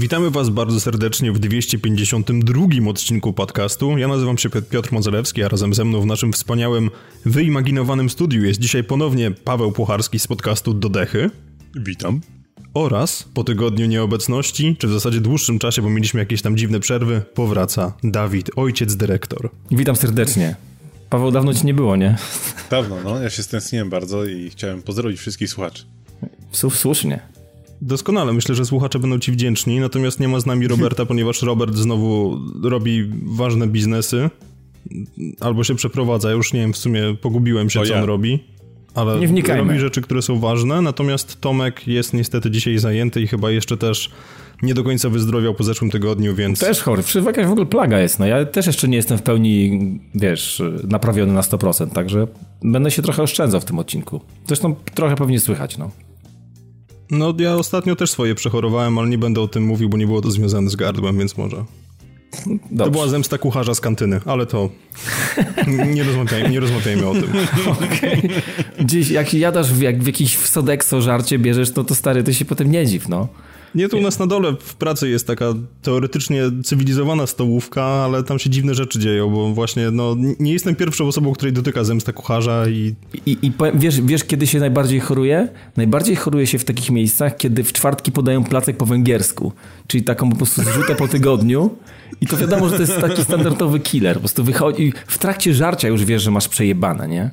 Witamy Was bardzo serdecznie w 252 odcinku podcastu. Ja nazywam się Piotr Modzelewski, a razem ze mną w naszym wspaniałym, wyimaginowanym studiu jest dzisiaj ponownie Paweł Pucharski z podcastu Dodechy. Witam. Oraz po tygodniu nieobecności, czy w zasadzie dłuższym czasie, bo mieliśmy jakieś tam dziwne przerwy, powraca Dawid, ojciec dyrektor. Witam serdecznie. Paweł, dawno ci nie było, nie? Dawno, no. Ja się stęskniłem bardzo i chciałem pozdrowić wszystkich słuchaczy. Słusznie. Doskonale, myślę, że słuchacze będą ci wdzięczni, natomiast nie ma z nami Roberta, ponieważ Robert znowu robi ważne biznesy, albo się przeprowadza, ja już nie wiem, w sumie pogubiłem się, o co ja. on robi. Ale nie wnikajmy. robi rzeczy, które są ważne, natomiast Tomek jest niestety dzisiaj zajęty i chyba jeszcze też nie do końca wyzdrowiał po zeszłym tygodniu, więc... Też chory, jakaś w ogóle plaga jest, no ja też jeszcze nie jestem w pełni, wiesz, naprawiony na 100%, także będę się trochę oszczędzał w tym odcinku. Zresztą trochę pewnie słychać, no. No, ja ostatnio też swoje przechorowałem, ale nie będę o tym mówił, bo nie było to związane z gardłem, więc może. Dobrze. To była zemsta kucharza z kantyny, ale to nie rozmawiajmy, nie rozmawiajmy o tym. Okay. Gdzieś jak jadasz w, jak w jakiś Sodexo żarcie bierzesz, no to stary, to się potem nie dziw, no. Nie, tu u nas na dole w pracy jest taka teoretycznie cywilizowana stołówka, ale tam się dziwne rzeczy dzieją, bo właśnie no, nie jestem pierwszą osobą, której dotyka zemsta kucharza i... I, i wiesz, wiesz, kiedy się najbardziej choruje? Najbardziej choruje się w takich miejscach, kiedy w czwartki podają placek po węgiersku, czyli taką po prostu zrzutę po tygodniu i to wiadomo, że to jest taki standardowy killer. Po prostu wychodzi w trakcie żarcia już wiesz, że masz przejebane, nie?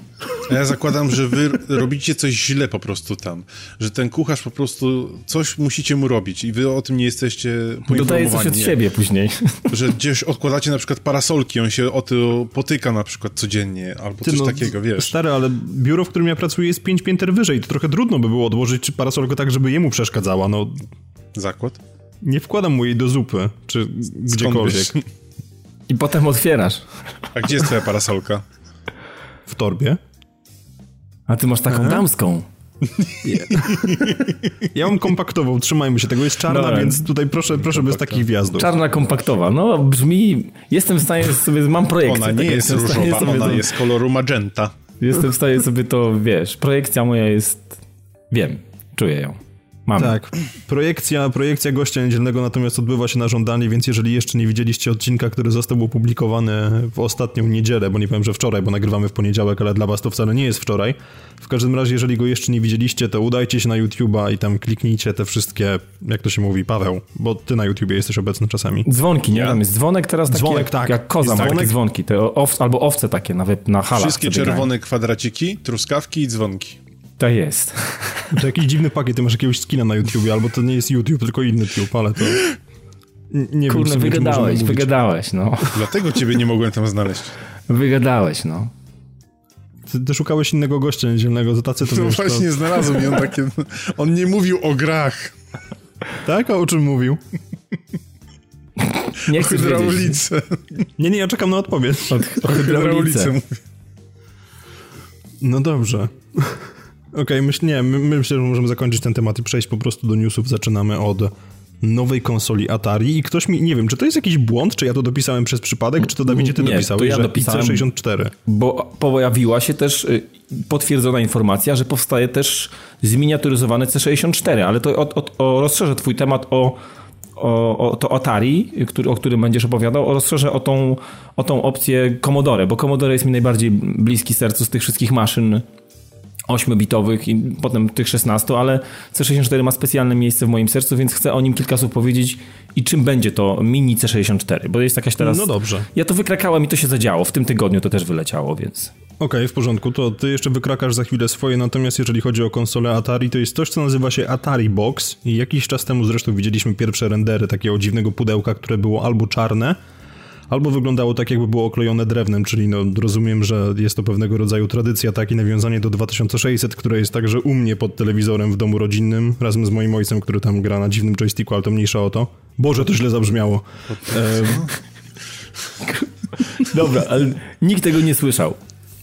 A ja zakładam, że wy robicie coś źle po prostu tam. Że ten kucharz po prostu coś musicie mu robić i wy o tym nie jesteście poinformowani. Dodaje coś od siebie później. Że gdzieś odkładacie na przykład parasolki, on się o to potyka na przykład codziennie albo Ty coś no, takiego, wiesz. Stary, ale biuro, w którym ja pracuję jest pięć pięter wyżej. To trochę trudno by było odłożyć parasolkę tak, żeby jemu przeszkadzała, no. Zakład? Nie wkładam mu jej do zupy, czy gdziekolwiek. I potem otwierasz. A gdzie jest twoja parasolka? W torbie. A ty masz taką Aha. damską. Ja mam kompaktową, trzymajmy się tego. Jest czarna, więc tutaj proszę, proszę bez takich wjazdów. Czarna kompaktowa. No brzmi... Jestem w stanie sobie... Mam projekcję. Ona nie tak jest różowa, ona to, jest koloru magenta. Jestem w stanie sobie to, wiesz, projekcja moja jest... Wiem, czuję ją. Mamy. Tak. Projekcja, projekcja gościa niedzielnego natomiast odbywa się na żądanie, więc jeżeli jeszcze nie widzieliście odcinka, który został opublikowany w ostatnią niedzielę, bo nie powiem, że wczoraj, bo nagrywamy w poniedziałek, ale dla was to wcale nie jest wczoraj. W każdym razie, jeżeli go jeszcze nie widzieliście, to udajcie się na YouTube'a i tam kliknijcie te wszystkie, jak to się mówi, Paweł, bo ty na YouTubie jesteś obecny czasami. Dzwonki, nie? Tam jest dzwonek teraz taki dzwonek, jak, tak. jak koza, ma takie dzwonki, te owce, albo owce takie nawet na halach. Wszystkie czerwone kwadraciki, truskawki i dzwonki. To jest. To jakiś dziwny pakiet, ty masz jakiegoś skina na YouTubie, albo to nie jest YouTube, tylko inny tube, ale to... Nie Kurde, wiem, wygadałeś, wygadałeś, no. Dlatego ciebie nie mogłem tam znaleźć. Wygadałeś, no. Ty, ty szukałeś innego gościa niedzielnego, to tacy to No wiesz, właśnie to... znalazłem ją takie... On nie mówił o grach. Tak? A o czym mówił? Nie chcę hydraulice. Nie, nie, ja czekam na odpowiedź. O, o hydraulice. No dobrze. Okej, okay, myśl, nie, my, myślę, że możemy zakończyć ten temat i przejść po prostu do newsów. Zaczynamy od nowej konsoli Atari i ktoś mi, nie wiem, czy to jest jakiś błąd, czy ja to dopisałem przez przypadek, czy to Dawidzie ty nie, dopisałeś, to ja że dopisałem, C64? Bo pojawiła się też y, potwierdzona informacja, że powstaje też zminiaturyzowane C64, ale to o, o, o rozszerzę twój temat o o, o, to Atari, który, o którym będziesz opowiadał, rozszerzę o tą, o tą opcję Commodore, bo Commodore jest mi najbardziej bliski sercu z tych wszystkich maszyn 8-bitowych i potem tych 16, ale C64 ma specjalne miejsce w moim sercu, więc chcę o nim kilka słów powiedzieć i czym będzie to mini C64, bo jest jakaś teraz... No dobrze. Ja to wykrakałem i to się zadziało, w tym tygodniu to też wyleciało, więc... Okej, okay, w porządku, to ty jeszcze wykrakasz za chwilę swoje, natomiast jeżeli chodzi o konsolę Atari, to jest coś, co nazywa się Atari Box. I jakiś czas temu zresztą widzieliśmy pierwsze rendery takiego dziwnego pudełka, które było albo czarne, albo wyglądało tak, jakby było oklejone drewnem, czyli no, rozumiem, że jest to pewnego rodzaju tradycja, tak i nawiązanie do 2600, które jest także u mnie pod telewizorem w domu rodzinnym, razem z moim ojcem, który tam gra na dziwnym joysticku, ale to mniejsza o to. Boże, to źle zabrzmiało. Dobra, ale nikt tego nie słyszał.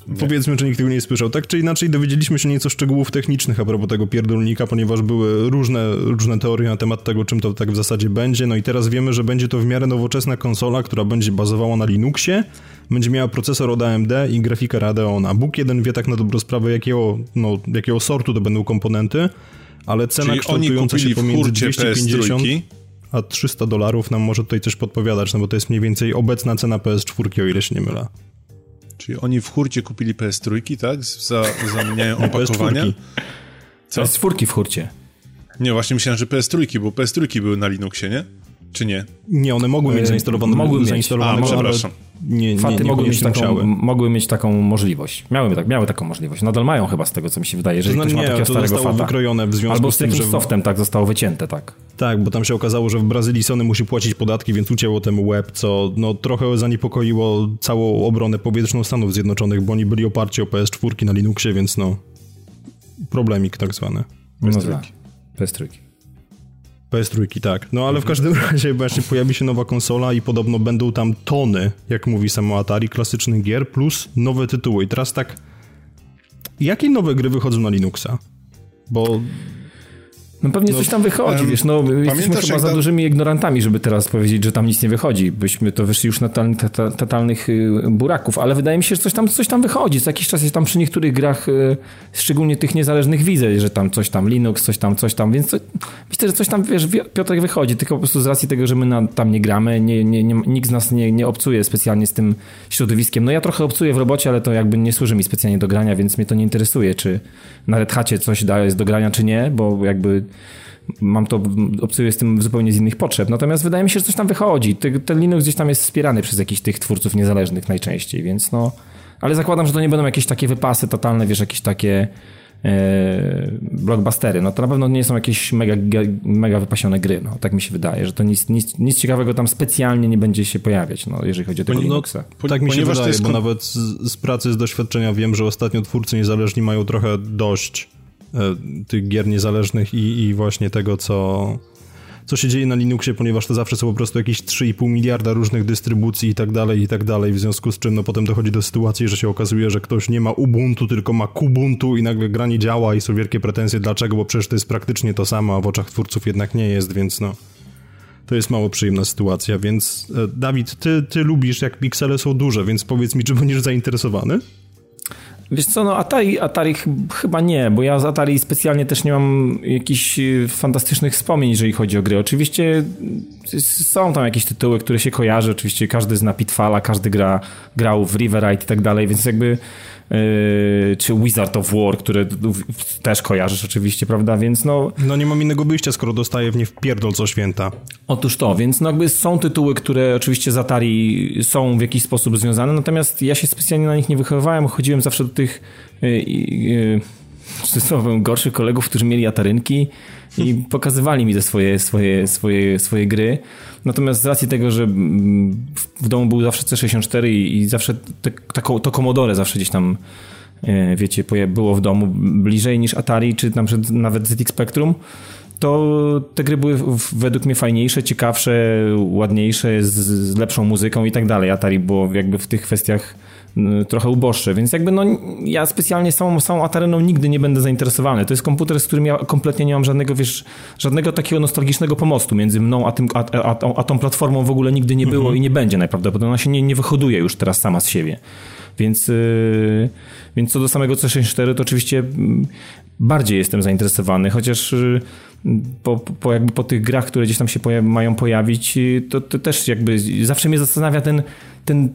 Nie. Powiedzmy, że nikt tego nie słyszał. Tak czy inaczej dowiedzieliśmy się nieco szczegółów technicznych a propos tego pierdolnika, ponieważ były różne, różne teorie na temat tego, czym to tak w zasadzie będzie. No i teraz wiemy, że będzie to w miarę nowoczesna konsola, która będzie bazowała na Linuxie, będzie miała procesor od AMD i grafikę Radeona. Bóg jeden wie tak na dobrą sprawę, jakiego, no, jakiego sortu to będą komponenty, ale cena Czyli kształtująca się pomiędzy 250... PS3 a 300 dolarów nam może tutaj coś podpowiadać, no bo to jest mniej więcej obecna cena PS4, o ile się nie mylę. Czyli oni w hurcie kupili PS3, tak? Za, zamieniają opakowania? Co? PS4 w hurcie. Nie, właśnie myślałem, że PS3, bo PS3 były na Linuxie, nie? Czy nie? Nie, one mogły mieć zainstalowane. Mogły zainstalowane mieć. A, przepraszam. Nie, nie, Faty nie, mogły, mieć taką, mogły mieć taką możliwość. Miały, tak, miały taką możliwość. Nadal mają chyba z tego, co mi się wydaje, jeżeli No ktoś nie, ma takiego to starego fata. wykrojone w związku Albo z z tym, jakimś że... softem tak zostało wycięte, tak. Tak, bo tam się okazało, że w Brazylii Sony musi płacić podatki, więc ucięło temu web, co no, trochę zaniepokoiło całą obronę powietrzną Stanów Zjednoczonych, bo oni byli oparci o PS4 na Linuxie, więc no problemik tak zwany. No PS3. tak. PS3. PS3, tak. No ale w każdym razie właśnie pojawi się nowa konsola i podobno będą tam tony, jak mówi samo Atari, klasycznych gier, plus nowe tytuły. I teraz tak, jakie nowe gry wychodzą na Linuxa? Bo No pewnie coś tam wychodzi, wiesz, no jesteśmy chyba za tam- dużymi ignorantami, żeby teraz powiedzieć, że tam nic nie wychodzi. Byśmy to wyszli już na total- total- totalnych y, buraków, ale wydaje mi się, że coś tam, coś tam wychodzi. Co jakiś czas jest tam przy niektórych grach, y, szczególnie tych niezależnych widzę, że tam coś tam Linux, coś tam, coś tam, więc co, myślę, że coś tam, wiesz, wi- Piotrek wychodzi, tylko po prostu z racji tego, że my na, tam nie gramy, nie, nie, nie, nikt z nas nie, nie obcuje specjalnie z tym środowiskiem. No ja trochę obcuję w robocie, ale to jakby nie służy mi specjalnie do grania, więc mnie to nie interesuje, czy na Red Hacie coś da, jest do grania, czy nie, bo jakby mam to, obcuję z tym zupełnie z innych potrzeb. Natomiast wydaje mi się, że coś tam wychodzi. Ten Linux gdzieś tam jest wspierany przez jakichś tych twórców niezależnych najczęściej, więc no... Ale zakładam, że to nie będą jakieś takie wypasy totalne, wiesz, jakieś takie e, blockbustery. No to na pewno nie są jakieś mega, mega wypasione gry, no. Tak mi się wydaje, że to nic, nic, nic ciekawego tam specjalnie nie będzie się pojawiać, no, jeżeli chodzi o tego no, Linuxa. Po- tak mi się wydaje, jest bo nawet z, z pracy, z doświadczenia wiem, że ostatnio twórcy niezależni mają trochę dość tych gier niezależnych i, i właśnie tego, co, co się dzieje na Linuxie, ponieważ to zawsze są po prostu jakieś 3,5 miliarda różnych dystrybucji i tak dalej, i tak dalej, w związku z czym no potem dochodzi do sytuacji, że się okazuje, że ktoś nie ma Ubuntu, tylko ma Kubuntu i nagle gra nie działa i są wielkie pretensje, dlaczego, bo przecież to jest praktycznie to samo, a w oczach twórców jednak nie jest, więc no... To jest mało przyjemna sytuacja, więc e, Dawid, ty, ty lubisz jak piksele są duże, więc powiedz mi, czy będziesz zainteresowany? Wiesz co, no Atari, Atari ch- chyba nie, bo ja z Atari specjalnie też nie mam jakichś y, fantastycznych wspomnień, jeżeli chodzi o gry. Oczywiście y, są tam jakieś tytuły, które się kojarzy, oczywiście każdy zna Pitfalla, każdy gra, grał w Riverite i tak dalej, więc jakby czy Wizard of War, które też kojarzysz oczywiście, prawda, więc no No nie mam innego wyjścia, skoro dostaję w nie wpierdol co święta. Otóż to, więc no jakby są tytuły, które oczywiście z Atari są w jakiś sposób związane, natomiast ja się specjalnie na nich nie wychowywałem, chodziłem zawsze do tych yy, yy, gorszych kolegów, którzy mieli atarynki i pokazywali mi te swoje, swoje, swoje, swoje gry. Natomiast z racji tego, że mm, w- domu był zawsze C64 i, i zawsze te, taką, to Commodore zawsze gdzieś tam e, wiecie, było w domu bliżej niż Atari, czy przykład nawet ZX Spectrum, to te gry były według mnie fajniejsze, ciekawsze, ładniejsze, z, z lepszą muzyką i tak dalej. Atari było jakby w tych kwestiach trochę uboższe, więc jakby no ja specjalnie samą, samą Atareną nigdy nie będę zainteresowany. To jest komputer, z którym ja kompletnie nie mam żadnego, wiesz, żadnego takiego nostalgicznego pomostu między mną a, tym, a, a, a, tą platformą w ogóle nigdy nie było i nie będzie najprawdopodobniej. Ona się nie, nie wyhoduje już teraz sama z siebie. Więc, yy, więc co do samego C64, to oczywiście mm, bardziej jestem zainteresowany, chociaż yy, po, po, jakby po tych grach, które gdzieś tam się poja- mają pojawić, yy, to, to też jakby zawsze mnie zastanawia ten, ten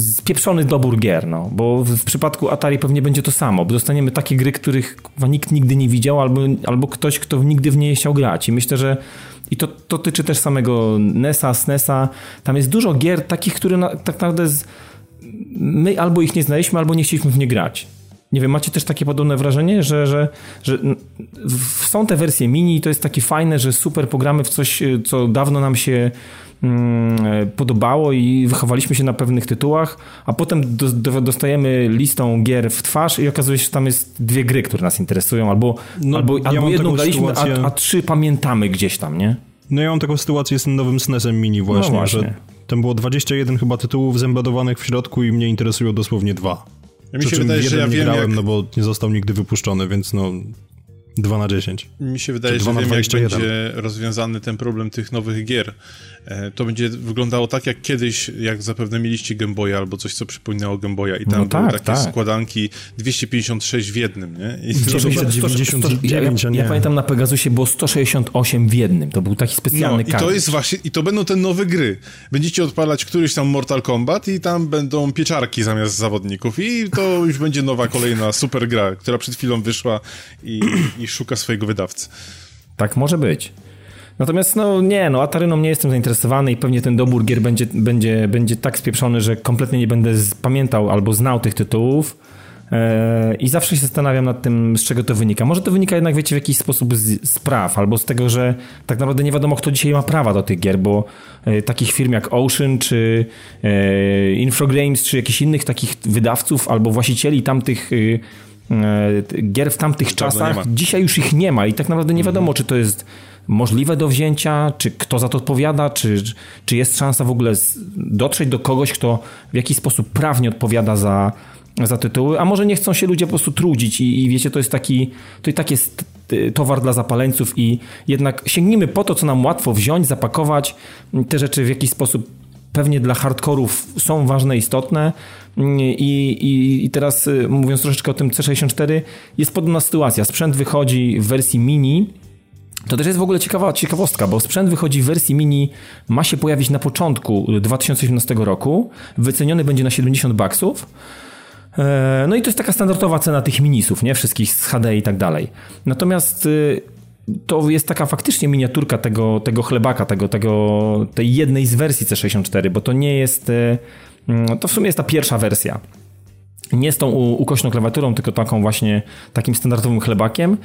spieprzony dobór gier, no, bo w, przypadku Atari pewnie będzie to samo, bo dostaniemy takie gry, których nikt nigdy nie widział, albo, albo ktoś, kto nigdy w nie chciał grać. I myślę, że i to, to tyczy też samego NES-a, SNES-a, tam jest dużo gier takich, które na, tak naprawdę z, my albo ich nie znaliśmy, albo nie chcieliśmy w nie grać. Nie wiem, macie też takie podobne wrażenie, że, że, że są te wersje mini i to jest takie fajne, że super pogramy w coś, y, co dawno nam się podobało i wychowaliśmy się na pewnych tytułach, a potem do, do, dostajemy listą gier w twarz i okazuje się, że tam jest dwie gry, które nas interesują, albo, No, albo, ja albo jedną graliśmy, a, a trzy pamiętamy gdzieś tam, nie? No ja mam taką sytuację z tym nowym SNES-em Mini właśnie, No właśnie. że tam było 21 chyba tytułów zembadowanych w środku i mnie interesują dosłownie dwa. Ja mi się wydaje, że jeden ja nie wiem, grałem, jak... no bo nie został nigdy wypuszczony, więc no 2 na 10. Mi się wydaje, Czy że 2 na wiem, jak 21. będzie rozwiązany ten problem tych nowych gier. E, To będzie wyglądało tak jak kiedyś, jak zapewne mieliście Game Boya albo coś, co przypominało Game Boya i tam No były tak, takie tak. składanki 256 w jednym, nie? I To to, będzie 99, ja, a nie. ja pamiętam na Pegasusie było 168 w jednym. To był taki no, specjalny i to jest właśnie, i to będą te nowe gry. Będziecie odpalać któryś tam Mortal Kombat i tam będą pieczarki zamiast zawodników i to już będzie nowa, kolejna super gra, która przed chwilą wyszła i, i szuka swojego wydawcy. Tak może być. Natomiast no nie, no Ataryną nie jestem zainteresowany i pewnie ten dobór gier będzie, będzie, będzie tak spieprzony, że kompletnie nie będę pamiętał albo znał tych tytułów. E, I zawsze się zastanawiam nad tym, z czego to wynika. Może to wynika jednak, wiecie, w jakiś sposób z, z praw, albo z tego, że tak naprawdę nie wiadomo, kto dzisiaj ma prawa do tych gier, bo e, takich firm jak Ocean, czy e, Infogrames, czy jakichś innych takich wydawców, albo właścicieli tamtych e, gier w tamtych czasach, dzisiaj już ich nie ma i tak naprawdę nie wiadomo, czy to jest możliwe do wzięcia, czy kto za to odpowiada, czy, czy jest szansa w ogóle dotrzeć do kogoś, kto w jakiś sposób prawnie odpowiada za, za tytuły, a może nie chcą się ludzie po prostu trudzić i, i wiecie, to jest taki, to i tak jest towar dla zapaleńców i jednak sięgnijmy po to, co nam łatwo wziąć, zapakować, te rzeczy w jakiś sposób pewnie dla hardkorów są ważne, istotne i, i, i teraz y, mówiąc troszeczkę o tym C64 jest podobna sytuacja. Sprzęt wychodzi w wersji mini, to też jest w ogóle ciekawa ciekawostka, bo sprzęt wychodzi w wersji mini, ma się pojawić na początku 2018 roku, wyceniony będzie na 70 baksów. E, No i to jest taka standardowa cena tych minisów, nie? Wszystkich z HD i tak dalej. Natomiast y, to jest taka faktycznie miniaturka tego, tego chlebaka, tego, tego, tej jednej z wersji C64, bo to nie jest, y, mm, to w sumie jest ta pierwsza wersja. Nie z tą ukośną klawiaturą, tylko taką właśnie takim standardowym chlebakiem.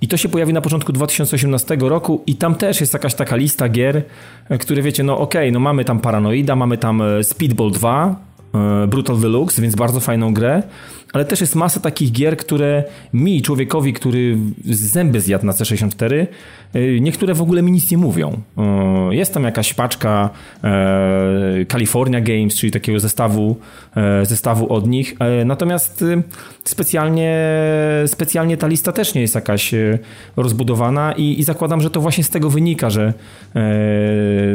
I to się pojawi na początku 2018 roku i tam też jest jakaś taka lista gier, e, które wiecie, no okej, no mamy tam Paranoida, mamy tam e, Speedball 2, e, Brutal Deluxe, więc bardzo fajną grę, ale też jest masa takich gier, które mi, człowiekowi, który zęby zjadł na C64, e, niektóre w ogóle mi nic nie mówią. E, Jest tam jakaś paczka e, California Games, czyli takiego zestawu, e, zestawu od nich, E, natomiast e, specjalnie, specjalnie ta lista też nie jest jakaś e, rozbudowana i, i zakładam, że to właśnie z tego wynika, że e,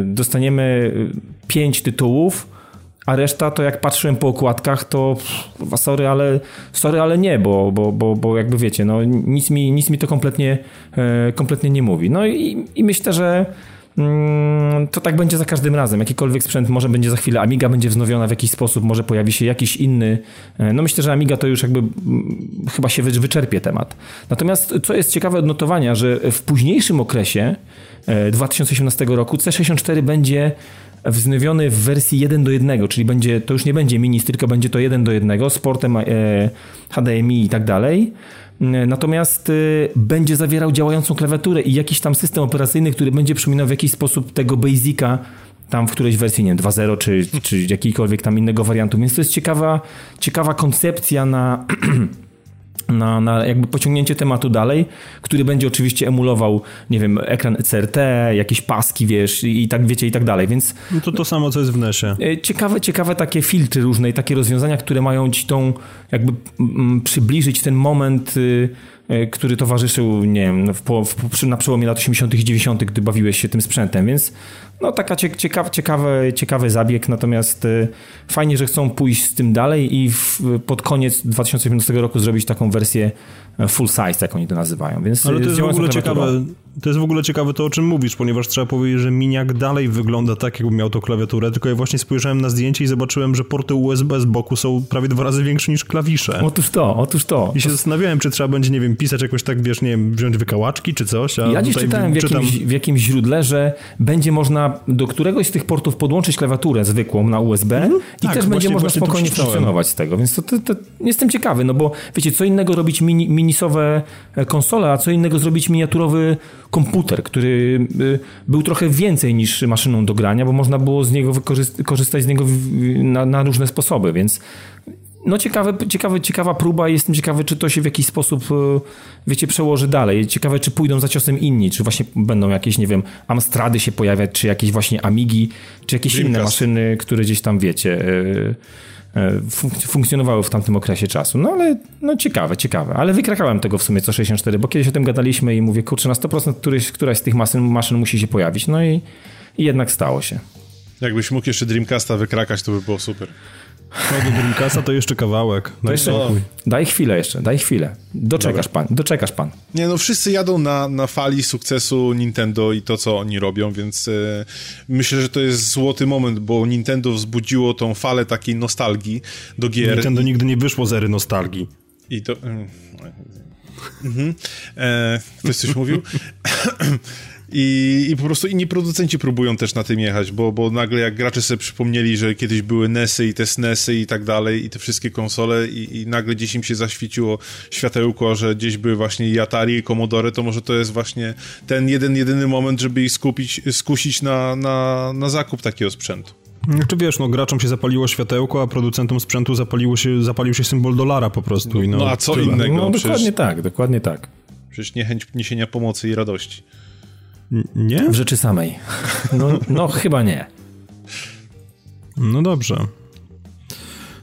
dostaniemy pięć tytułów, a reszta to jak patrzyłem po okładkach, to sorry, ale, sorry, ale nie, bo, bo, bo, bo jakby wiecie, no, nic, mi, nic mi to kompletnie, e, kompletnie nie mówi. No i, i myślę, że mm, to tak będzie za każdym razem. Jakikolwiek sprzęt, może będzie za chwilę Amiga będzie wznowiona w jakiś sposób, może pojawi się jakiś inny. e, No myślę, że Amiga to już jakby mm, chyba się wy- wyczerpie temat. Natomiast co jest ciekawe odnotowania, że w późniejszym okresie e, 2018 roku C64 będzie wznowiony w wersji 1 do 1, czyli będzie, to już nie będzie mini, tylko będzie to 1 do 1 z portem e, HDMI i tak dalej. E, Natomiast e, będzie zawierał działającą klawiaturę i jakiś tam system operacyjny, który będzie przypominał w jakiś sposób tego Basica tam w którejś wersji, nie wiem, 2.0 czy, czy jakiejkolwiek tam innego wariantu. Więc to jest ciekawa, ciekawa koncepcja na na, na jakby pociągnięcie tematu dalej, który będzie oczywiście emulował, nie wiem, ekran CRT, jakieś paski, wiesz, i tak wiecie, i tak dalej, więc No to to samo, co jest w NESie. e, ciekawe, ciekawe takie filtry różne i takie rozwiązania, które mają ci tą, jakby mm, przybliżyć ten moment, y, y, który towarzyszył, nie wiem, no, w, w, na przełomie lat 80 i 90 gdy bawiłeś się tym sprzętem, więc no taka cie, ciekaw, ciekawy, ciekawy zabieg, natomiast y, fajnie, że chcą pójść z tym dalej i w, pod koniec 2015 roku zrobić taką wersję e, full size, jak oni to nazywają, więc Ale y, to z jest w ogóle ciekawe. To jest w ogóle ciekawe to, o czym mówisz, ponieważ trzeba powiedzieć, że miniak dalej wygląda tak, jakby miał to klawiaturę, tylko ja właśnie spojrzałem na zdjęcie i zobaczyłem, że porty USB z boku są prawie dwa razy większe niż klawisze. Otóż to, otóż to. I się zastanawiałem, czy trzeba będzie, nie wiem, pisać jakoś tak, wiesz, nie wiem, wziąć wykałaczki czy coś. A Ja dziś czytałem w czytam- jakimś, w jakimś źródle, że będzie można do któregoś z tych portów podłączyć klawiaturę zwykłą na USB i Tak, też będzie właśnie- można właśnie to spokojnie funkcjonować z tego. Więc to, to, to jestem ciekawy, no bo wiecie, co innego robić mini, minisowe konsole, a co innego zrobić miniaturowy komputer, który y, był trochę więcej niż maszyną do grania, bo można było z niego korzystać z niego na, na różne sposoby, więc no ciekawe, ciekawe, ciekawa próba jestem ciekawy, czy to się w jakiś sposób, e, wiecie, przełoży dalej. Ciekawe, czy pójdą za ciosem inni, czy właśnie będą jakieś, nie wiem, Amstrady się pojawiać, czy jakieś właśnie Amigi, czy jakieś inne Dreamcast. maszyny, które gdzieś tam, wiecie, funk funkcjonowały w tamtym okresie czasu. No ale no ciekawe, ciekawe. Ale wykrakałem tego w sumie co 64, bo kiedyś o tym gadaliśmy i mówię, kurczę, na 100% któryś, któraś z tych maszyn, maszyn musi się pojawić. No i, i jednak stało się. Jakbyś mógł jeszcze Dreamcasta wykrakać, to by było super. No do Dreamcasta to jeszcze kawałek. To jeszcze, daj chwilę jeszcze, daj chwilę. Doczekasz Dobra. pan, doczekasz pan. Nie, no wszyscy jadą na, na fali sukcesu Nintendo i to, co oni robią, więc e, myślę, że to jest złoty moment, bo Nintendo wzbudziło tą falę takiej nostalgii do gier. Nintendo nigdy nie wyszło z ery nostalgii. I to... Mm, mhm. E, ktoś coś mówił? I, I po prostu inni producenci próbują też na tym jechać, bo, bo nagle jak gracze sobie przypomnieli, że kiedyś były NESy i te SNESy i tak dalej i te wszystkie konsole i, i nagle gdzieś im się zaświeciło światełko, że gdzieś były właśnie i Atari i Commodore, to może to jest właśnie ten jeden, jedyny moment, żeby ich skupić, skusić na, na, na zakup takiego sprzętu. Czy wiesz, no graczom się zapaliło światełko, a producentom sprzętu zapaliło się, zapalił się symbol dolara po prostu. No, no, no a co tyle. innego? No, dokładnie tak, dokładnie tak. Przecież niechęć niesienia pomocy i radości. Nie? W rzeczy samej. No, no chyba nie. No dobrze.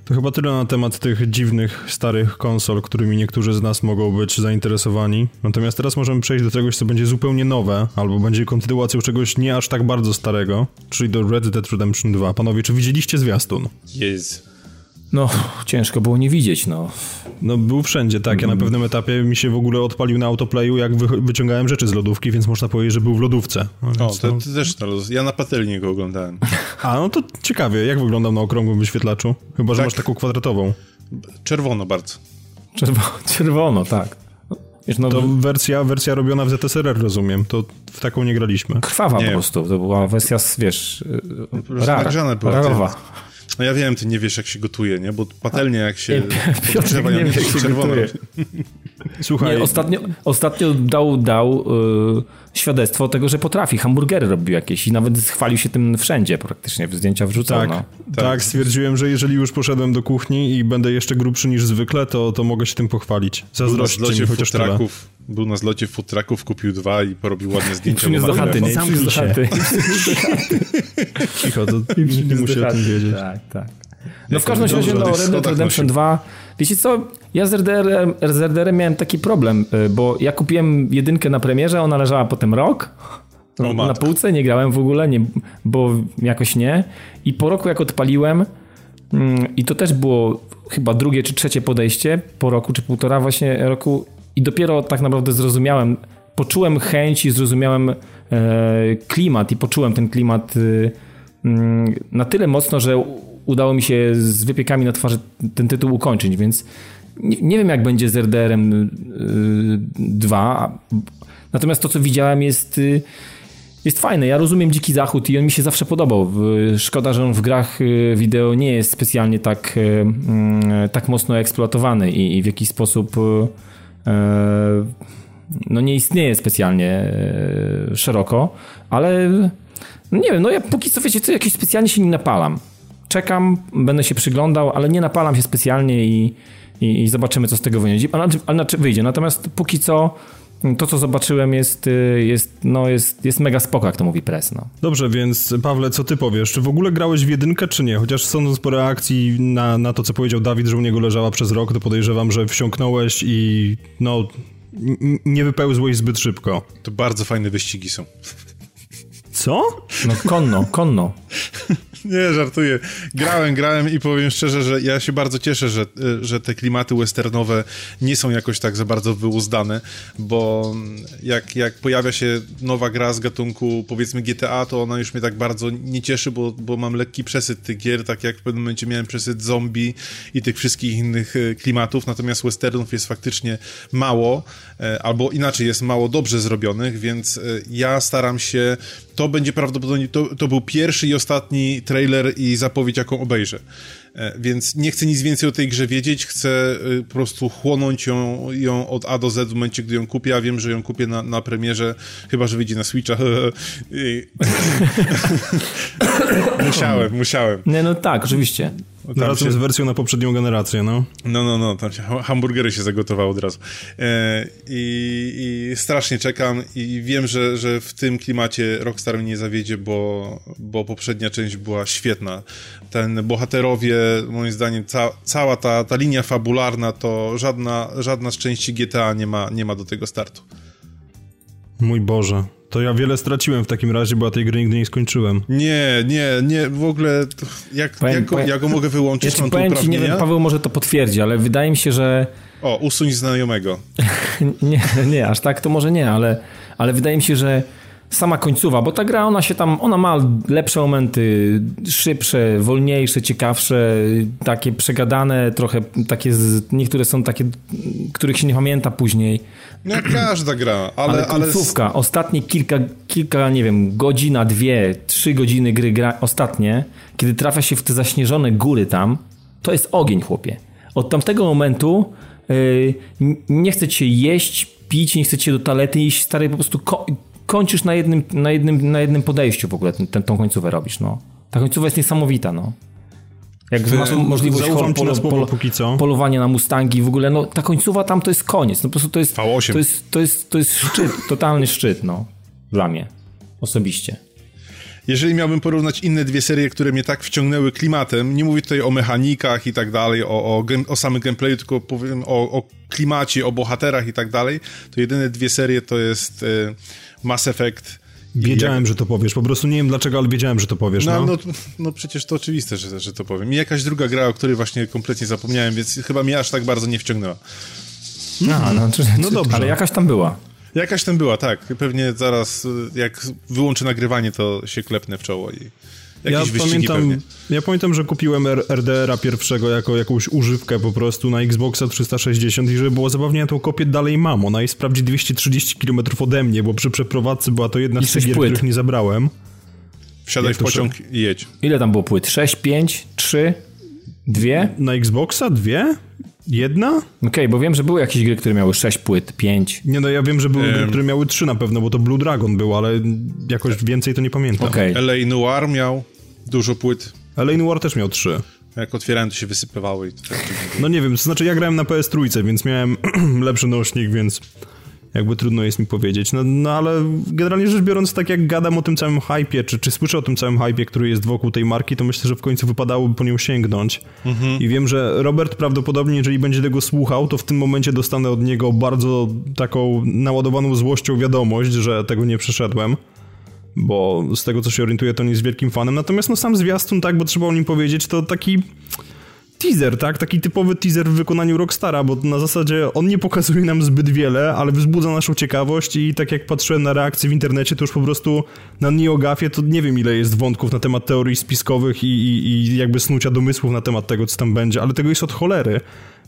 To chyba tyle na temat tych dziwnych, starych konsol, którymi niektórzy z nas mogą być zainteresowani. Natomiast teraz możemy przejść do czegoś, co będzie zupełnie nowe, albo będzie kontynuacją czegoś nie aż tak bardzo starego, czyli do Red Dead Redemption 2. Panowie, czy widzieliście zwiastun? Jest. No, ciężko było nie widzieć, no. No, był wszędzie, tak. Ja na pewnym etapie mi się w ogóle odpalił na autoplayu, jak wy wyciągałem rzeczy z lodówki, więc można powiedzieć, że był w lodówce. No, o, to, to też na Ja na patelni go oglądałem. A, no to ciekawie. Jak wyglądał na okrągłym wyświetlaczu? Chyba, że tak. masz taką kwadratową. Czerwono bardzo. Czerwo czerwono, tak. Wiesz, no, to wersja, wersja robiona w ZSRR, rozumiem. To w taką nie graliśmy. Krwawa nie. po prostu. To była wersja, wiesz, rar, była. Rarowa. No ja wiem, ty nie wiesz, jak się gotuje, nie? Bo patelnia jak się... Piotr nie wie, jak się gotuje. Słuchaj... Nie, ostatnio, ostatnio dał, dał yy, świadectwo tego, że potrafi. Hamburgery robił jakieś i nawet chwalił się tym wszędzie praktycznie. Zdjęcia wrzucał. Tak, no. tak, tak, stwierdziłem, że jeżeli już poszedłem do kuchni i będę jeszcze grubszy niż zwykle, to, to mogę się tym pochwalić. Zazdroszczcie mi chociaż tyle. Był na zlocie food trucków, kupił dwa i porobił ładne zdjęcia. Przyniósł do chaty, nie? Zamknij do chaty. Cicho, to nie musi o tym wiedzieć. Tak, tak. No w każdym razie no, Red Dead Redemption 2 Wiecie co, ja z RDR, z RDR miałem taki problem, y, bo ja kupiłem jedynkę na premierze, ona leżała potem rok. O, na półce, nie grałem w ogóle, nie, bo jakoś nie. I po roku jak odpaliłem mm, i to też było chyba drugie czy trzecie podejście po roku, czy półtora właśnie roku i dopiero tak naprawdę zrozumiałem, poczułem chęć i zrozumiałem e, klimat i poczułem ten klimat y, mm, na tyle mocno, że udało mi się z wypiekami na twarzy ten tytuł ukończyć, więc nie, nie wiem jak będzie z RDR-em 2. Y, Natomiast to, co widziałem jest y, jest fajne. Ja rozumiem Dziki Zachód i on mi się zawsze podobał. Szkoda, że on w grach y, wideo nie jest specjalnie tak, mm, tak mocno eksploatowany i, w jakiś sposób no nie istnieje specjalnie szeroko, ale no nie wiem, no ja póki co wiecie co, jakiś specjalnie się nie napalam czekam, będę się przyglądał, ale nie napalam się specjalnie i, i, i zobaczymy, co z tego wyjdzie. Ale, ale wyjdzie. Natomiast póki co to, co zobaczyłem, jest, jest, no, jest, jest mega spoko, jak to mówi Press. No. Dobrze, więc Pawle, co ty powiesz? Czy w ogóle grałeś w jedynkę, czy nie? Chociaż sądząc po reakcji na, na to, co powiedział Dawid, że u niego leżała przez rok, to podejrzewam, że wsiąknąłeś i no, nie wypełzłeś zbyt szybko. To bardzo fajne wyścigi są. Co? No konno, konno. Nie, żartuję. Grałem, grałem i powiem szczerze, że ja się bardzo cieszę, że, że te klimaty westernowe nie są jakoś tak za bardzo wyuzdane, bo jak, jak pojawia się nowa gra z gatunku powiedzmy GTA, to ona już mnie tak bardzo nie cieszy, bo, bo mam lekki przesyt tych gier, tak jak w pewnym momencie miałem przesyt zombie i tych wszystkich innych e, klimatów, natomiast westernów jest faktycznie mało, e, albo inaczej, jest mało dobrze zrobionych, więc e, ja staram się, to będzie prawdopodobnie, to, to był pierwszy i ostatni trailer i zapowiedź, jaką obejrzę. E, więc nie chcę nic więcej o tej grze wiedzieć, chcę e, po prostu chłonąć ją, ją od A do Z w momencie, gdy ją kupię, a wiem, że ją kupię na, na premierze, chyba, że wyjdzie na Switcha. musiałem, musiałem. Nie, no tak, oczywiście. Tam Razem się... z wersją na poprzednią generację, no. No, no, no, tam się hamburgery się zagotowały od razu. E, i, I strasznie czekam i wiem, że, że w tym klimacie Rockstar mnie nie zawiedzie, bo, bo poprzednia część była świetna. Ten bohaterowie, moim zdaniem, ca, cała ta, ta linia fabularna, to żadna, żadna z części GTA nie ma, nie ma do tego startu. Mój Boże. To ja wiele straciłem w takim razie, bo ja tej gry nigdy nie skończyłem. Nie, nie, nie, w ogóle jak, powiem, jak, go, powiem, jak go mogę wyłączyć? Ja ci powiem ci, nie wiem, Paweł może to potwierdzi, ale wydaje mi się, że... O, usuń znajomego. nie, nie, aż tak to może nie, ale, ale wydaje mi się, że sama końcowa, bo ta gra, ona się tam, ona ma lepsze momenty, szybsze, wolniejsze, ciekawsze, takie przegadane, trochę takie, niektóre są takie, których się nie pamięta później. No każda gra, ale... Ale końcówka, ale... ostatnie kilka, kilka, nie wiem, godzina, dwie, trzy godziny gry, gra, ostatnie, kiedy trafia się w te zaśnieżone góry tam, to jest ogień, chłopie. Od tamtego momentu yy, nie chce cię jeść, pić, nie chce cię do talety iść, stary, po prostu kończysz na jednym, na jednym, na jednym podejściu w ogóle ten, ten, tą końcówę robisz, no. Ta końcowa jest niesamowita, no. Jak masz możliwość pol, pol, pol, pol, polowania na Mustangi w ogóle, no ta końcowa tam to jest koniec. No po prostu to jest, V8. to jest, to jest, to jest szczyt, totalny szczyt, no. Dla mnie. Osobiście. Jeżeli miałbym porównać inne dwie serie, które mnie tak wciągnęły klimatem, nie mówię tutaj o mechanikach i tak dalej, o, o, o samym gameplayu, tylko powiem o, o klimacie, o bohaterach i tak dalej, to jedyne dwie serie to jest y, Mass Effect Wiedziałem, jak... że to powiesz. Po prostu nie wiem dlaczego, ale wiedziałem, że to powiesz. No, no. no, no przecież to oczywiste, że, że to powiem. I jakaś druga gra, o której właśnie kompletnie zapomniałem, więc chyba mnie aż tak bardzo nie wciągnęła. No, no, czy, no dobrze. Ale jakaś tam była. Jakaś tam była, tak. Pewnie zaraz, jak wyłączę nagrywanie, to się klepnę w czoło i ja pamiętam, ja pamiętam, że kupiłem RDR-a pierwszego jako jakąś używkę po prostu na Xboxa 360 i żeby było zabawnie, ja tą kopię dalej mam. Ona jest wprawdzie 230 km ode mnie, bo przy przeprowadzce była to jedna z tych gier, których nie zabrałem. Wsiadaj w pociąg i jedź. Ile tam było płyt? 6, 5, 3, 2? Na Xboxa? Dwie? Jedna? Okej, okay, bo wiem, że były jakieś gry, które miały 6 płyt, 5. Nie no, ja wiem, że były um. gry, które miały 3 na pewno, bo to Blue Dragon był, ale jakoś więcej to nie pamiętam. Okay. LA Noir miał Dużo płyt. Ale War też miał trzy. Jak otwierałem, to się wysypywały. I to tak no nie wiem, to znaczy ja grałem na PS trójce, więc miałem lepszy nośnik, więc jakby trudno jest mi powiedzieć. No, no ale generalnie rzecz biorąc, tak jak gadam o tym całym hypie, czy, czy słyszę o tym całym hypie, który jest wokół tej marki, to myślę, że w końcu wypadałoby po nią sięgnąć. Mhm. I wiem, że Robert prawdopodobnie, jeżeli będzie tego słuchał, to w tym momencie dostanę od niego bardzo taką naładowaną złością wiadomość, że tego nie przeszedłem bo z tego co się orientuję, to nie jest wielkim fanem. Natomiast no sam zwiastun, tak, bo trzeba o nim powiedzieć, to taki teaser, tak? Taki typowy teaser w wykonaniu Rockstara, bo na zasadzie on nie pokazuje nam zbyt wiele, ale wzbudza naszą ciekawość i tak jak patrzyłem na reakcje w internecie, to już po prostu na NeoGafie to nie wiem ile jest wątków na temat teorii spiskowych i, i, i jakby snucia domysłów na temat tego, co tam będzie, ale tego jest od cholery.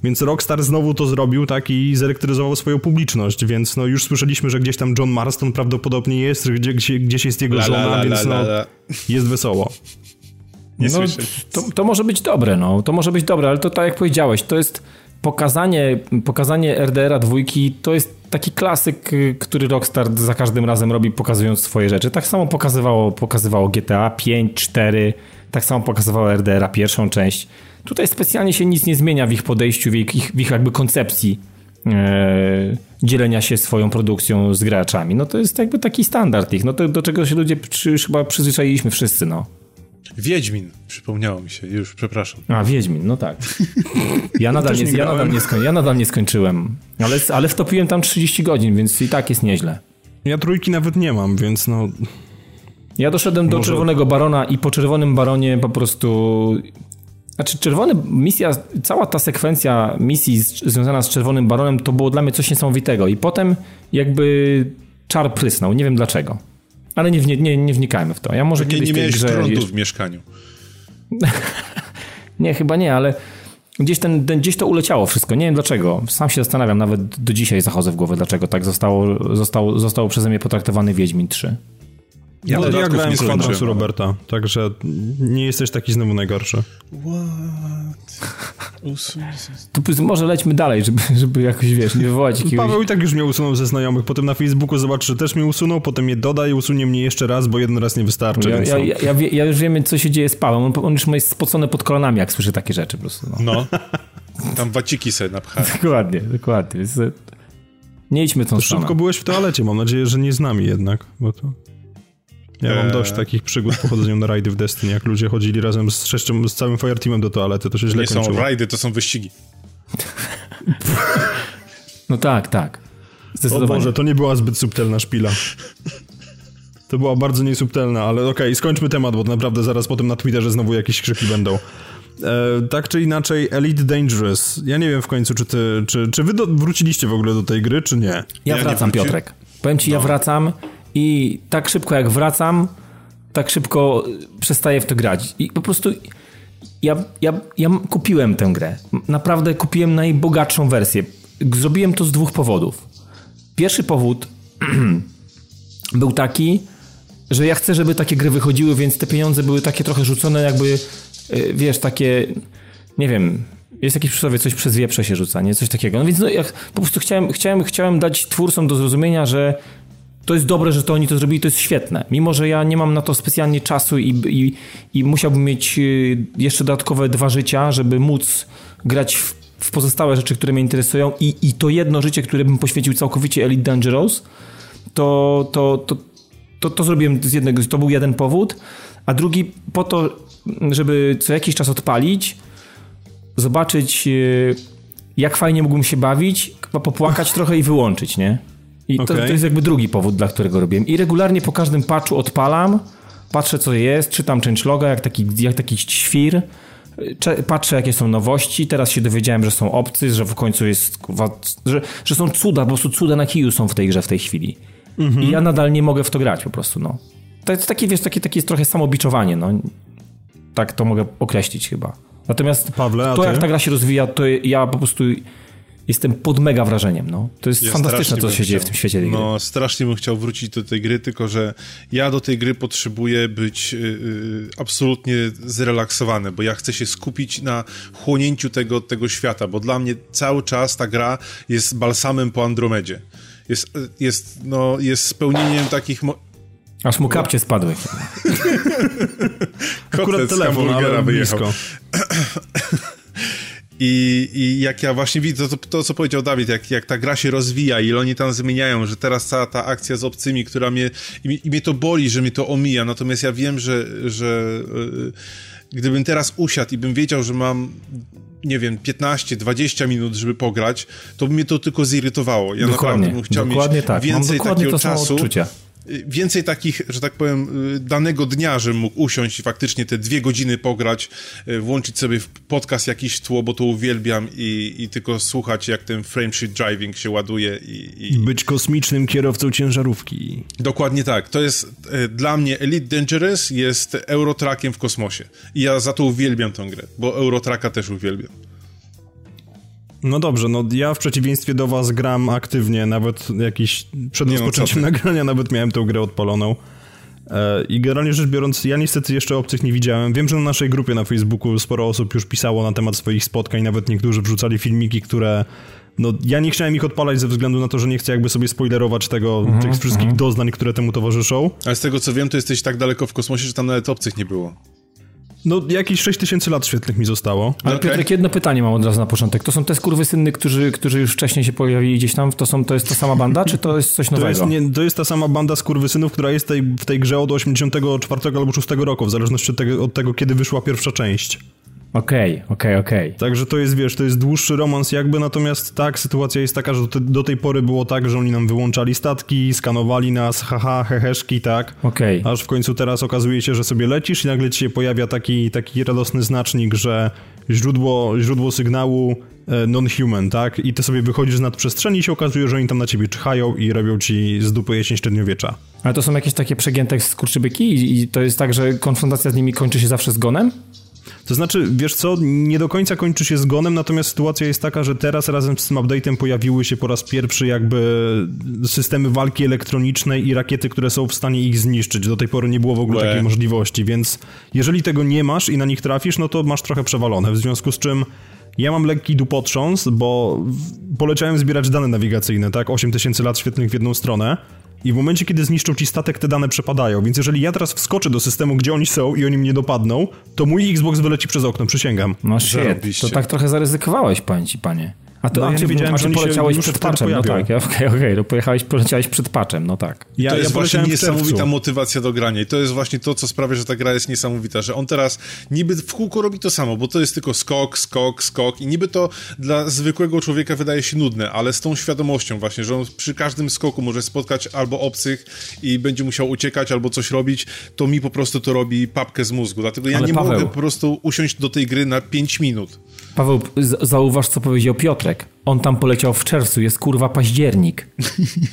Więc Rockstar znowu to zrobił, tak, i zarektoryzował swoją publiczność, więc no już słyszeliśmy, że gdzieś tam John Marston prawdopodobnie jest, gdzie, gdzie, gdzieś jest jego la, żona, la, la, więc no jest wesoło. Nie no, to, to może być dobre, no, to może być dobre, ale to tak jak powiedziałeś, to jest pokazanie, pokazanie RDR-a dwójki, to jest taki klasyk, który Rockstar za każdym razem robi, pokazując swoje rzeczy. Tak samo pokazywało, pokazywało GTA 5, 4, tak samo pokazywało RDR-a pierwszą część. Tutaj specjalnie się nic nie zmienia w ich podejściu, w ich, w ich jakby koncepcji e, dzielenia się swoją produkcją z graczami. No to jest jakby taki standard ich. No to do czego się ludzie przy, chyba przyzwyczailiśmy wszyscy, no. Wiedźmin, przypomniało mi się, już, przepraszam. A, Wiedźmin, no tak. Ja nadal, nie, ja nadal, nie, skoń, ja nadal nie skończyłem, ale, ale wtopiłem tam 30 godzin, więc i tak jest nieźle. Ja trójki nawet nie mam, więc no... Ja doszedłem do Czerwonego Barona i po Czerwonym Baronie po prostu znaczy, czerwony misja, cała ta sekwencja misji z, związana z Czerwonym Baronem to było dla mnie coś niesamowitego. I potem jakby czar prysnął. Nie wiem dlaczego. Ale nie, nie, nie wnikajmy w to. Ja może nie, kiedyś nie miałeś grze... prądu w mieszkaniu. nie, chyba nie, ale gdzieś, ten, ten, gdzieś to uleciało wszystko. Nie wiem dlaczego. Sam się zastanawiam, nawet do dzisiaj zachodzę w głowę, dlaczego tak zostało, zostało, zostało przeze mnie potraktowany Wiedźmin 3. Ja, no, ja grałem Quantusu Roberta, także nie jesteś taki znowu najgorszy. What? To może lećmy dalej, żeby, żeby jakoś, wiesz, nie wywołać jakiegoś... Paweł i tak już mnie usunął ze znajomych, potem na Facebooku zobaczy, że też mnie usunął, potem mnie doda i usunie mnie jeszcze raz, bo jeden raz nie wystarczy. Ja, więc ja, no. ja, ja, wie- ja już wiem, co się dzieje z Pawłem. On, on już ma jest spocony pod kolanami, jak słyszy takie rzeczy po prostu. No. No. Tam waciki sobie napchałem. Dokładnie, dokładnie. E, nie idźmy tą To stronę. szybko byłeś w toalecie, mam nadzieję, że nie z nami jednak, bo to... Ja mam Eee. dość takich przygód po chodzeniu na rajdy w Destiny, jak ludzie chodzili razem z, sześcią, z całym Fireteamem do toalety, to się źle Nie są kończyło. rajdy, to są wyścigi. No tak, tak. O Zdecydowanie. Boże, to nie była zbyt subtelna szpila. To była bardzo niesubtelna, ale okej, skończmy temat, bo naprawdę zaraz potem na Twitterze znowu jakieś krzyki będą. E, tak czy inaczej, Elite Dangerous. Ja nie wiem w końcu, czy ty, czy, czy wy do, wróciliście w ogóle do tej gry, czy nie? Ja, Ja wracam. Piotrek. Powiem ci, ja wracam i tak szybko jak wracam, tak szybko przestaję w to grać. I po prostu ja, ja, ja kupiłem tę grę. Naprawdę kupiłem najbogatszą wersję. Zrobiłem to z dwóch powodów. Pierwszy powód był taki, że ja chcę, żeby takie gry wychodziły, więc te pieniądze były takie trochę rzucone, jakby, y, wiesz, takie, nie wiem, jest jakieś przysłowie, coś przez wieprze się rzuca, nie? Coś takiego. No więc no, po prostu chciałem, chciałem, chciałem dać twórcom do zrozumienia, że to jest dobre, że to oni to zrobili, to jest świetne. Mimo, że ja nie mam na to specjalnie czasu i, i, i musiałbym mieć y, jeszcze dodatkowe dwa życia, żeby móc grać w, w pozostałe rzeczy, które mnie interesują i, i to jedno życie, które bym poświęcił całkowicie Elite Dangerous, to, to, to, to, to zrobiłem z jednego, to był jeden powód, a drugi po to, żeby co jakiś czas odpalić, zobaczyć y, jak fajnie mógłbym się bawić, popłakać trochę i wyłączyć, nie? I to, Okej. to jest jakby drugi powód, dla którego robiłem. I regularnie po każdym patchu odpalam, patrzę co jest, czytam changeloga jak taki, jak taki świr, patrzę jakie są nowości, teraz się dowiedziałem, że są obcy, że w końcu jest, że, że są cuda, po prostu cuda na kiju są w tej grze w tej chwili. I ja nadal nie mogę w to grać po prostu, no. To jest takie, wiesz, takie, takie jest trochę samobiczowanie, no. Tak to mogę określić chyba. Natomiast Pawle, to, jak ta gra się rozwija, to ja po prostu jestem pod mega wrażeniem, no. To jest Ja fantastyczne, co się dzieje w chciał. tym świecie tej gry. No, strasznie bym chciał wrócić do tej gry, tylko że ja do tej gry potrzebuję być y, y, absolutnie zrelaksowany, bo ja chcę się skupić na chłonięciu tego, tego świata, bo dla mnie cały czas ta gra jest balsamem po Andromedzie. Jest, y, jest, no, jest spełnieniem takich... Mo- Aż mu kapcie spadły. Akurat telefon, ale blisko. I, I jak ja właśnie widzę to, to, co powiedział Dawid, jak, jak ta gra się rozwija, ile oni tam zmieniają, że teraz cała ta akcja z obcymi, która mnie. I, i mnie to boli, że mnie to omija. Natomiast ja wiem, że, że yy, gdybym teraz usiadł i bym wiedział, że mam. Nie wiem, 15-20 minut, żeby pograć, to by mnie to tylko zirytowało. Ja naprawdę Dokładnie, bym chciał mieć tak. Więcej takiego czasu. odczucie. Więcej takich, że tak powiem, y, danego dnia, żebym mógł usiąść i faktycznie te dwie godziny pograć, y, włączyć sobie w podcast jakiś w tło, bo to uwielbiam i, i tylko słuchać, jak ten frameshift driving się ładuje i, i... Być kosmicznym kierowcą ciężarówki. Dokładnie tak. To jest y, dla mnie Elite Dangerous jest Eurotrackiem w kosmosie. I ja za to uwielbiam tę grę, bo Eurotracka też uwielbiam. No dobrze, no ja w przeciwieństwie do was gram aktywnie, nawet jakiś przed no, rozpoczęciem ty. nagrania nawet miałem tę grę odpaloną. E, I generalnie rzecz biorąc, ja niestety jeszcze obcych nie widziałem. Wiem, że na naszej grupie na Facebooku sporo osób już pisało na temat swoich spotkań, nawet niektórzy wrzucali filmiki, które... No, ja nie chciałem ich odpalać ze względu na to, że nie chcę jakby sobie spoilerować tego, Mhm, tych wszystkich doznań, które temu towarzyszą. Ale z tego co wiem, to jesteś tak daleko w kosmosie, że tam nawet obcych nie było. No, jakieś 6000 lat świetlnych mi zostało. Ale Okej. Piotrek, jedno pytanie mam od razu na początek. To są te skurwysyny, którzy, którzy już wcześniej się pojawili gdzieś tam? To, są, to jest ta sama banda, czy to jest coś To nowego? jest, nie, to jest ta sama banda skurwysynów, która jest tej, w tej grze od 84 albo 6 roku, w zależności od tego, od tego kiedy wyszła pierwsza część. Okej, okej, okej. Także to jest, wiesz, to jest dłuższy romans jakby, natomiast tak, sytuacja jest taka, że do, te, do tej pory było tak, że oni nam wyłączali statki, skanowali nas, haha, heheszki, tak. Okej. Aż w końcu teraz okazuje się, że sobie lecisz i nagle ci się pojawia taki, taki radosny znacznik, że źródło, źródło sygnału e, non-human, tak? I ty sobie wychodzisz z nadprzestrzeni i się okazuje, że oni tam na ciebie czyhają i robią ci z dupy jesień średniowiecza. Ale to są jakieś takie przegięte skurczybyki i, i to jest tak, że konfrontacja z nimi kończy się zawsze zgonem? To znaczy, wiesz co, nie do końca kończy się zgonem, natomiast sytuacja jest taka, że teraz razem z tym update'em pojawiły się po raz pierwszy jakby systemy walki elektronicznej i rakiety, które są w stanie ich zniszczyć. Do tej pory nie było w ogóle Łe. takiej możliwości, więc jeżeli tego nie masz i na nich trafisz, no to masz trochę przewalone, w związku z czym Ja mam lekki dupotrząs, bo poleciałem zbierać dane nawigacyjne, tak? 8000 lat świetlnych w jedną stronę. I w momencie, kiedy zniszczą ci statek, te dane przepadają. Więc jeżeli ja teraz wskoczę do systemu, gdzie oni są i oni mnie dopadną, to mój Xbox wyleci przez okno, przysięgam. No shit, to tak trochę zaryzykowałeś, powiem ci, panie. A to no, a ja czy, wiedziałem, a że poleciałeś przed patchem? No tak, okej, okej, okay, okay. pojechałeś, poleciałeś przed patchem, no tak. Ja, to jest ja właśnie niesamowita motywacja do grania i to jest właśnie to, co sprawia, że ta gra jest niesamowita, że on teraz niby w kółko robi to samo, bo to jest tylko skok, skok, skok i niby to dla zwykłego człowieka wydaje się nudne, ale z tą świadomością właśnie, że on przy każdym skoku może spotkać albo obcych i będzie musiał uciekać albo coś robić, to mi po prostu to robi papkę z mózgu, dlatego ja ale nie Paweł, mogę po prostu usiąść do tej gry na 5 minut. Paweł, zauważ, co powiedział Piotrek. On tam poleciał w czerwcu, jest kurwa październik.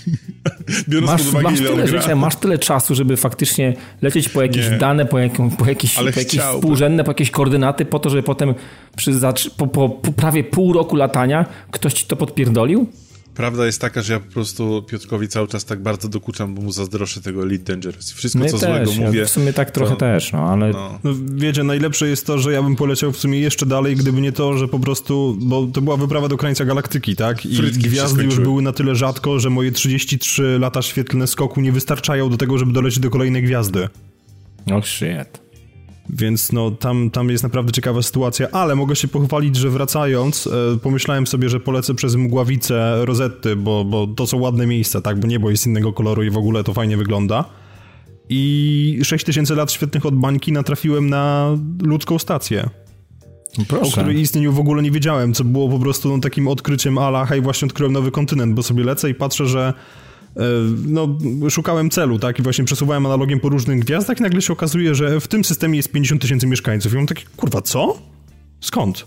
Biorąc masz, pod uwagę, masz tyle życia, masz tyle czasu, żeby faktycznie lecieć po jakieś Nie. dane, po, jaką, po jakieś, Ale po jakieś współrzędne, po jakieś koordynaty, po to, żeby potem przy, po, po, po prawie pół roku latania ktoś ci to podpierdolił? Prawda jest taka, że ja po prostu Piotrkowi cały czas tak bardzo dokuczam, bo mu zazdroszczę tego Elite Dangerous. Wszystko, ja co też, złego mówię... ja w sumie tak trochę to- też, no ale... No. No, wiecie, najlepsze jest to, że ja bym poleciał w sumie jeszcze dalej, gdyby nie to, że po prostu, bo to była wyprawa do krańca galaktyki, tak? I Frytki gwiazdy już były na tyle rzadko, że moje 33 lata świetlne skoku nie wystarczają do tego, żeby dolecieć do kolejnej gwiazdy. Oh shit. Więc no, tam, tam jest naprawdę ciekawa sytuacja, ale mogę się pochwalić, że wracając, e, pomyślałem sobie, że polecę przez mgławice Rozetty, bo, bo to są ładne miejsca, tak? Bo niebo jest innego koloru i w ogóle to fajnie wygląda. I 6000 lat świetnych od bańki natrafiłem na ludzką stację. o Proszę. której istnieniu w ogóle nie wiedziałem, co było po prostu no, takim odkryciem ala, hej, właśnie odkryłem nowy kontynent, bo sobie lecę i patrzę, że no, szukałem celu, tak, i właśnie przesuwałem analogiem po różnych gwiazdach i nagle się okazuje, że w tym systemie jest 50 tysięcy mieszkańców. I mam takie, kurwa, co? Skąd?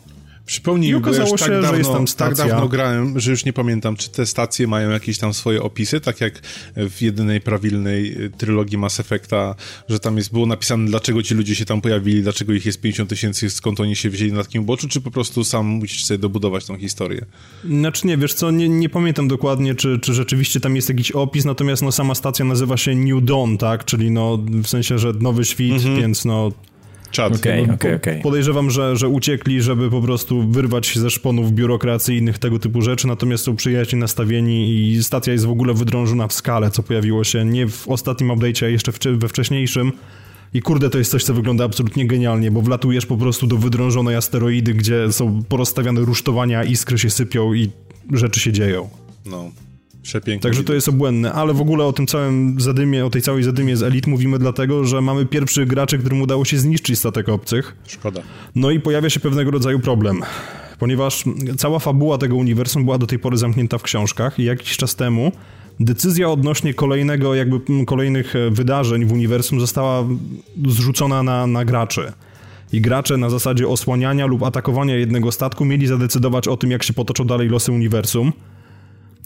Przypomnij, I bo okazało ja już się, tak że dawno, tam tak dawno grałem, że już nie pamiętam, czy te stacje mają jakieś tam swoje opisy, tak jak w jedynej prawilnej y, trylogii Mass Effecta, że tam jest, było napisane, dlaczego ci ludzie się tam pojawili, dlaczego ich jest 50 tysięcy, skąd oni się wzięli na takim uboczu, czy po prostu sam musisz sobie dobudować tą historię. Znaczy nie, wiesz co, nie, nie pamiętam dokładnie, czy, czy rzeczywiście tam jest jakiś opis, natomiast no sama stacja nazywa się New Dawn, tak, czyli no w sensie, że nowy świt, więc no Czad. Okej, No, po- okej. Podejrzewam, że, że uciekli, żeby po prostu wyrwać się ze szponów biurokracyjnych, tego typu rzeczy, natomiast są przyjaźnie nastawieni i stacja jest w ogóle wydrążona w skale, co pojawiło się nie w ostatnim update'cie, a jeszcze we wcześniejszym. I kurde, to jest coś, co wygląda absolutnie genialnie, bo wlatujesz po prostu do wydrążonej asteroidy, gdzie są porozstawiane rusztowania, iskry się sypią i rzeczy się dzieją. No, przepięknie. Także to jest obłędne, ale w ogóle o tym całym zadymie, o tej całej zadymie z Elite mówimy dlatego, że mamy pierwszych graczy, którym udało się zniszczyć statek obcych. Szkoda. No i pojawia się pewnego rodzaju problem, ponieważ cała fabuła tego uniwersum była do tej pory zamknięta w książkach i jakiś czas temu decyzja odnośnie kolejnego, jakby kolejnych e, wydarzeń w uniwersum została zrzucona na, na graczy. I gracze na zasadzie osłaniania lub atakowania jednego statku mieli zadecydować o tym, jak się potoczą dalej losy uniwersum.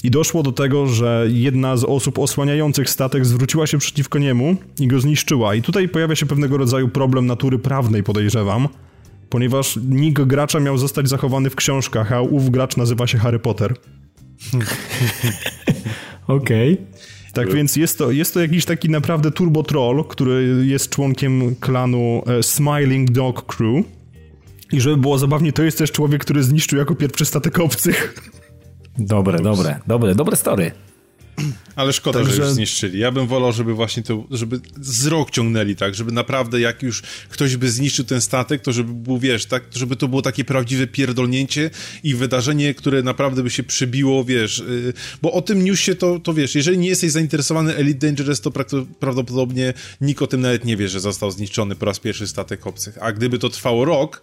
I doszło do tego, że jedna z osób osłaniających statek zwróciła się przeciwko niemu i go zniszczyła. I tutaj pojawia się pewnego rodzaju problem natury prawnej, podejrzewam, ponieważ nick gracza miał zostać zachowany w książkach, a ów gracz nazywa się Harry Potter. Okej. Tak więc jest to, jest to jakiś taki naprawdę turbo troll, który jest członkiem klanu e, Smiling Dog Crew. I żeby było zabawnie, to jest też człowiek, który zniszczył jako pierwszy statek obcych. Dobre, dobre, dobre, dobre story. Ale szkoda, Także- że już zniszczyli. Ja bym wolał, żeby właśnie to, żeby z rok ciągnęli, tak, żeby naprawdę jak już ktoś by zniszczył ten statek, to żeby był, wiesz, tak, żeby to było takie prawdziwe pierdolnięcie i wydarzenie, które naprawdę by się przybiło, wiesz, yy, bo o tym newsie to, to wiesz, jeżeli nie jesteś zainteresowany Elite Dangerous, to prakty- prawdopodobnie nikt o tym nawet nie wie, że został zniszczony po raz pierwszy statek obcych. A gdyby to trwało rok,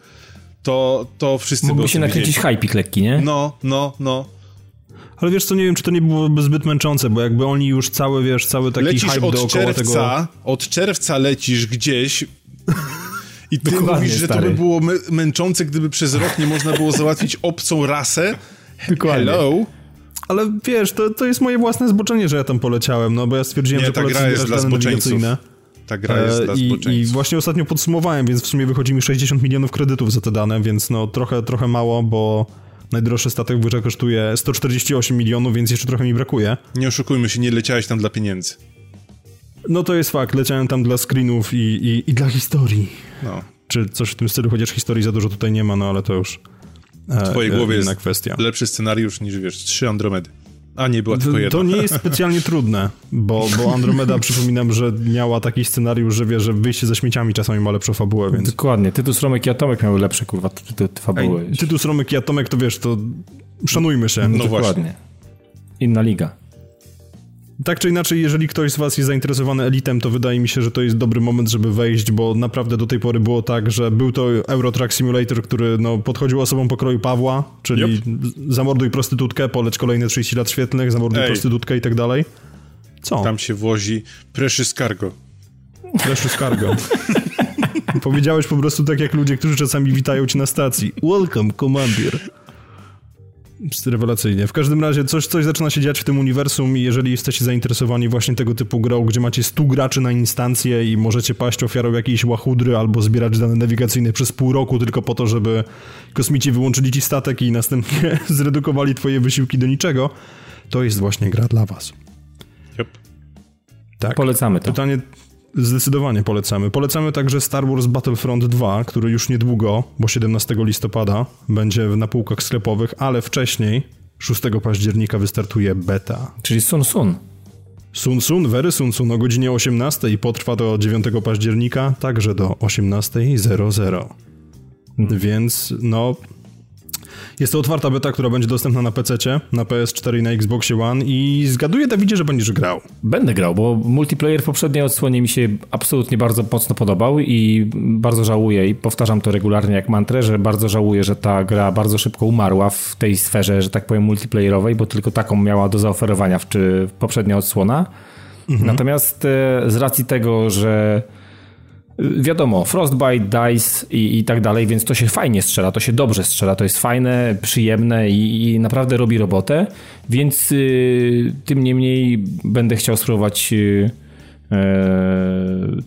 to, to wszyscy by Mógłby się tym nakręcić hypik lekki, nie? No, no, no. Ale wiesz co, nie wiem, czy to nie byłoby zbyt męczące, bo jakby oni już cały, wiesz, cały taki lecisz hype od dookoła czerwca, tego... od czerwca lecisz gdzieś i ty Dokładnie, mówisz, że to stary. by było mę- męczące, gdyby przez rok nie można było załatwić obcą rasę. Dokładnie. Hello? Ale wiesz, to, to jest moje własne zboczenie, że ja tam poleciałem, no bo ja stwierdziłem, Nie, że ta polecę gra jest dla nawigacyjne. Ta gra jest E, dla I, I właśnie ostatnio podsumowałem, więc w sumie wychodzi mi 60 milionów kredytów za te dane, więc no trochę, trochę mało, bo najdroższy statek w grze kosztuje 148 milionów, więc jeszcze trochę mi brakuje. Nie oszukujmy się, nie leciałeś tam dla pieniędzy. No to jest fakt, leciałem tam dla screenów i, i, i dla historii. No. Czy coś w tym stylu, chociaż historii za dużo tutaj nie ma, no ale to już W twojej e, głowie jest kwestia. lepszy scenariusz niż, wiesz, trzy Andromedy. A nie, była tylko To, jedna. to nie jest specjalnie trudne, bo, bo Andromeda, przypominam, że miała taki scenariusz, że wie, że wyjście ze śmieciami czasami ma lepszą fabułę, więc... Dokładnie. Tytus Romek i Atomek miały lepsze, kurwa, ty, ty, ty fabuły. Ej, Tytus Romek i Atomek, to wiesz, to szanujmy się. No Dokładnie. Inna liga. Tak czy inaczej, jeżeli ktoś z was jest zainteresowany Elitem, to wydaje mi się, że to jest dobry moment, żeby wejść, bo naprawdę do tej pory było tak, że był to Eurotrack Simulator, który no, podchodził osobom pokroju Pawła, czyli Yep. zamorduj prostytutkę, poleć kolejne 30 lat świetlnych, zamorduj Ej. prostytutkę i tak dalej. Co? Tam się włozi Precious Cargo. Precious Cargo. Powiedziałeś po prostu tak jak ludzie, którzy czasami witają cię na stacji. Welcome, Commander. Jest Rewelacyjnie. W każdym razie coś, coś zaczyna się dziać w tym uniwersum i jeżeli jesteście zainteresowani właśnie tego typu grą, gdzie macie 100 graczy na instancję i możecie paść ofiarą jakiejś łachudry albo zbierać dane nawigacyjne przez pół roku tylko po to, żeby kosmici wyłączyli ci statek i następnie zredukowali twoje wysiłki do niczego, to jest właśnie gra dla was. Yep. Tak. Polecamy to. Pytanie zdecydowanie polecamy. Polecamy także Star Wars Battlefront 2, który już niedługo, bo 17 listopada, będzie na półkach sklepowych, ale wcześniej, 6 października, wystartuje beta. Czyli Sun Sun. Sun Sun, Very Sun Sun o godzinie 18 i potrwa do 9 października, także do 18.00. Więc no. Jest to otwarta beta, która będzie dostępna na PC, na PS4 i na Xboxie One i zgaduję, Dawidzie, że będziesz grał. Będę grał, bo multiplayer w poprzedniej odsłonie mi się absolutnie bardzo mocno podobał i bardzo żałuję i powtarzam to regularnie jak mantrę, że bardzo żałuję, że ta gra bardzo szybko umarła w tej sferze, że tak powiem multiplayerowej, bo tylko taką miała do zaoferowania w, czy poprzednia odsłona. Natomiast e, z racji tego, że wiadomo, Frostbite, DICE i, i tak dalej, więc to się fajnie strzela, to się dobrze strzela, to jest fajne, przyjemne i, i naprawdę robi robotę, więc y, tym niemniej będę chciał spróbować y, e,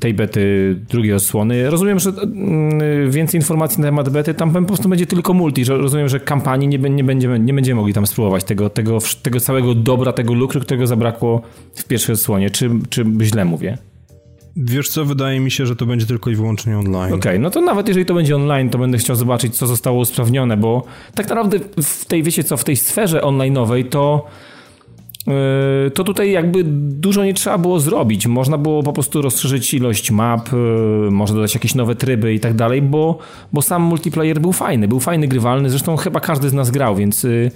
tej bety drugiej odsłony. Rozumiem, że y, więcej informacji na temat bety, tam po prostu będzie tylko multi, że rozumiem, że kampanii nie, nie, będziemy, nie będziemy mogli tam spróbować tego, tego, tego całego dobra, tego lukru, którego zabrakło w pierwszej odsłonie, czy, czy źle mówię? Wiesz co, wydaje mi się, że to będzie tylko i wyłącznie online. Okej, no to nawet jeżeli to będzie online, to będę chciał zobaczyć, co zostało usprawnione, bo tak naprawdę w tej, wiecie co, w tej sferze online'owej to yy, to tutaj jakby dużo nie trzeba było zrobić. Można było po prostu rozszerzyć ilość map, yy, można dodać jakieś nowe tryby i tak dalej, bo, bo sam multiplayer był fajny, był fajny, grywalny, zresztą chyba każdy z nas grał, więc yy,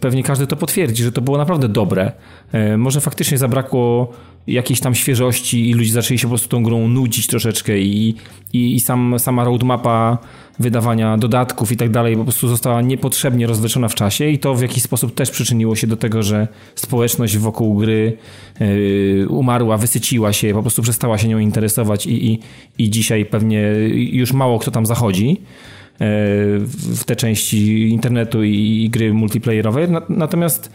pewnie każdy to potwierdzi, że to było naprawdę dobre. Yy, może faktycznie zabrakło jakiejś tam świeżości i ludzie zaczęli się po prostu tą grą nudzić troszeczkę i, i, i sam, sama roadmapa wydawania dodatków i tak dalej po prostu została niepotrzebnie rozwleczona w czasie i to w jakiś sposób też przyczyniło się do tego, że społeczność wokół gry yy, umarła, wysyciła się, po prostu przestała się nią interesować i, i, i dzisiaj pewnie już mało kto tam zachodzi w te części internetu i, gry multiplayerowe. Na- Natomiast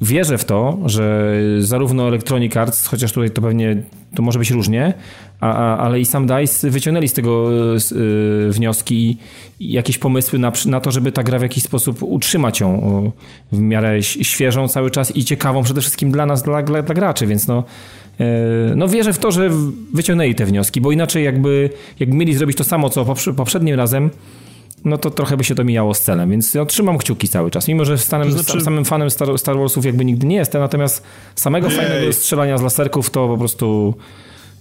wierzę w to, że zarówno Electronic Arts, chociaż tutaj to pewnie to może być różnie, a, a, ale i sam DICE wyciągnęli z tego s- y, wnioski i, jakieś pomysły na, na to, żeby ta gra w jakiś sposób utrzymać ją w miarę świeżą cały czas i ciekawą przede wszystkim dla nas, dla, dla, dla graczy, więc no no wierzę w to, że wyciągnęli te wnioski, bo inaczej jakby, jakby mieli zrobić to samo, co poprze- poprzednim razem, no to trochę by się to mijało z celem, więc ja trzymam kciuki cały czas. Mimo, że stanem, To znaczy- samym fanem Star, Star Warsów jakby nigdy nie jestem, natomiast samego Ej. fajnego strzelania z laserków to po prostu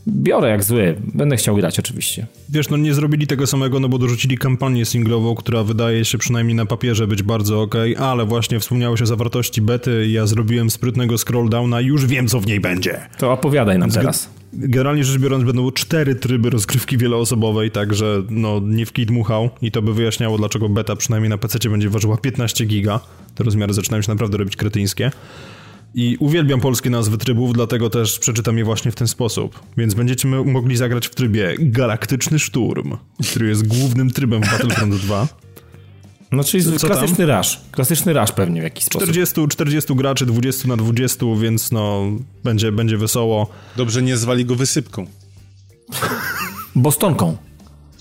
biorę jak zły. Będę chciał grać oczywiście. Wiesz, no nie zrobili tego samego, no bo dorzucili kampanię singlową, która wydaje się przynajmniej na papierze być bardzo ok, ale właśnie wspomniałeś o zawartości bety, ja zrobiłem sprytnego scroll downa, już wiem co w niej będzie. To opowiadaj nam teraz. Generalnie rzecz biorąc będą cztery tryby rozgrywki wieloosobowej, także no nie w kij dmuchał i to by wyjaśniało dlaczego beta przynajmniej na PC będzie ważyła 15 giga. Te rozmiary zaczynają się naprawdę robić kretyńskie. I uwielbiam polskie nazwy trybów, dlatego też przeczytam je właśnie w ten sposób. Więc będziecie mogli zagrać w trybie Galaktyczny Szturm, który jest głównym trybem w Battlefront 2. No czyli Co- co klasyczny rush. Klasyczny rush pewnie w jakiś sposób. 40, 40 graczy, 20 na 20, więc no będzie, będzie wesoło. Dobrze nie zwali go wysypką. Bostonką.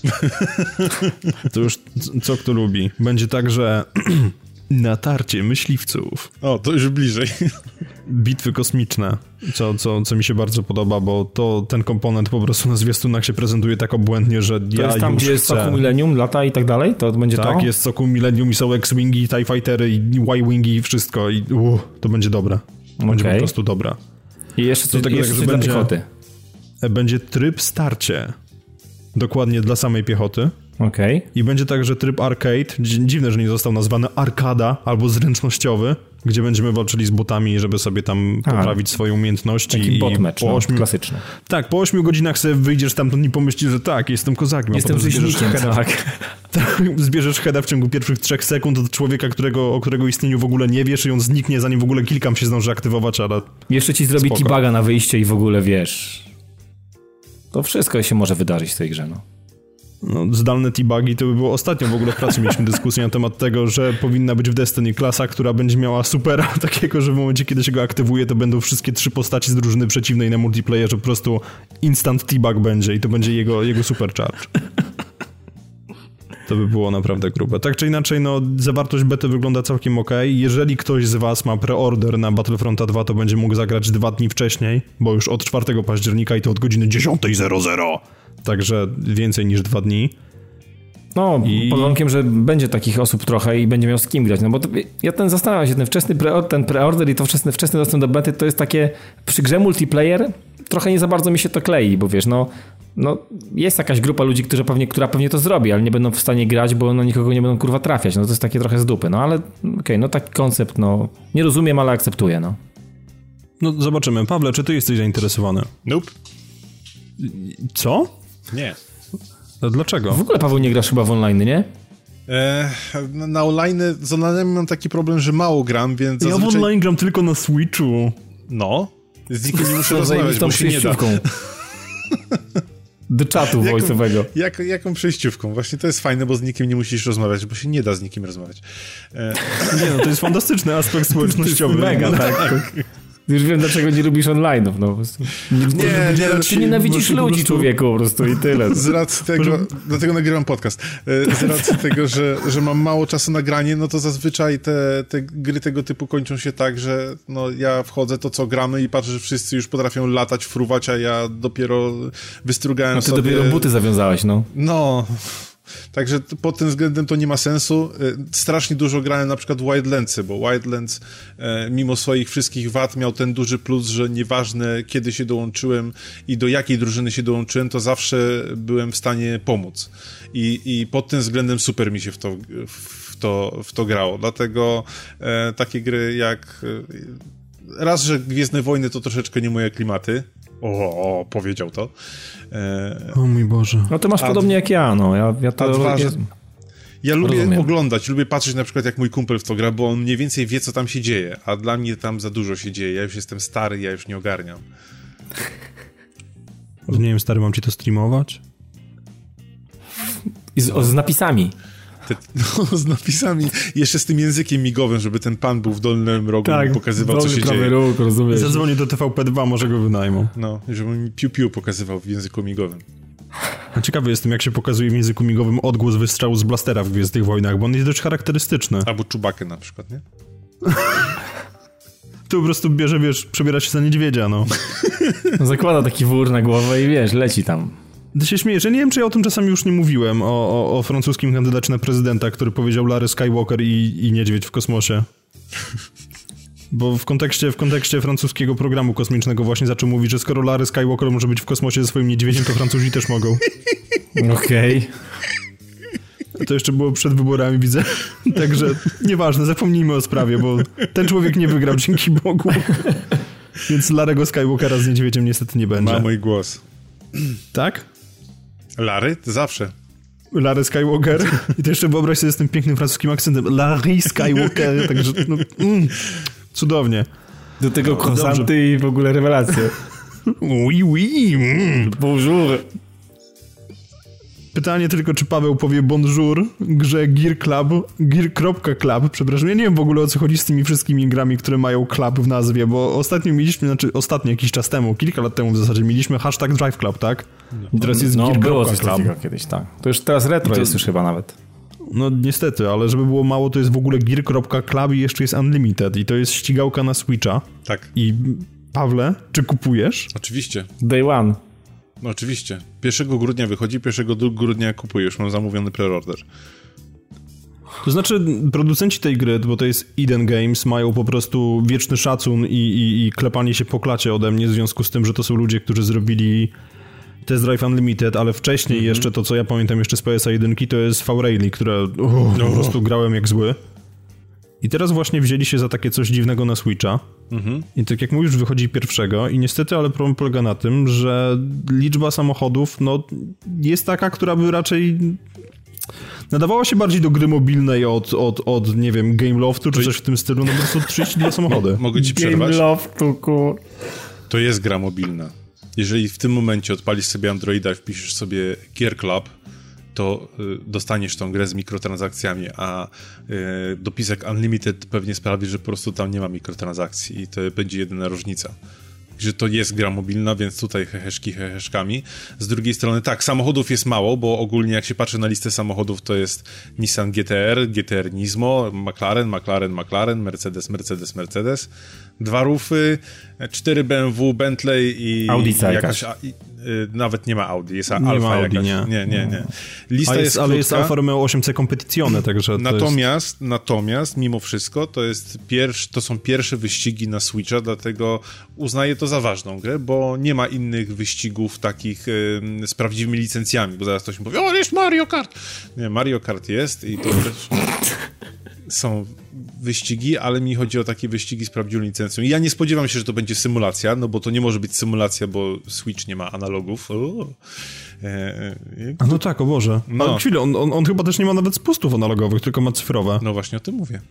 To już co kto lubi. Będzie także natarcie myśliwców. O, to już bliżej. bitwy kosmiczne, co, co, co mi się bardzo podoba, bo to ten komponent po prostu na zwiastunach się prezentuje tak obłędnie, że To ja jest tam, już gdzie jest chcę. Soku Millennium, lata i tak dalej? To będzie Tak, to? jest Soku Millennium i są X-Wingi, TIE Fightery i Y-Wingi i wszystko i uh, to będzie dobre. Będzie Okej. po prostu dobre. I jeszcze coś, Do tego jeszcze tak, że dla będzie- piechoty. E, Będzie tryb starcie. Dokładnie dla samej piechoty. Okej. I będzie także tryb arcade. Dzi- Dziwne, że nie został nazwany arkada albo zręcznościowy, gdzie będziemy walczyli z botami, żeby sobie tam A, poprawić swoje umiejętności. Taki i bot match, po no, ośmiu... klasyczny. Tak, po 8 godzinach sobie wyjdziesz stamtąd i pomyślisz, że tak, jestem kozakiem. Jestem zbierzesz heada, tak. tak, zbierzesz heada w ciągu pierwszych trzech sekund od człowieka, którego, o którego istnieniu w ogóle nie wiesz i on zniknie, zanim w ogóle kilkam się zdąży aktywować, ale Jeszcze ci zrobi Spoko. T-baga na wyjście i w ogóle wiesz. To wszystko się może wydarzyć w tej grze, no. No, zdalne T-bugi to by było ostatnio w ogóle w pracy mieliśmy dyskusję na temat tego, że powinna być w Destiny klasa, która będzie miała supera takiego, że w momencie kiedy się go aktywuje, to będą wszystkie trzy postaci z drużyny przeciwnej na multiplayerze, po prostu instant T-bug będzie i to będzie jego, jego supercharge. To by było naprawdę grube. Tak czy inaczej, no, zawartość bety wygląda całkiem ok. Jeżeli ktoś z Was ma preorder na Battlefronta 2, to będzie mógł zagrać dwa dni wcześniej, bo już od 4 października i to od godziny 10.00. Także więcej niż dwa dni. No, I- pod warunkiem, że będzie takich osób trochę i będzie miał z kim grać. No bo to, ja ten zastanawiam się, ten wczesny preorder, ten preorder i to wczesny, wczesny dostęp do bety to jest takie przy grze multiplayer trochę nie za bardzo mi się to klei, bo wiesz, no, no jest jakaś grupa ludzi, którzy pewnie, która pewnie to zrobi, ale nie będą w stanie grać, bo no nikogo nie będą kurwa trafiać. No to jest takie trochę z dupy. No ale okej, no taki koncept, no nie rozumiem, ale akceptuję, no. No zobaczymy. Pawle, czy ty jesteś zainteresowany? Nope. Co? Nie. A dlaczego? W ogóle Paweł nie grasz chyba w online, nie? E, na- na online z online mam taki problem, że mało gram, więc Ja w zazwyczaj... online gram tylko na Switchu. No. Z nikim nie muszę rozmawiać, bo się nie da. przejściówką. Do czatu Jaką- voice'owego. Jak, jaką przejściówką? Właśnie to jest fajne, bo z nikim nie musisz rozmawiać, bo się nie da z nikim rozmawiać. E, Nie no, to jest fantastyczny aspekt społecznościowy. Mega, tak. Już wiem, dlaczego nie lubisz online'ów, no po prostu. Nie, nie, Ty raczej nienawidzisz po ludzi, prostu- człowieku, po prostu i tyle. Z racji tego, dlatego nagrywam podcast. E, Z racji tego, że, że mam mało czasu na granie, no to zazwyczaj te, te gry tego typu kończą się tak, że no ja wchodzę to co gramy i patrzę, że wszyscy już potrafią latać, fruwać, a ja dopiero wystrugałem No ty sobie... dopiero buty zawiązałeś, no. No. Także pod tym względem to nie ma sensu. Y, Strasznie dużo grałem na przykład w Wildlandsy, bo Wildlands e, mimo swoich wszystkich wad miał ten duży plus, że nieważne kiedy się dołączyłem i do jakiej drużyny się dołączyłem, to zawsze byłem w stanie pomóc. I, i pod tym względem super mi się w to, w to, w to grało. Dlatego e, takie gry jak... E, raz, że Gwiezdne Wojny to troszeczkę nie moje klimaty. O, o powiedział to. E, O mój Boże. No to masz A podobnie jak ja, no. Ja, ja to... dwa, że- ja, lubię Rozumiem. oglądać, lubię patrzeć na przykład jak mój kumpel w to gra, bo on mniej więcej wie, co tam się dzieje, a dla mnie tam za dużo się dzieje. Ja już jestem stary, ja już nie ogarniam. Nie wiem, stary, mam ci to streamować? I z, o, z napisami. Te, no, z napisami, jeszcze z tym językiem migowym, żeby ten pan był w dolnym rogu i pokazywał, co Tak, się dzieje. Róg, rozumiesz. Zadzwonię do TVP2, może go wynajmą. No, żeby mi piu-piu pokazywał w języku migowym. A ciekawy jestem, jak się pokazuje w języku migowym odgłos wystrzału z blastera w Gwiezdnych Wojnach, bo on jest dość charakterystyczny. Albo czubakę na przykład, nie? Tu po prostu bierze, wiesz, przebiera się za niedźwiedzia, no. No, Zakłada taki wór na głowę i wiesz, leci tam. Ty się śmiejesz, ja nie wiem, czy ja o tym czasami już nie mówiłem, o, o, o francuskim kandydacie na prezydenta, który powiedział Larry Skywalker i, i niedźwiedź w kosmosie. Bo w kontekście, w kontekście francuskiego programu kosmicznego właśnie zaczął mówić, że skoro Larry Skywalker może być w kosmosie ze swoim niedźwiedziem, to Francuzi też mogą. Okej. To jeszcze było przed wyborami, widzę. Także nieważne, zapomnijmy o sprawie, bo ten człowiek nie wygrał, dzięki Bogu. Więc Larego Skywalkera z niedźwiedziem niestety nie będzie. Ma mój głos. Tak? Lary? To zawsze. Larry Skywalker. I to jeszcze wyobraź sobie z tym pięknym francuskim akcentem. Larry Skywalker. Także no, mm, cudownie. Do tego konsanty i w ogóle rewelacje. Oui, oui. Mm. Bonjour. Pytanie tylko, czy Paweł powie bonjour grze Gear Club, gear.club, przepraszam, ja nie wiem w ogóle o co chodzi z tymi wszystkimi grami, które mają club w nazwie, bo ostatnio mieliśmy, znaczy ostatnio jakiś czas temu, kilka lat temu w zasadzie, mieliśmy hashtag Drive Club, tak? I teraz jest No, było coś Club. takiego kiedyś, tak. To już teraz retro to- jest już chyba nawet. No niestety, ale żeby było mało, to jest w ogóle gear.club i jeszcze jest Unlimited i to jest ścigałka na Switcha. Tak. I Pawle, czy kupujesz? Oczywiście. Day one. No oczywiście. 1 grudnia wychodzi, 1 grudnia kupuję, już mam zamówiony preorder. To znaczy, producenci tej gry, bo to jest Eden Games, mają po prostu wieczny szacun i, i, i klepanie się po klacie ode mnie w związku z tym, że to są ludzie, którzy zrobili Test Drive Unlimited, ale wcześniej mm -hmm. jeszcze to, co ja pamiętam jeszcze z PSA 1, to jest V-Rally, które uh, no. po prostu grałem jak zły. I teraz właśnie wzięli się za takie coś dziwnego na Switcha. Mhm. I tak jak mówisz, wychodzi pierwszego i niestety, ale problem polega na tym, że liczba samochodów, no, jest taka, która by raczej nadawała się bardziej do gry mobilnej od, od, od nie wiem, Game Loftu czy coś w tym stylu, no po prostu 32 samochody. Mogę ci przerwać? Game Loftu, kur... To jest gra mobilna. Jeżeli w tym momencie odpalisz sobie Androida i wpiszesz sobie Gear Club, to y, dostaniesz tą grę z mikrotransakcjami, a y, dopisek Unlimited pewnie sprawi, że po prostu tam nie ma mikrotransakcji i to będzie jedyna różnica że to jest gra mobilna, więc tutaj heheszki heheszkami. Z drugiej strony tak, samochodów jest mało, bo ogólnie jak się patrzy na listę samochodów, to jest Nissan GTR, GTR Nismo, McLaren, McLaren, McLaren, Mercedes, Mercedes, Mercedes, dwa rufy, cztery BMW, Bentley i Audi jakaś, i, y, nawet nie ma Audi, jest nie Alfa ma Audi, jakaś. Nie, nie, nie. nie. Lista jest, jest ale jest Alfa Romeo 8C Competizione, także natomiast, jest... natomiast, mimo wszystko, to jest pierwszy, to są pierwsze wyścigi na Switcha, dlatego uznaję to za ważną grę, bo nie ma innych wyścigów takich y, z prawdziwymi licencjami, bo zaraz ktoś mi powie, o, jest Mario Kart! Nie, Mario Kart jest i to też są wyścigi, ale mi chodzi o takie wyścigi z prawdziwą licencją. I ja nie spodziewam się, że to będzie symulacja, no bo to nie może być symulacja, bo Switch nie ma analogów. E, e, A no tak, o Boże. No. Ale chwilę, on, on, on, chyba też nie ma nawet spustów analogowych, tylko ma cyfrowe. No właśnie o tym mówię.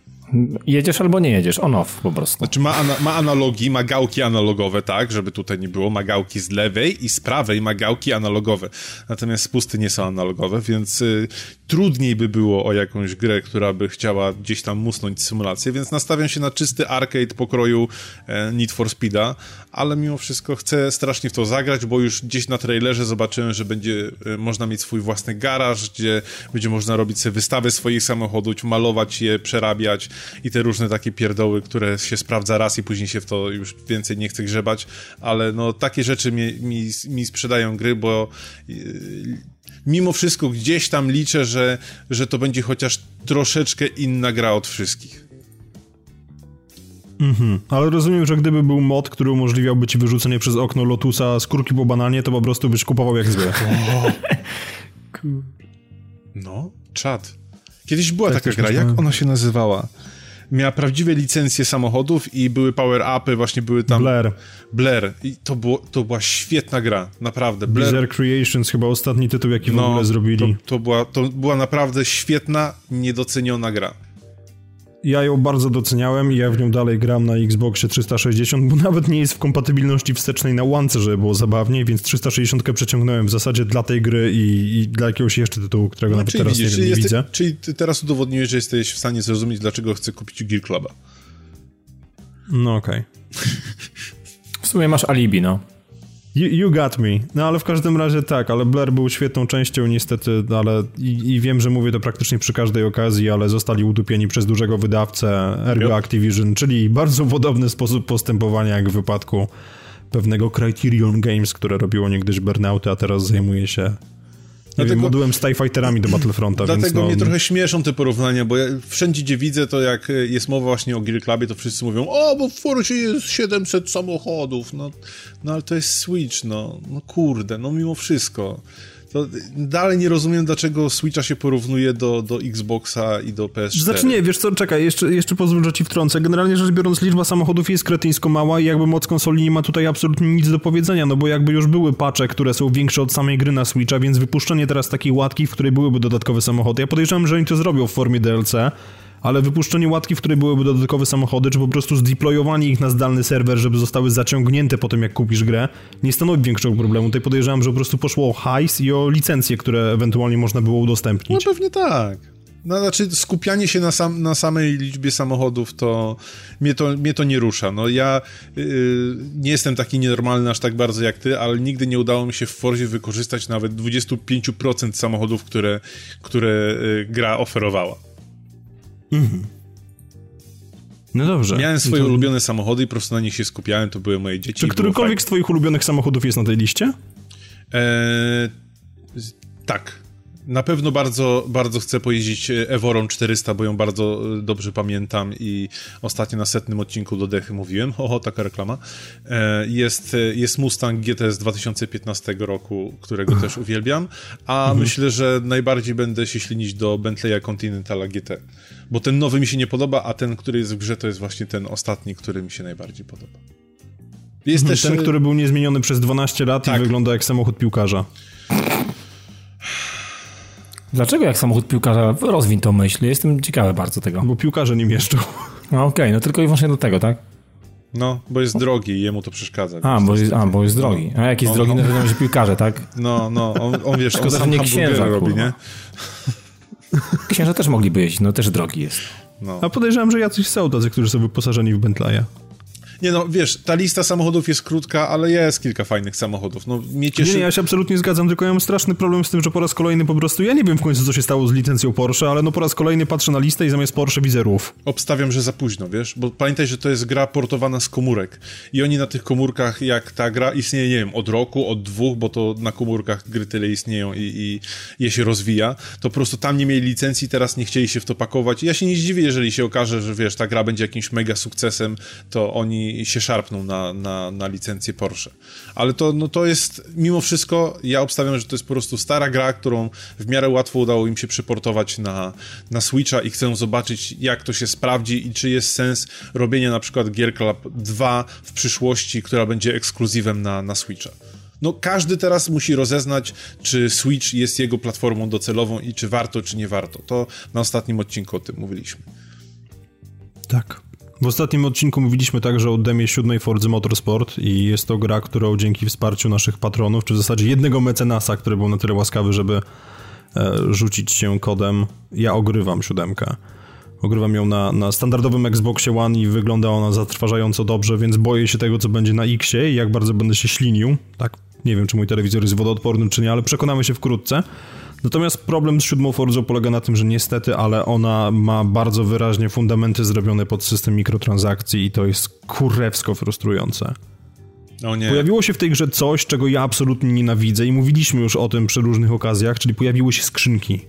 Jedziesz albo nie jedziesz, on-off po prostu. Znaczy ma, ana ma analogi, ma gałki analogowe, tak, żeby tutaj nie było, ma gałki z lewej i z prawej ma gałki analogowe. Natomiast spusty nie są analogowe, więc y, trudniej by było o jakąś grę, która by chciała gdzieś tam musnąć symulację, więc nastawiam się na czysty arcade pokroju e, Need for Speeda, ale mimo wszystko chcę strasznie w to zagrać, bo już gdzieś na trailerze zobaczyłem, że będzie e, można mieć swój własny garaż, gdzie będzie można robić sobie wystawy swoich samochodów, malować je, przerabiać i te różne takie pierdoły, które się sprawdza raz i później się w to już więcej nie chce grzebać, ale no takie rzeczy mi, mi, mi sprzedają gry, bo yy, mimo wszystko gdzieś tam liczę, że, że to będzie chociaż troszeczkę inna gra od wszystkich. Mhm, ale rozumiem, że gdyby był mod, który umożliwiałby ci wyrzucenie przez okno Lotusa skórki po bananie, to po prostu byś kupował jak zwykle. no, czad. Kiedyś była tak taka gra, jak ona się nazywała? Miała prawdziwe licencje samochodów i były power-upy, właśnie były tam... Blair. Blair. I to, było, to była świetna gra, naprawdę. Blair... Bizarre Creations, chyba ostatni tytuł, jaki no, w ogóle zrobili. To, to, była, to była naprawdę świetna, niedoceniona gra. Ja ją bardzo doceniałem i ja w nią dalej gram na Xboxie 360, bo nawet nie jest w kompatybilności wstecznej na łance, żeby było zabawniej, więc 360 przeciągnąłem w zasadzie dla tej gry i, i dla jakiegoś jeszcze tytułu, którego no, nawet teraz widzisz, nie, nie widzę. Czyli ty teraz udowodniłeś, że jesteś w stanie zrozumieć, dlaczego chcę kupić Gear Cluba. No okej. Okay. W sumie masz alibi, no. You, you, got me. No ale w każdym razie tak, ale Blair był świetną częścią niestety, ale i, i, wiem, że mówię to praktycznie przy każdej okazji, ale zostali udupieni przez dużego wydawcę Ergo. Activision, czyli bardzo podobny sposób postępowania jak w wypadku pewnego Criterion Games, które robiło niegdyś Burnouty, a teraz zajmuje się Dlatego, wiem, modułem z TIE Fighterami do Battlefronta. Dlatego no... mnie trochę śmieszą te porównania, bo ja wszędzie, gdzie widzę to, jak jest mowa właśnie o Gear Clubie, to wszyscy mówią, o, bo w Forcie jest 700 samochodów, no, no ale to jest Switch, no, no kurde, no mimo wszystko to dalej nie rozumiem, dlaczego Switcha się porównuje do, do Xboxa i do PS4. Znaczy nie, wiesz co, czekaj, jeszcze, jeszcze pozwól, że ci wtrącę. Generalnie rzecz biorąc, liczba samochodów jest kretyńsko mała i jakby moc konsoli nie ma tutaj absolutnie nic do powiedzenia, no bo jakby już były pacze, które są większe od samej gry na Switcha, więc wypuszczenie teraz takiej łatki, w której byłyby dodatkowe samochody. Ja podejrzewam, że oni to zrobią w formie DLC, ale wypuszczenie łatki, w której byłyby dodatkowe samochody, czy po prostu zdeployowanie ich na zdalny serwer, żeby zostały zaciągnięte po tym, jak kupisz grę, nie stanowi większego problemu. Tutaj podejrzewam, że po prostu poszło o hajs i o licencje, które ewentualnie można było udostępnić. No pewnie tak. No, znaczy skupianie się na, sam, na samej liczbie samochodów, to mnie to, mnie to nie rusza. No ja yy, nie jestem taki nienormalny aż tak bardzo jak ty, ale nigdy nie udało mi się w Forzie wykorzystać nawet 25% samochodów, które, które yy, gra oferowała. Mhm. No dobrze. Miałem swoje to... ulubione samochody i po prostu na nich się skupiałem, to były moje dzieci. Czy którykolwiek z twoich ulubionych samochodów jest na tej liście? Eee, tak. Na pewno bardzo, bardzo chcę pojeździć Eworą 400, bo ją bardzo e, dobrze pamiętam i ostatnio na setnym odcinku do Dechy mówiłem, oho, taka reklama. E, jest, e, jest Mustang GT z 2015 roku, którego też uwielbiam, a mhm. myślę, że najbardziej będę się ślinić do Bentleya Continentala GT, bo ten nowy mi się nie podoba, a ten, który jest w grze, to jest właśnie ten ostatni, który mi się najbardziej podoba. Jest mhm, też... Ten, który był niezmieniony przez 12 lat tak. i wygląda jak samochód piłkarza. Dlaczego jak samochód piłkarza? Rozwin tą myśl. Jestem ciekawy bardzo tego. Bo piłkarze nie mieszczą. No okej, okay, no tylko i wyłącznie do tego, tak? No, bo jest drogi i jemu to przeszkadza. A, bo jest, a, bo jest drogi. A jak jest on, drogi, on, no to wiadomo, że piłkarze, tak? No, no, on, on wiesz, on sam księża robi, nie? Księża też mogliby jeździć, no też drogi jest. No. A podejrzewam, że jacyś są tacy, którzy są wyposażeni w Bentleya. Nie no, wiesz, ta lista samochodów jest krótka, ale jest kilka fajnych samochodów. No, mnie cieszy... Nie, ja się absolutnie zgadzam, tylko ja mam straszny problem z tym, że po raz kolejny po prostu, ja nie wiem w końcu, co się stało z licencją Porsche, ale no po raz kolejny patrzę na listę i zamiast Porsche widzę RUF. Obstawiam, że za późno, wiesz, bo pamiętaj, że to jest gra portowana z komórek i oni na tych komórkach, jak ta gra istnieje, nie wiem, od roku, od dwóch, bo to na komórkach gry tyle istnieją i, i je się rozwija, to po prostu tam nie mieli licencji, teraz nie chcieli się w to pakować. Ja się nie zdziwię, jeżeli się okaże, że wiesz, ta gra będzie jakimś mega sukcesem, to oni się szarpną na, na, na licencję Porsche. Ale to, no to jest, mimo wszystko, ja obstawiam, że to jest po prostu stara gra, którą w miarę łatwo udało im się przyportować na, na Switcha i chcę zobaczyć, jak to się sprawdzi i czy jest sens robienia na przykład Gear Club 2 w przyszłości, która będzie ekskluzywem na, na Switcha. No każdy teraz musi rozeznać, czy Switch jest jego platformą docelową i czy warto, czy nie warto. To na ostatnim odcinku o tym mówiliśmy. Tak. W ostatnim odcinku mówiliśmy także o demie siódmej Forza Motorsport i jest to gra, którą dzięki wsparciu naszych patronów, czy w zasadzie jednego mecenasa, który był na tyle łaskawy, żeby e, rzucić się kodem, ja ogrywam siódemkę. Ogrywam ją na, na standardowym Xboxie One i wygląda ona zatrważająco dobrze, więc boję się tego, co będzie na Xie i jak bardzo będę się ślinił. Tak, nie wiem, czy mój telewizor jest wodoodporny, czy nie, ale przekonamy się wkrótce. Natomiast problem z siódmą Forzą polega na tym, że niestety, ale ona ma bardzo wyraźnie fundamenty zrobione pod system mikrotransakcji i to jest kurewsko frustrujące. Pojawiło się w tej grze coś, czego ja absolutnie nienawidzę i mówiliśmy już o tym przy różnych okazjach, czyli pojawiły się skrzynki.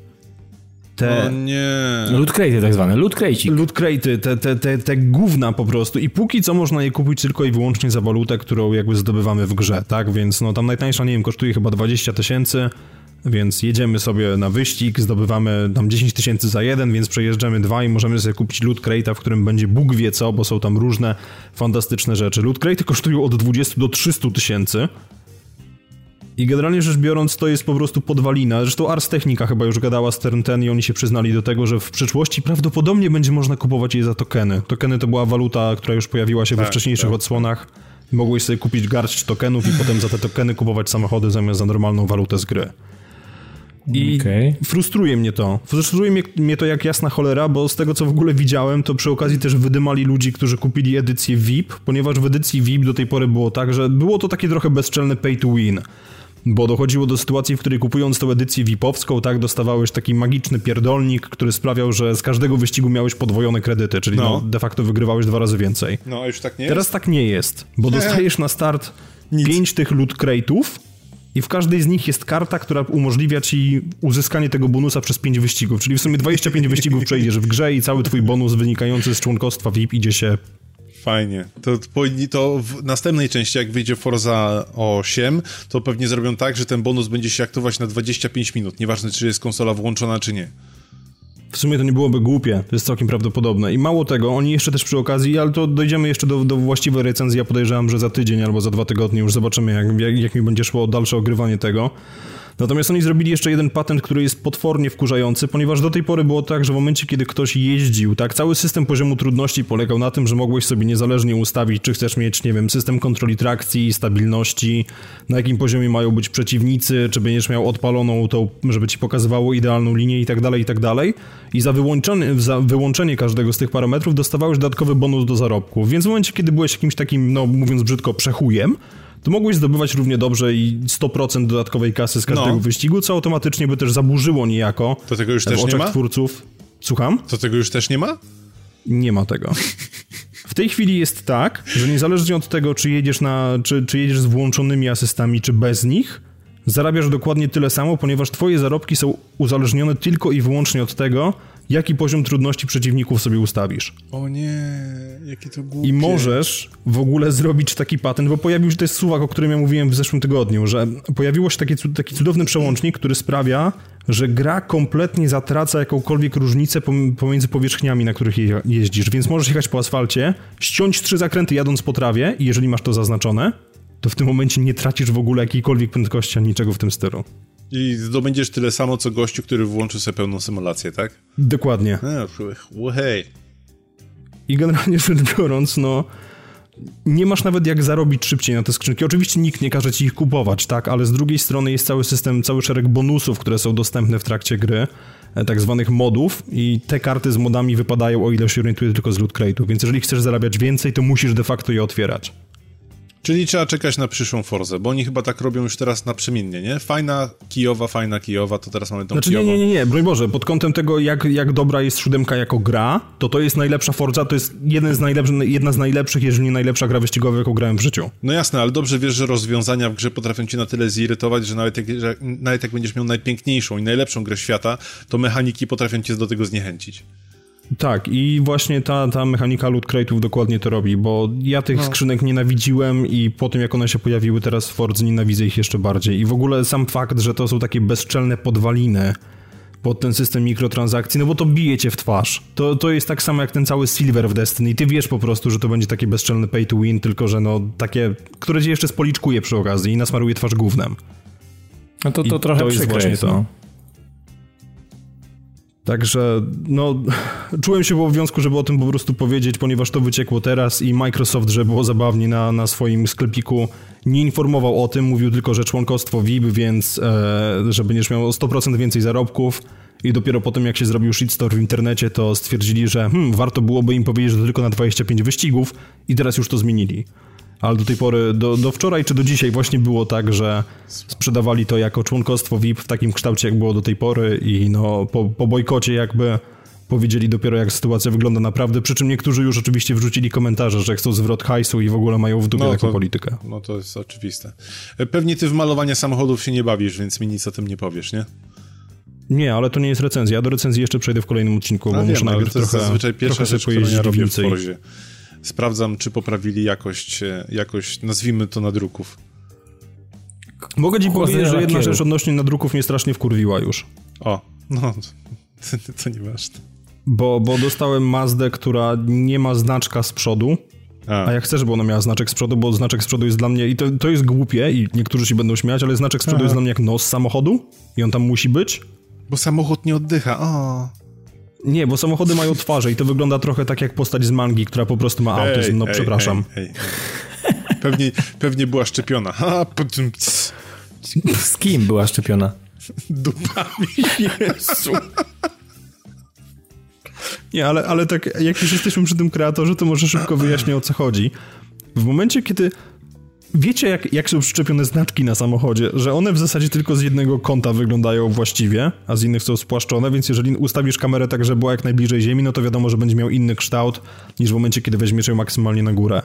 Te... O nie. Loot crate tak zwane, loot crate. Loot crate, te, te, te, te gówna po prostu i póki co można je kupić tylko i wyłącznie za walutę, którą jakby zdobywamy w grze, tak? Więc no tam najtańsza, nie wiem, kosztuje chyba 20 tysięcy, więc jedziemy sobie na wyścig, zdobywamy tam 10 tysięcy za jeden, więc przejeżdżamy dwa i możemy sobie kupić loot crate'a, w którym będzie Bóg wie co, bo są tam różne fantastyczne rzeczy. Loot crate'y kosztują od 20 do 300 tysięcy. I generalnie rzecz biorąc, to jest po prostu podwalina. Zresztą Ars Technica chyba już gadała z Turn Ten i oni się przyznali do tego, że w przyszłości prawdopodobnie będzie można kupować je za tokeny. Tokeny to była waluta, która już pojawiła się tak, we wcześniejszych tak. odsłonach. Mogłeś sobie kupić garść tokenów i potem za te tokeny kupować samochody zamiast za normalną walutę z gry. I okay. frustruje mnie to. Frustruje mnie, mnie, to jak jasna cholera, bo z tego co w ogóle widziałem, to przy okazji też wydymali ludzi, którzy kupili edycję VIP, ponieważ w edycji VIP do tej pory było tak, że było to takie trochę bezczelne pay to win. Bo dochodziło do sytuacji, w której kupując tę edycję VIP-owską, tak, dostawałeś taki magiczny pierdolnik, który sprawiał, że z każdego wyścigu miałeś podwojone kredyty, czyli no. no de facto wygrywałeś dwa razy więcej. No, a już tak nie Teraz jest? tak nie jest, bo dostajesz na start Nic. pięć tych loot crate'ów, i w każdej z nich jest karta, która umożliwia ci uzyskanie tego bonusa przez 5 wyścigów, czyli w sumie 25 wyścigów przejdziesz w grze i cały twój bonus wynikający z członkostwa VIP idzie się Fajnie. To, to w następnej części, jak wyjdzie Forza 8, to pewnie zrobią tak, że ten bonus będzie się aktywować na 25 minut. Nieważne, czy jest konsola włączona, czy nie. W sumie to nie byłoby głupie, to jest całkiem prawdopodobne. I mało tego, oni jeszcze też przy okazji, ale to dojdziemy jeszcze do, do właściwej recenzji, ja podejrzewam, że za tydzień albo za dwa tygodnie już zobaczymy, jak, jak, jak mi będzie szło dalsze ogrywanie tego. Natomiast oni zrobili jeszcze jeden patent, który jest potwornie wkurzający, ponieważ do tej pory było tak, że w momencie, kiedy ktoś jeździł, tak, cały system poziomu trudności polegał na tym, że mogłeś sobie niezależnie ustawić, czy chcesz mieć, nie wiem, system kontroli trakcji, stabilności, na jakim poziomie mają być przeciwnicy, czy będziesz miał odpaloną tą, żeby ci pokazywało idealną linię i tak dalej, i tak dalej. I za wyłączenie, za wyłączenie każdego z tych parametrów dostawałeś dodatkowy bonus do zarobku. Więc w momencie, kiedy byłeś jakimś takim, no mówiąc brzydko, przechujem, to mogłeś zdobywać równie dobrze i 100% dodatkowej kasy z każdego No. wyścigu, co automatycznie by też zaburzyło niejako To tego już w też nie oczach ma? twórców. Słucham? To tego już też nie ma? Nie ma tego. W tej chwili jest tak, że niezależnie od tego, czy jedziesz, na, czy, czy jedziesz z włączonymi asystami, czy bez nich, zarabiasz dokładnie tyle samo, ponieważ twoje zarobki są uzależnione tylko i wyłącznie od tego, jaki poziom trudności przeciwników sobie ustawisz. O nie, jakie to głupie. I możesz w ogóle zrobić taki patent, bo pojawił się, jest suwak, o którym ja mówiłem w zeszłym tygodniu, że pojawiło się taki, taki cudowny przełącznik, który sprawia, że gra kompletnie zatraca jakąkolwiek różnicę pom- pomiędzy powierzchniami, na których je- jeździsz. Więc możesz jechać po asfalcie, ściąć trzy zakręty jadąc po trawie i jeżeli masz to zaznaczone, to w tym momencie nie tracisz w ogóle jakiejkolwiek prędkości ani niczego w tym stylu. I zdobędziesz tyle samo, co gościu, który włączy sobie pełną symulację, tak? Dokładnie. E, hej. I generalnie rzecz biorąc, no nie masz nawet jak zarobić szybciej na te skrzynki. Oczywiście nikt nie każe ci ich kupować, tak, ale z drugiej strony jest cały system, cały szereg bonusów, które są dostępne w trakcie gry, e, tak zwanych modów i te karty z modami wypadają, o ile się orientuję, tylko z loot crate'u, więc jeżeli chcesz zarabiać więcej, to musisz de facto je otwierać. Czyli trzeba czekać na przyszłą Forzę, bo oni chyba tak robią już teraz naprzemiennie, nie? Fajna Kijowa, fajna Kijowa, to teraz mamy tą Znaczy nie, Kijową. nie, nie, nie, broń Boże, pod kątem tego, jak, jak dobra jest siódemka jako gra, to to jest najlepsza Forza, to jest jeden z najlepszych, jedna z najlepszych, jeżeli nie najlepsza gra wyścigowa, jaką grałem w życiu. No jasne, ale dobrze wiesz, że rozwiązania w grze potrafią cię na tyle zirytować, że nawet jak, że nawet jak będziesz miał najpiękniejszą i najlepszą grę świata, to mechaniki potrafią cię do tego zniechęcić. Tak, i właśnie ta, ta mechanika loot crate'ów dokładnie to robi, bo ja tych skrzynek nienawidziłem i po tym jak one się pojawiły teraz w Fordze nienawidzę ich jeszcze bardziej. I w ogóle sam fakt, że to są takie bezczelne podwaliny pod ten system mikrotransakcji, no bo to bije cię w twarz. To, to jest tak samo jak ten cały Silver w Destiny i ty wiesz po prostu, że to będzie takie bezczelne pay to win, tylko że no takie, które cię jeszcze spoliczkuje przy okazji i nasmaruje twarz gównem. No to, to I trochę to jest właśnie jest, to. no. Także, no, czułem się w obowiązku, żeby o tym po prostu powiedzieć, ponieważ to wyciekło teraz i Microsoft, że było zabawnie na, na swoim sklepiku, nie informował o tym, mówił tylko, że członkostwo VIP, więc e, że będziesz miał o 100% więcej zarobków i dopiero potem, jak się zrobił shitstorm w internecie, to stwierdzili, że hmm, warto byłoby im powiedzieć, że to tylko na 25 wyścigów i teraz już to zmienili. Ale do tej pory, do, do wczoraj czy do dzisiaj właśnie było tak, że sprzedawali to jako członkostwo VIP w takim kształcie, jak było do tej pory i no po, po bojkocie jakby powiedzieli dopiero jak sytuacja wygląda naprawdę, przy czym niektórzy już oczywiście wrzucili komentarze, że chcą zwrot hajsu i w ogóle mają w dupie No taką to- politykę. No to jest oczywiste. Pewnie ty w malowanie samochodów się nie bawisz, więc mi nic o tym nie powiesz, nie? Nie, ale to nie jest recenzja. Ja do recenzji jeszcze przejdę w kolejnym odcinku, bo A muszę wiem, ale najpierw trochę, zazwyczaj pierwsza trochę rzecz, którą ja w robię w wincy. Forzie. Sprawdzam, czy poprawili jakość, e, jakość nazwijmy to nadruków. Mogę ci powiedzieć, że jedna rzecz odnośnie nadruków mnie strasznie wkurwiła już. O, no, to nieważne. Bo, bo dostałem Mazdę, która nie ma znaczka z przodu, A, A ja chcę, żeby ona miała znaczek z przodu, bo znaczek z przodu jest dla mnie, i to, to jest głupie i niektórzy się będą śmiać, ale znaczek z przodu jest dla mnie jak nos samochodu i on tam musi być. bo samochód nie oddycha, o. Nie, bo samochody mają twarze i to wygląda trochę tak jak postać z mangi, która po prostu ma autyzm, no ej, przepraszam. Ej, ej, ej. Pewnie, pewnie była szczepiona. Ha, Z kim była szczepiona? dupami. Jezu. Nie, ale, ale tak jak już jesteśmy przy tym kreatorze, to może szybko wyjaśnię o co chodzi. W momencie, kiedy wiecie jak, jak są przyczepione znaczki na samochodzie, że one w zasadzie tylko z jednego kąta wyglądają właściwie, a z innych są spłaszczone, więc jeżeli ustawisz kamerę tak, żeby była jak najbliżej ziemi, no to wiadomo, że będzie miał inny kształt niż w momencie, kiedy weźmiesz ją maksymalnie na górę.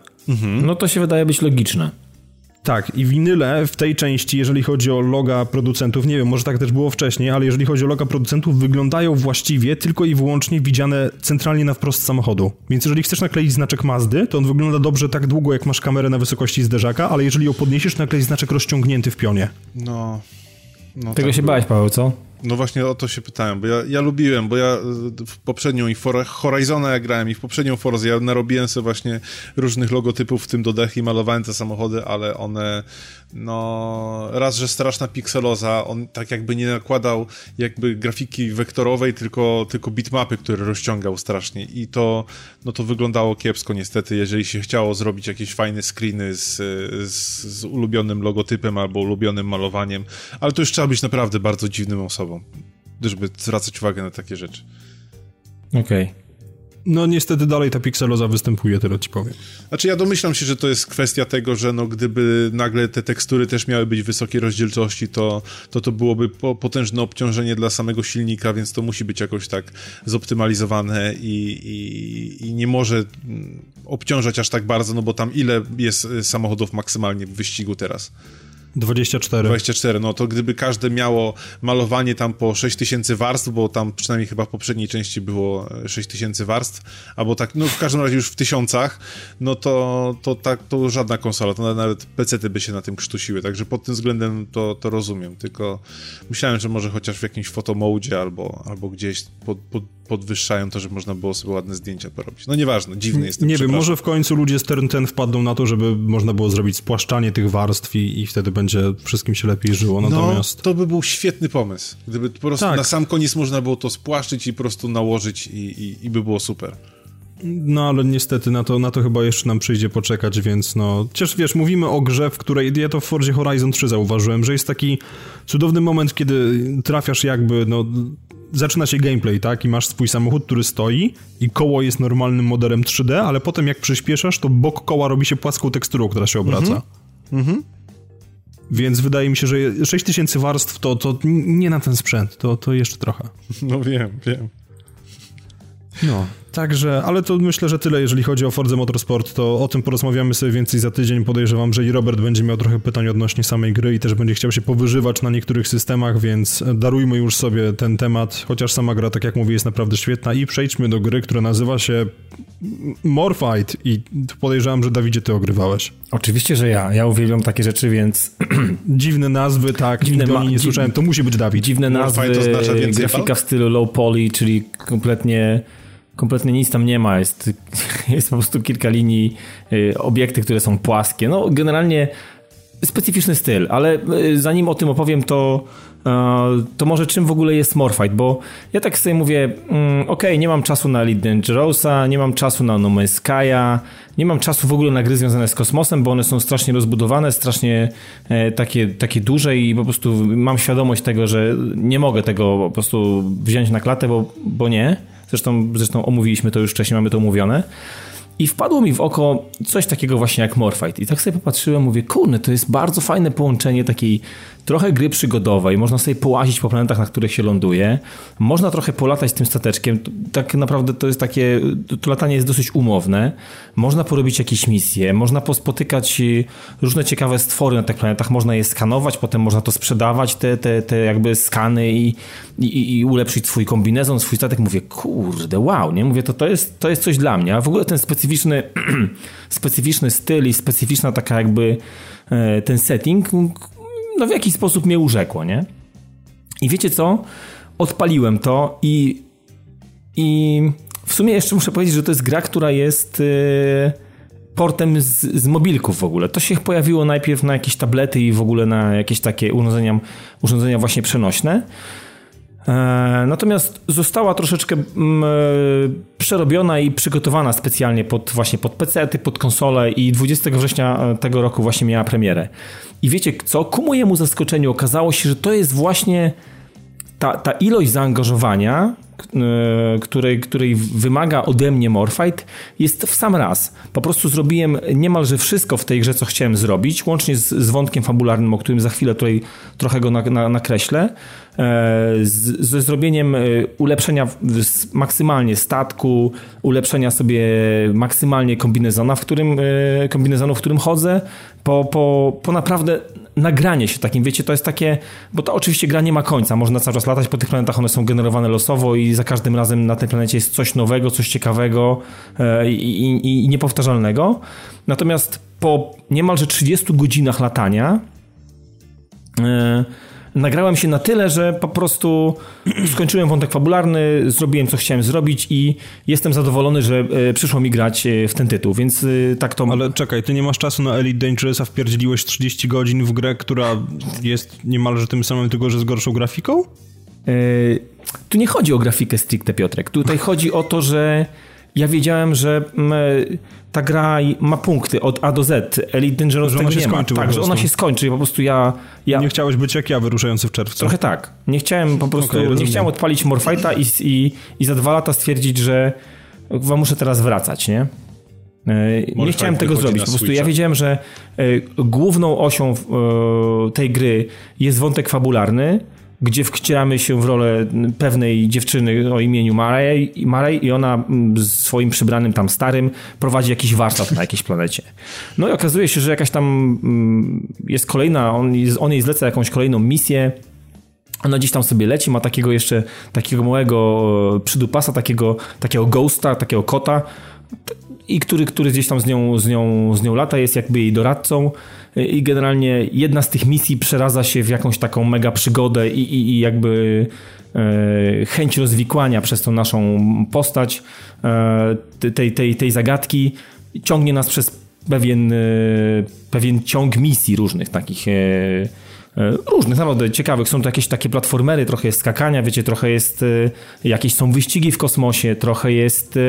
No to się wydaje być logiczne. Tak, i winyle w tej części, jeżeli chodzi o loga producentów, nie wiem, może tak też było wcześniej, ale jeżeli chodzi o loga producentów, wyglądają właściwie tylko i wyłącznie widziane centralnie na wprost samochodu. Więc jeżeli chcesz nakleić znaczek Mazdy, to on wygląda dobrze tak długo, jak masz kamerę na wysokości zderzaka, ale jeżeli ją podniesiesz, to nakleić znaczek rozciągnięty w pionie. No. no Tego tak się było. bałeś, Paweł, co? No właśnie o to się pytałem, bo ja, ja lubiłem, bo ja w poprzednią i For Horizona jak grałem i w poprzednią Forza ja narobiłem sobie właśnie różnych logotypów, w tym do dechy i malowałem te samochody, ale one no raz, że straszna pikseloza, on tak jakby nie nakładał jakby grafiki wektorowej, tylko, tylko bitmapy, które rozciągał strasznie. I to, no to wyglądało kiepsko niestety, jeżeli się chciało zrobić jakieś fajne screeny z, z, z ulubionym logotypem albo ulubionym malowaniem, ale to już trzeba być naprawdę bardzo dziwnym osobą, żeby zwracać uwagę na takie rzeczy. Okej. Okay. No niestety dalej ta pikseloza występuje, tyle ci powiem. Znaczy ja domyślam się, że to jest kwestia tego, że no gdyby nagle te tekstury też miały być wysokiej rozdzielczości, to to, to byłoby po, potężne obciążenie dla samego silnika, więc to musi być jakoś tak zoptymalizowane i, i, i nie może obciążać aż tak bardzo, no bo tam ile jest samochodów maksymalnie w wyścigu teraz? 24. 24, no to gdyby każde miało malowanie tam po 6000 warstw, bo tam przynajmniej chyba w poprzedniej części było 6000 warstw, albo tak, no w każdym razie już w tysiącach, no to, to tak, to żadna konsola, to nawet PC-ty by się na tym krztusiły, także pod tym względem to, to rozumiem, tylko myślałem, że może chociaż w jakimś fotomodzie albo, albo gdzieś pod, pod podwyższają to, żeby można było sobie ładne zdjęcia porobić. No nieważne, dziwny jest Nie wiem, może w końcu ludzie z ten, ten wpadną na to, żeby można było zrobić spłaszczanie tych warstw i, i wtedy będzie wszystkim się lepiej żyło, no, natomiast... No, to by był świetny pomysł. Gdyby po prostu tak. na sam koniec można było to spłaszczyć i po prostu nałożyć i, i, i by było super. No ale niestety na to, na to chyba jeszcze nam przyjdzie poczekać, więc no... Chociaż wiesz, mówimy o grze, w której... Ja to w Forzie Horizon 3 zauważyłem, że jest taki cudowny moment, kiedy trafiasz jakby, no zaczyna się gameplay, tak? I masz swój samochód, który stoi i koło jest normalnym modelem 3D, ale potem jak przyspieszasz, to bok koła robi się płaską teksturą, która się obraca. Mhm. Mm Więc wydaje mi się, że 6000 warstw to, to nie na ten sprzęt, to, to jeszcze trochę. No wiem, wiem. No, także, ale to myślę, że tyle, jeżeli chodzi o Forza Motorsport, to o tym porozmawiamy sobie więcej za tydzień. Podejrzewam, że i Robert będzie miał trochę pytań odnośnie samej gry i też będzie chciał się powyżywać na niektórych systemach, więc darujmy już sobie ten temat, chociaż sama gra, tak jak mówię, jest naprawdę świetna i przejdźmy do gry, która nazywa się Morfight i podejrzewam, że Dawidzie ty ogrywałeś. Oczywiście, że ja. Ja uwielbiam takie rzeczy, więc... Dziwne nazwy, tak, dziwne nigdy nie słyszałem, to musi być Dawid. Dziwne nazwy, grafika w stylu low poly, czyli kompletnie kompletnie nic tam nie ma. Jest, jest po prostu kilka linii, y, obiekty, które są płaskie. No, generalnie specyficzny styl, ale y, zanim o tym opowiem, to, y, to może czym w ogóle jest Morfight, bo ja tak sobie mówię, mm, ok, nie mam czasu na Elite Dangerousa, nie mam czasu na No Man's nie mam czasu w ogóle na gry związane z kosmosem, bo one są strasznie rozbudowane, strasznie e, takie, takie duże i po prostu mam świadomość tego, że nie mogę tego po prostu wziąć na klatę, bo, bo nie. Zresztą, zresztą omówiliśmy to już wcześniej, mamy to omówione. I wpadło mi w oko coś takiego właśnie jak Morfight. I tak sobie popatrzyłem, mówię, kurne, to jest bardzo fajne połączenie takiej trochę gry przygodowej. Można sobie połazić po planetach, na których się ląduje. Można trochę polatać tym stateczkiem. Tak naprawdę to jest takie, to latanie jest dosyć umowne. Można porobić jakieś misje, można pospotykać różne ciekawe stwory na tych planetach. Można je skanować, potem można to sprzedawać, te, te, te jakby skany i, i, i ulepszyć swój kombinezon, swój statek. Mówię, kurde, wow, nie? Mówię, to, to, jest, to jest coś dla mnie. A w ogóle ten specyficzny, specyficzny styl i specyficzna taka jakby e, ten setting no w jakiś sposób mnie urzekło, nie? I wiecie co? Odpaliłem to i i w sumie jeszcze muszę powiedzieć, że to jest gra, która jest yy, portem z, z mobilków w ogóle. To się pojawiło najpierw na jakieś tablety i w ogóle na jakieś takie urządzenia, urządzenia właśnie przenośne. E, natomiast została troszeczkę mm, e, przerobiona i przygotowana specjalnie pod właśnie pod PC, pod konsolę i 20 września e, tego roku właśnie miała premierę. I wiecie co? Ku mojemu zaskoczeniu okazało się, że to jest właśnie ta, ta ilość zaangażowania, której, której wymaga ode mnie Morfight, jest w sam raz. Po prostu zrobiłem niemalże wszystko w tej grze, co chciałem zrobić, łącznie z, z wątkiem fabularnym, o którym za chwilę tutaj trochę go na, na, nakreślę, z, ze zrobieniem e, ulepszenia maksymalnie statku, ulepszenia sobie maksymalnie kombinezona, w którym, e, kombinezonu, w którym chodzę, po, po, po naprawdę nagranie się takim, wiecie, to jest takie, bo to oczywiście gra nie ma końca, można cały czas latać po tych planetach, one są generowane losowo i za każdym razem na tej planecie jest coś nowego, coś ciekawego e, i, i, i niepowtarzalnego. Natomiast po niemalże 30 godzinach latania e, nagrałem się na tyle, że po prostu skończyłem wątek fabularny, zrobiłem co chciałem zrobić i jestem zadowolony, że e, przyszło mi grać e, w ten tytuł, więc e, tak to... Ale czekaj, ty nie masz czasu na Elite Dangerous, a wpierdzieliłeś 30 godzin w grę, która jest niemalże tym samym, tylko że z gorszą grafiką? Tu nie chodzi o grafikę stricte, Piotrek. Tutaj chodzi o to, że ja wiedziałem, że mm, ta gra ma punkty od A do Z. Elite Dangerous że tego nie ma. Tak, że ona się skończy. Po prostu ja, ja... Nie chciałeś być jak ja, wyruszający w czerwcu. Trochę tak. Nie chciałem po prostu, okay, nie chciałem odpalić Morfighta i, i, i za dwa lata stwierdzić, że muszę teraz wracać, nie? E, nie chciałem tego zrobić. Po prostu ja wiedziałem, że e, główną osią e, tej gry jest wątek fabularny, gdzie wcieramy się w rolę pewnej dziewczyny o imieniu Marej, i ona swoim przybranym tam starym prowadzi jakiś warsztat na jakiejś planecie. No i okazuje się, że jakaś tam jest kolejna, on, on jej zleca jakąś kolejną misję, ona gdzieś tam sobie leci, ma takiego jeszcze, takiego małego przydupasa, takiego, takiego ghosta, takiego kota, i który, który gdzieś tam z nią, z, nią, z nią lata, jest jakby jej doradcą i generalnie jedna z tych misji przeradza się w jakąś taką mega przygodę i, i, i jakby e, chęć rozwikłania przez tą naszą postać e, tej, tej, tej zagadki ciągnie nas przez pewien, e, pewien ciąg misji różnych takich różnych, naprawdę ciekawych. Są to jakieś takie platformery, trochę jest skakania, wiecie, trochę jest, jakieś są wyścigi w kosmosie, trochę jest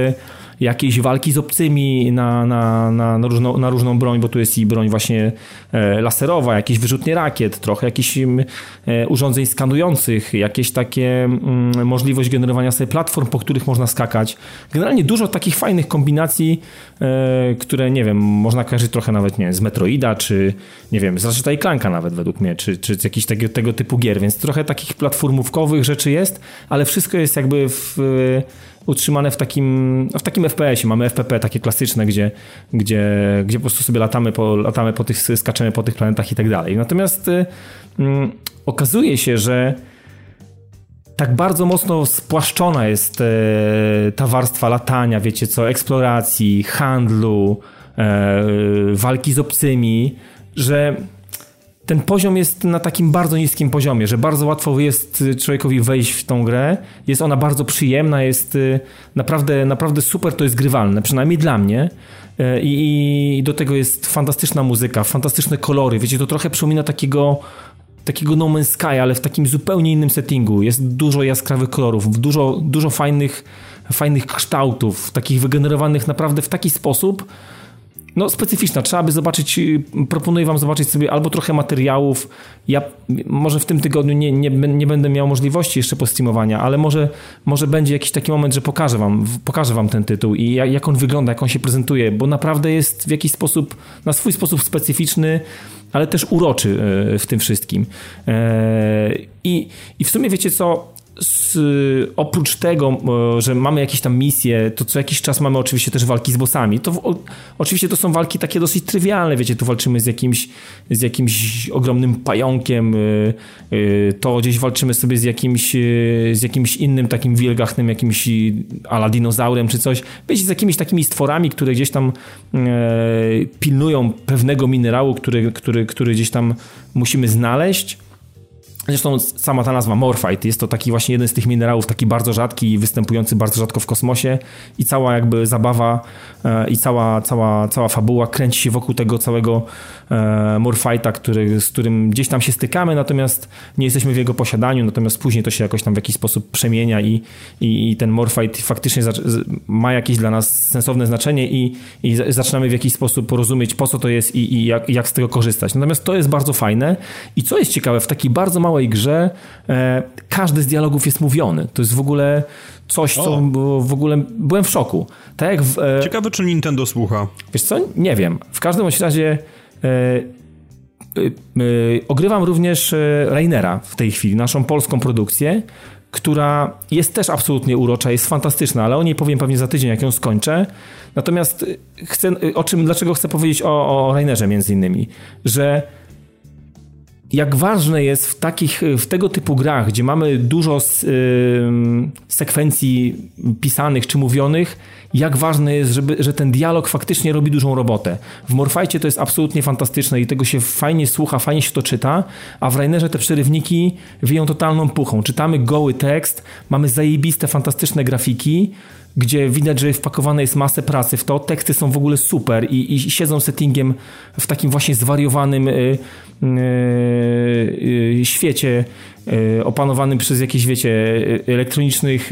jakieś walki z obcymi na, na, na, na, różną, na różną broń, bo tu jest i broń właśnie e, laserowa, jakieś wyrzutnie rakiet, trochę jakichś e, urządzeń skanujących, jakieś takie mm, możliwość generowania sobie platform, po których można skakać. Generalnie dużo takich fajnych kombinacji, e, które nie wiem, można kojarzyć trochę nawet nie wiem, z Metroida, czy nie wiem, z Ratcheta i Clanka nawet według mnie, czy, czy z jakichś tego, tego typu gier, więc trochę takich platformówkowych rzeczy jest, ale wszystko jest jakby w utrzymane w takim, w takim FPS-ie. Mamy FPP takie klasyczne, gdzie, gdzie, gdzie po prostu sobie latamy po, latamy po tych, skaczemy po tych planetach i tak dalej. Natomiast y, mm, okazuje się, że tak bardzo mocno spłaszczona jest y, ta warstwa latania, wiecie co, eksploracji, handlu, y, walki z obcymi, że ten poziom jest na takim bardzo niskim poziomie, że bardzo łatwo jest y, człowiekowi wejść w tą grę. Jest ona bardzo przyjemna, jest y, naprawdę, naprawdę super to jest grywalne, przynajmniej dla mnie. Y, I, do tego jest fantastyczna muzyka, fantastyczne kolory. Wiecie, to trochę przypomina takiego takiego No Man's Sky, ale w takim zupełnie innym settingu. Jest dużo jaskrawych kolorów, dużo, dużo fajnych, fajnych kształtów, takich wygenerowanych naprawdę w taki sposób, no, specyficzna. Trzeba by zobaczyć, y, proponuję wam zobaczyć sobie albo trochę materiałów. Ja może w tym tygodniu nie, nie, nie będę miał możliwości jeszcze postreamowania, ale może, może będzie jakiś taki moment, że pokażę wam, pokażę wam ten tytuł i jak on wygląda, jak on się prezentuje, bo naprawdę jest w jakiś sposób, na swój sposób specyficzny, ale też uroczy y, w tym wszystkim. E, I, i w sumie wiecie co, z, oprócz tego, e, że mamy jakieś tam misje, to co jakiś czas mamy oczywiście też walki z bossami. To o, oczywiście to są walki takie dosyć trywialne, wiecie, tu walczymy z jakimś, z jakimś ogromnym pająkiem, e, e, to gdzieś walczymy sobie z jakimś, z jakimś innym takim wielgachnym, jakimś ala dinozaurem czy coś. Wiecie, z jakimiś takimi stworami, które gdzieś tam pilnują pewnego minerału, który, który, który gdzieś tam musimy znaleźć. Zresztą sama ta nazwa Morphite jest to taki właśnie jeden z tych minerałów, taki bardzo rzadki i występujący bardzo rzadko w kosmosie. I cała jakby zabawa e, i cała, cała, cała fabuła kręci się wokół tego całego e, Morphite'a, który, z którym gdzieś tam się stykamy, natomiast nie jesteśmy w jego posiadaniu, natomiast później to się jakoś tam w jakiś sposób przemienia i, i, i ten Morphite faktycznie ma jakieś dla nas sensowne znaczenie i, i zaczynamy w jakiś sposób rozumieć po co to jest i, i jak, jak z tego korzystać. Natomiast to jest bardzo fajne i co jest ciekawe, w takiej bardzo małej grze e, każdy z dialogów jest mówiony. To jest w ogóle coś, co w ogóle byłem w szoku. Tak w, e, Ciekawe, czy Nintendo słucha. Wiesz co? Nie wiem. W każdym razie ogrywam również e, Rainera w tej chwili, naszą polską produkcję, która jest też absolutnie urocza, jest fantastyczna, ale o niej powiem pewnie za tydzień, jak ją skończę. Natomiast chcę, o czym, dlaczego chcę powiedzieć o, o Rainerze między innymi, że jak ważne jest w takich, w tego typu grach, gdzie mamy dużo sekwencji pisanych czy mówionych, jak ważne jest, żeby, że ten dialog faktycznie robi dużą robotę. W Morfajcie to jest absolutnie fantastyczne i tego się fajnie słucha, fajnie się to czyta, a w Rainerze te przerywniki wieją totalną puchą. Czytamy goły tekst, mamy zajebiste, fantastyczne grafiki, gdzie widać, że wpakowane jest masę pracy w to. Teksty są w ogóle super i, i siedzą settingiem w takim właśnie zwariowanym y, y, y, świecie opanowanym przez jakieś, wiecie, elektronicznych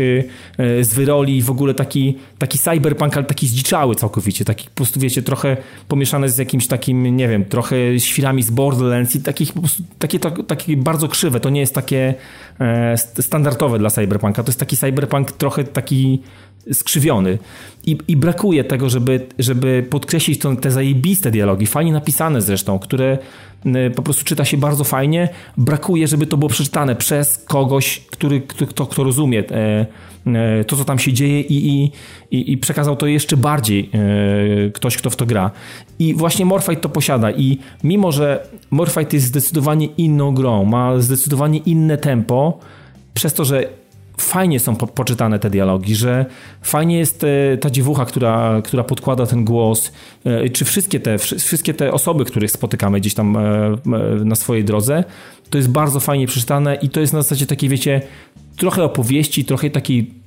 zwyroli w ogóle taki, taki cyberpunk, ale taki zdziczały całkowicie, taki po prostu, wiecie, trochę pomieszane z jakimś takim, nie wiem, trochę świrami z Borderlands i takich po prostu, takie, takie bardzo krzywe, to nie jest takie e, standardowe dla cyberpunka, to jest taki cyberpunk trochę taki skrzywiony. I, I, brakuje tego, żeby, żeby podkreślić to, te zajebiste dialogi, fajnie napisane zresztą, które po prostu czyta się bardzo fajnie. Brakuje, żeby to było przeczytane przez kogoś, który, kto, kto rozumie e, e, to, co tam się dzieje i, i, i przekazał to jeszcze bardziej e, ktoś, kto w to gra. I właśnie Morphite to posiada i mimo, że Morphite jest zdecydowanie inną grą, ma zdecydowanie inne tempo, przez to, że fajnie są po, poczytane te dialogi, że fajnie jest e, ta dziewucha, która, która podkłada ten głos, e, czy wszystkie te, wszystkie te osoby, których spotykamy gdzieś tam e, na swojej drodze, to jest bardzo fajnie przeczytane i to jest na zasadzie takiej, wiecie, trochę opowieści, trochę takiej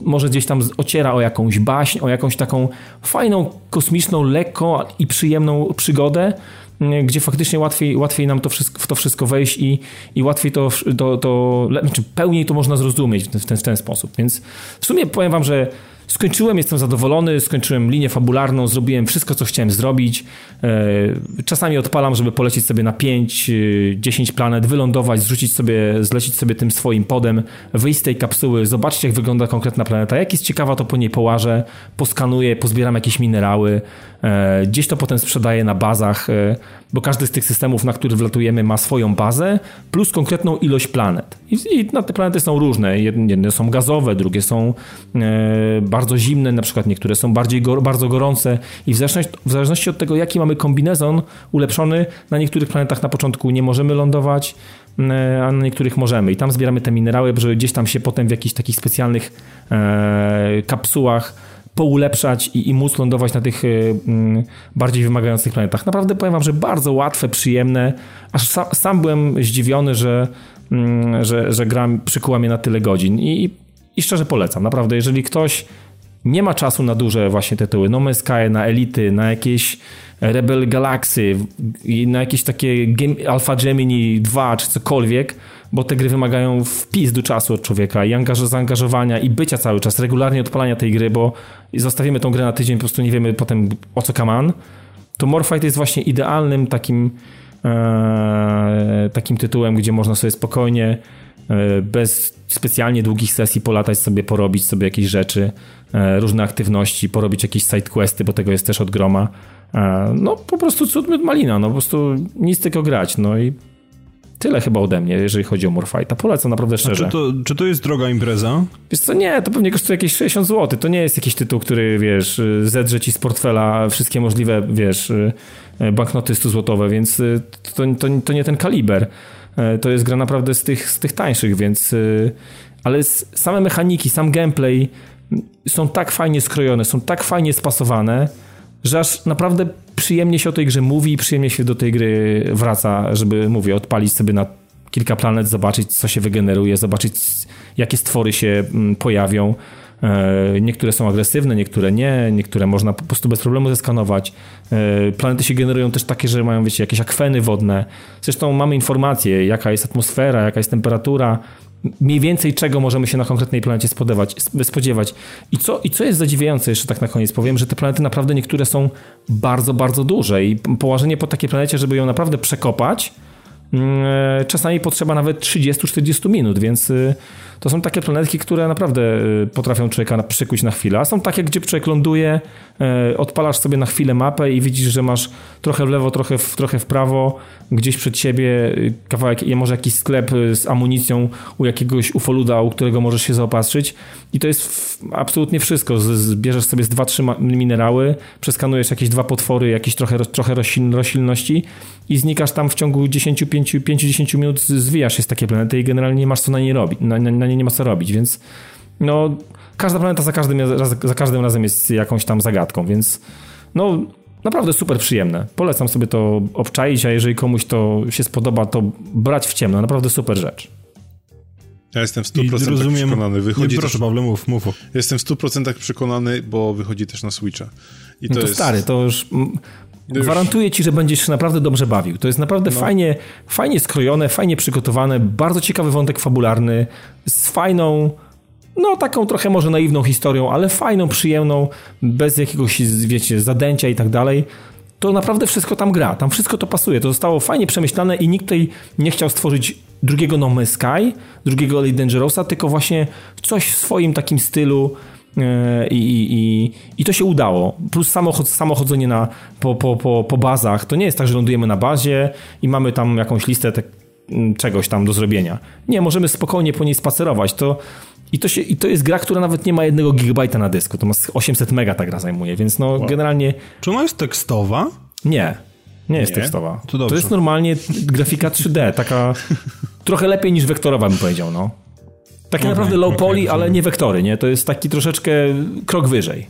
może gdzieś tam ociera o jakąś baśń, o jakąś taką fajną, kosmiczną, lekką i przyjemną przygodę, gdzie faktycznie łatwiej, łatwiej nam to wszystko, w to wszystko wejść i, i łatwiej to, to, to znaczy pełniej to można zrozumieć w ten, w ten sposób. Więc w sumie powiem wam, że Skończyłem, jestem zadowolony, skończyłem linię fabularną, zrobiłem wszystko, co chciałem zrobić. E, czasami odpalam, żeby polecieć sobie na 5, 10 e, planet, wylądować, zrzucić sobie, zlecić sobie tym swoim podem, wyjść z tej kapsuły, zobaczyć jak wygląda konkretna planeta. Jak jest ciekawa, to po niej połażę, poskanuję, pozbieram jakieś minerały, e, gdzieś to potem sprzedaję na bazach, bo każdy z tych systemów, na który wlatujemy, ma swoją bazę, plus konkretną ilość planet. I, na te planety są różne. Jedne są gazowe, drugie są bardzo zimne, na przykład niektóre są bardziej bardzo gorące i w zależności, w zależności od tego, jaki mamy kombinezon ulepszony, na niektórych planetach na początku nie możemy lądować, a na niektórych możemy. I tam zbieramy te minerały, żeby gdzieś tam się potem w jakichś takich specjalnych e, kapsułach poulepszać i, i móc lądować na tych y, bardziej wymagających planetach. Naprawdę powiem wam, że bardzo łatwe, przyjemne. Aż sam, sam byłem zdziwiony, że, y, że, że gra przykuła mnie na tyle godzin. I, i szczerze polecam. Naprawdę, jeżeli ktoś nie ma czasu na duże właśnie tytuły, No Man's Sky, na Elity, na jakieś Rebel Galaxy, na jakieś takie Alpha Gemini 2 czy cokolwiek, bo te gry wymagają wpis do czasu od człowieka i angaż- zaangażowania i bycia cały czas, regularnie odpalania tej gry, bo zostawimy tą grę na tydzień, po prostu nie wiemy potem o co kaman, to Morfight jest właśnie idealnym takim e, takim tytułem, gdzie można sobie spokojnie e, bez specjalnie długich sesji polatać sobie, porobić sobie jakieś rzeczy, e, różne aktywności, porobić jakieś sidequesty, bo tego jest też od groma. E, no po prostu cud malina, no po prostu nic tylko grać, no i Tyle chyba ode mnie, jeżeli chodzi o Morfighta. Polecam naprawdę szczerze. czy, to, czy to jest droga impreza? Wiesz co, nie, to pewnie kosztuje jakieś 60 zł. To nie jest jakiś tytuł, który, wiesz, zedrze ci z portfela wszystkie możliwe, wiesz, banknoty 100 złotowe, więc to, to, to nie ten kaliber. To jest gra naprawdę z tych, z tych tańszych, więc... Ale same mechaniki, sam gameplay są tak fajnie skrojone, są tak fajnie spasowane, że aż naprawdę przyjemnie się o tej grze mówi i przyjemnie się do tej gry wraca, żeby, mówię, odpalić sobie na kilka planet, zobaczyć, co się wygeneruje, zobaczyć, jakie stwory się mm, pojawią. E, niektóre są agresywne, niektóre nie, niektóre można po prostu bez problemu zeskanować. E, planety się generują też takie, że mają, wiecie, jakieś akweny wodne. Zresztą mamy informacje, jaka jest atmosfera, jaka jest temperatura, mniej więcej czego możemy się na konkretnej planecie spodziewać. spodziewać. I, co, I co jest zadziwiające, jeszcze tak na koniec powiem, że te planety naprawdę niektóre są bardzo, bardzo duże i położenie po takiej planecie, żeby ją naprawdę przekopać, mm, e, czasami potrzeba nawet 30-40 minut, więc y, to są takie planetki, które naprawdę y, potrafią człowieka przykuć na chwilę, a są takie, gdzie człowiek ląduje, y, odpalasz sobie na chwilę mapę i widzisz, że masz trochę w lewo, trochę w, trochę w prawo, gdzieś przed siebie y, kawałek, może jakiś sklep z amunicją u jakiegoś ufoluda, u którego możesz się zaopatrzyć i to jest absolutnie wszystko. Zbierzesz sobie z dwa, trzy minerały, przeskanujesz jakieś dwa potwory, jakieś trochę, trochę roślin, roślinności i znikasz tam w ciągu 10-15 5-10 minut zwijasz się z takiej planety i generalnie nie masz co na niej robić, na, na, na niej nie ma co robić, więc no każda planeta za każdym, za każdym razem jest jakąś tam zagadką, więc no naprawdę super przyjemne. Polecam sobie to obczaić, a jeżeli komuś to się spodoba, to brać w ciemno. Naprawdę super rzecz. Ja jestem w 100% rozumiem, przekonany. Wychodzi nie, proszę, też, Pawle, mów, mów. Jestem w 100% przekonany, bo wychodzi też na Switcha. I to, no to jest... stary, to już... Gwarantuję ci, że będziesz się naprawdę dobrze bawił. To jest naprawdę no. fajnie, fajnie skrojone, fajnie przygotowane, bardzo ciekawy wątek fabularny, z fajną, no taką trochę może naiwną historią, ale fajną, przyjemną, bez jakiegoś, wiecie, zadęcia i tak dalej. To naprawdę wszystko tam gra, tam wszystko to pasuje. To zostało fajnie przemyślane i nikt tutaj nie chciał stworzyć drugiego No Man's Sky, drugiego Elite Dangerousa, tylko właśnie coś w swoim takim stylu, i, i, i to się udało. Plus samochod, samochodzenie na, po, po, po, po bazach. To nie jest tak, że lądujemy na bazie i mamy tam jakąś listę te, czegoś tam do zrobienia. Nie, możemy spokojnie po niej spacerować. To, i, to się, I to jest gra, która nawet nie ma jednego gigabajta na dysku. To ma 800 mega ta gra zajmuje, więc no wow. generalnie... Czy ona jest tekstowa? Nie. Nie jest nie? tekstowa. To, to, jest normalnie grafika 3D, taka trochę lepiej niż wektorowa bym powiedział, no. Takie okay, naprawdę low poly, okay, ale nie wektory, nie? To jest taki troszeczkę krok wyżej.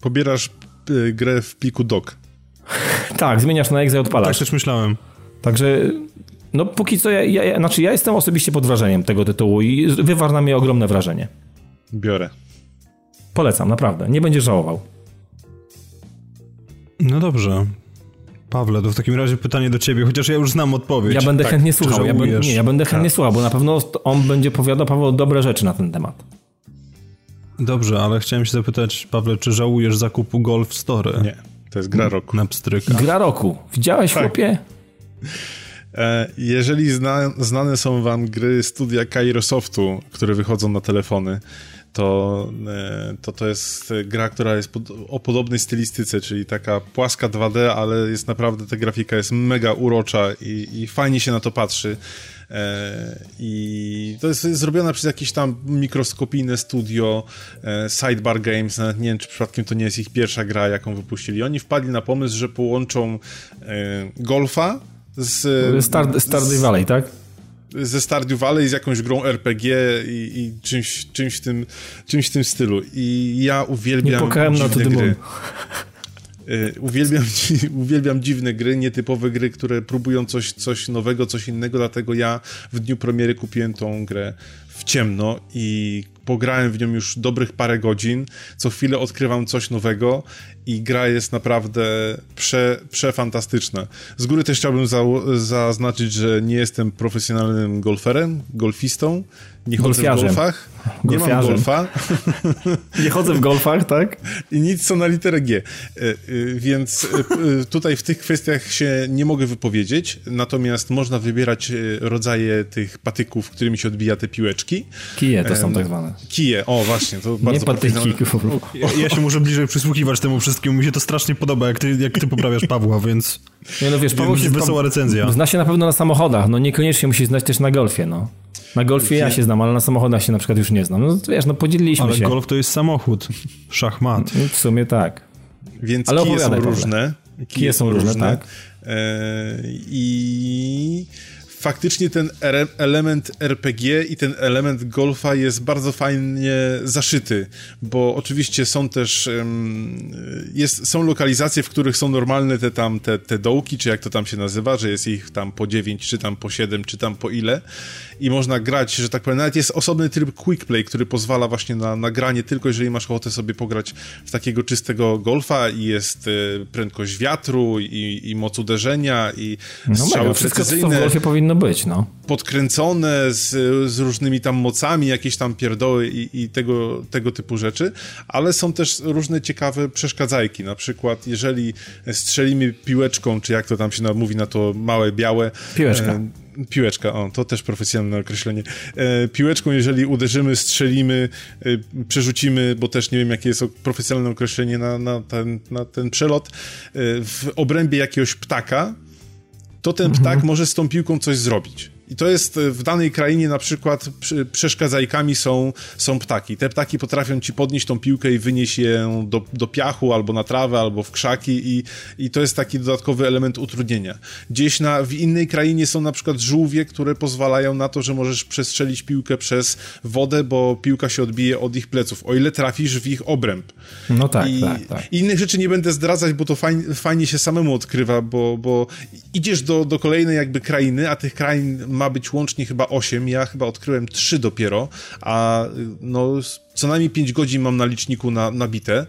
Pobierasz y, grę w pliku doc. tak, zmieniasz na exe i odpalasz. Tak też myślałem. Także no póki co, ja, ja, znaczy ja jestem osobiście pod wrażeniem tego tytułu i wywarł na mnie ogromne wrażenie. Biorę. Polecam, naprawdę. Nie będziesz żałował. No dobrze. Pawle, to w takim razie pytanie do ciebie, chociaż ja już znam odpowiedź. Ja będę tak, chętnie słuchał. Ja, ben, nie, ja będę chętnie tak. słuchał, bo na pewno on będzie opowiadał Paweł dobre rzeczy na ten temat. Dobrze, ale chciałem się zapytać, Pawle, czy żałujesz zakupu Golf Story? Nie, to jest gra roku. Na pstryka. Gra roku. Widziałeś, tak. chłopie? E, jeżeli zna, znane są wam gry studia Kairosoftu, które wychodzą na telefony, to, e, to to jest gra, która jest pod, o podobnej stylistyce, czyli taka płaska 2D, ale jest naprawdę, ta grafika jest mega urocza i, i fajnie się na to patrzy. E, I to jest zrobione przez jakieś tam mikroskopijne studio Sidebar Games, nawet nie wiem, czy przypadkiem to nie jest ich pierwsza gra, jaką wypuścili. Oni wpadli na pomysł, że połączą golfa z... Star, Stardew Valley, tak? Ze Stardew Valley z jakąś grą RPG i, i, czymś, czymś, w tym, czymś w tym stylu. I ja uwielbiam Nie na to gry. Y, uwielbiam, uwielbiam dziwne gry, nietypowe gry, które próbują coś, coś nowego, coś innego, dlatego ja w dniu premiery kupiłem tą grę w ciemno i pograłem w nią już dobrych parę godzin. Co chwilę odkrywam coś nowego i gra jest naprawdę prze, przefantastyczna. Z góry też chciałbym za, zaznaczyć, że nie jestem profesjonalnym golferem, golfistą, nie chodzę w golfach, nie mam golfa. Nie chodzę w golfach, tak? I nic co na literę G. E, e, więc e, tutaj w tych kwestiach się nie mogę wypowiedzieć, natomiast można wybierać rodzaje tych patyków, którymi się odbija te piłeczki. Kije to są tak zwane. Kije, o właśnie, to bardzo Nie patyki. Ja, ja się muszę bliżej przysłuchiwać temu wszystkiemu, mi się to strasznie podoba, jak ty, jak ty poprawiasz Pawła, więc... Nie no wiesz, Paweł się wesoła recenzja. Zna się na pewno na samochodach, no niekoniecznie musi znać też na golfie, no. Na golfie ja się znam, ale na samochodach się na przykład już nie znam. No wiesz, no podzieliliśmy ale się. Ale golf to jest samochód. Szachmat. No, w sumie tak. Więc ale kije są różne. Kije, kije są różne, różne tak. E, I faktycznie ten element RPG i ten element golfa jest bardzo fajnie zaszyty, bo oczywiście są też jest, są lokalizacje, w których są normalne te tam te, te dołki, czy jak to tam się nazywa, że jest ich tam po 9, czy tam po 7, czy tam po ile i można grać, że tak powiem, nawet jest osobny tryb quick play, który pozwala właśnie na nagranie tylko jeżeli masz ochotę sobie pograć w takiego czystego golfa i jest y, prędkość wiatru i, i moc uderzenia i no strzały wszystko, precyzyjne. co w golfie powinno być, no. Podkręcone z, z różnymi tam mocami, jakieś tam pierdoły i, i tego, tego typu rzeczy, ale są też różne ciekawe przeszkadzajki, na przykład jeżeli strzelimy piłeczką, czy jak to tam się mówi na to małe, białe. Piłeczka. E, Piłeczka, o, to też profesjonalne określenie. E, piłeczką, jeżeli uderzymy, strzelimy, e, przerzucimy, bo też nie wiem, jakie jest profesjonalne określenie na, na, ten, na ten przelot, e, w obrębie jakiegoś ptaka, to ten ptak mhm. może z tą piłką coś zrobić. I to jest e, w danej krainie na przykład przeszkadzajkami są, są ptaki. Te ptaki potrafią ci podnieść tą piłkę i wynieść je do, do piachu, albo na trawę, albo w krzaki i, i to jest taki dodatkowy element utrudnienia. Gdzieś na, w innej krainie są na przykład żółwie, które pozwalają na to, że możesz przestrzelić piłkę przez wodę, bo piłka się odbije od ich pleców, o ile trafisz w ich obręb. No tak, I, tak, tak. innych rzeczy nie będę zdradzać, bo to fajnie, fajnie się samemu odkrywa, bo, bo idziesz do, do kolejnej jakby krainy, a tych krain ma być łącznie chyba 8, ja chyba odkryłem 3 dopiero, a no co najmniej 5 godzin mam na liczniku na, nabite.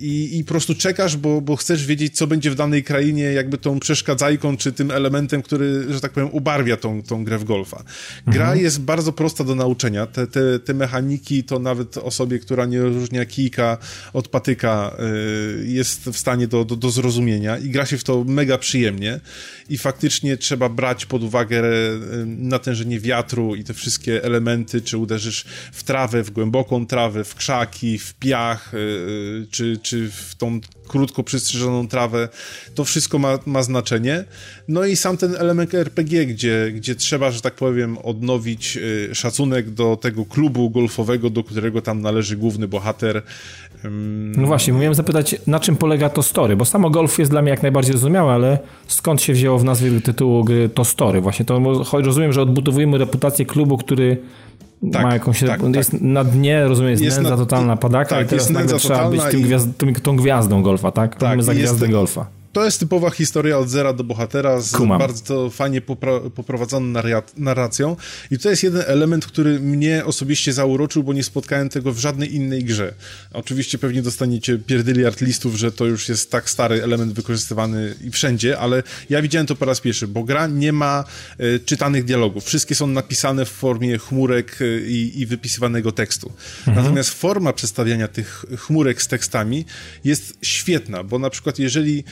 I, i po prostu czekasz, bo, bo chcesz wiedzieć, co będzie w danej krainie, jakby tą przeszkadzajką, czy tym elementem, który, że tak powiem, ubarwia tą, tą grę w golfa. Gra mhm. jest bardzo prosta do nauczenia. Te, te, te mechaniki to nawet osobie, która nie rozróżnia kijka od patyka, e, jest w stanie do, do, do zrozumienia i gra się w to mega przyjemnie i faktycznie trzeba brać pod uwagę e, natężenie wiatru i te wszystkie elementy, czy uderzysz w trawę, w głęboką trawę, w krzaki, w piach, czy, czy w tą krótko przystrzyżoną trawę, to wszystko ma, ma znaczenie. No i sam ten element RPG, gdzie, gdzie trzeba, że tak powiem, odnowić y, szacunek do tego klubu golfowego, do którego tam należy główny bohater. No właśnie, miałem zapytać, na czym polega to story, bo samo golf jest dla mnie jak najbardziej zrozumiałe, ale skąd się wzięło w nazwie tytułu gry to story? Właśnie to rozumiem, że odbudowujemy reputację klubu, który tak, ma jakąś, tak, jest tak. na dnie, rozumiem, jest, jest nędza na, totalna padaka tak, i teraz nagle trzeba być tym, gwiazd, tą, gwiazdą golfa, tak? tak Mamy za gwiazdę jest, golfa to jest typowa historia od zera do bohatera z Kumam. bardzo fajnie popra- poprowadzoną narracją. I to jest jeden element, który mnie osobiście zauroczył, bo nie spotkałem tego w żadnej innej grze. Oczywiście pewnie dostaniecie pierdyliard listów, że to już jest tak stary element wykorzystywany i wszędzie, ale ja widziałem to po raz pierwszy, bo gra nie ma y, czytanych dialogów. Wszystkie są napisane w formie chmurek y, i, wypisywanego tekstu. Mhm. Natomiast forma przedstawiania tych chmurek z tekstami jest świetna, bo na przykład jeżeli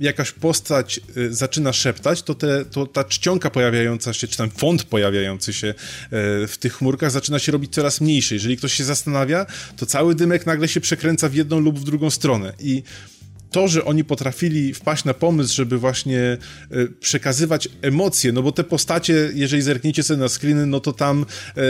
jakaś postać y, zaczyna szeptać, to, te, to ta czcionka pojawiająca się, czy ten font pojawiający się e, w tych chmurkach zaczyna się robić coraz mniejszy. Jeżeli ktoś się zastanawia, to cały dymek nagle się przekręca w jedną lub w drugą stronę. I to, że oni potrafili wpaść na pomysł, żeby właśnie e, przekazywać emocje, no bo te postacie, jeżeli zerkniecie sobie na screeny, no to tam e,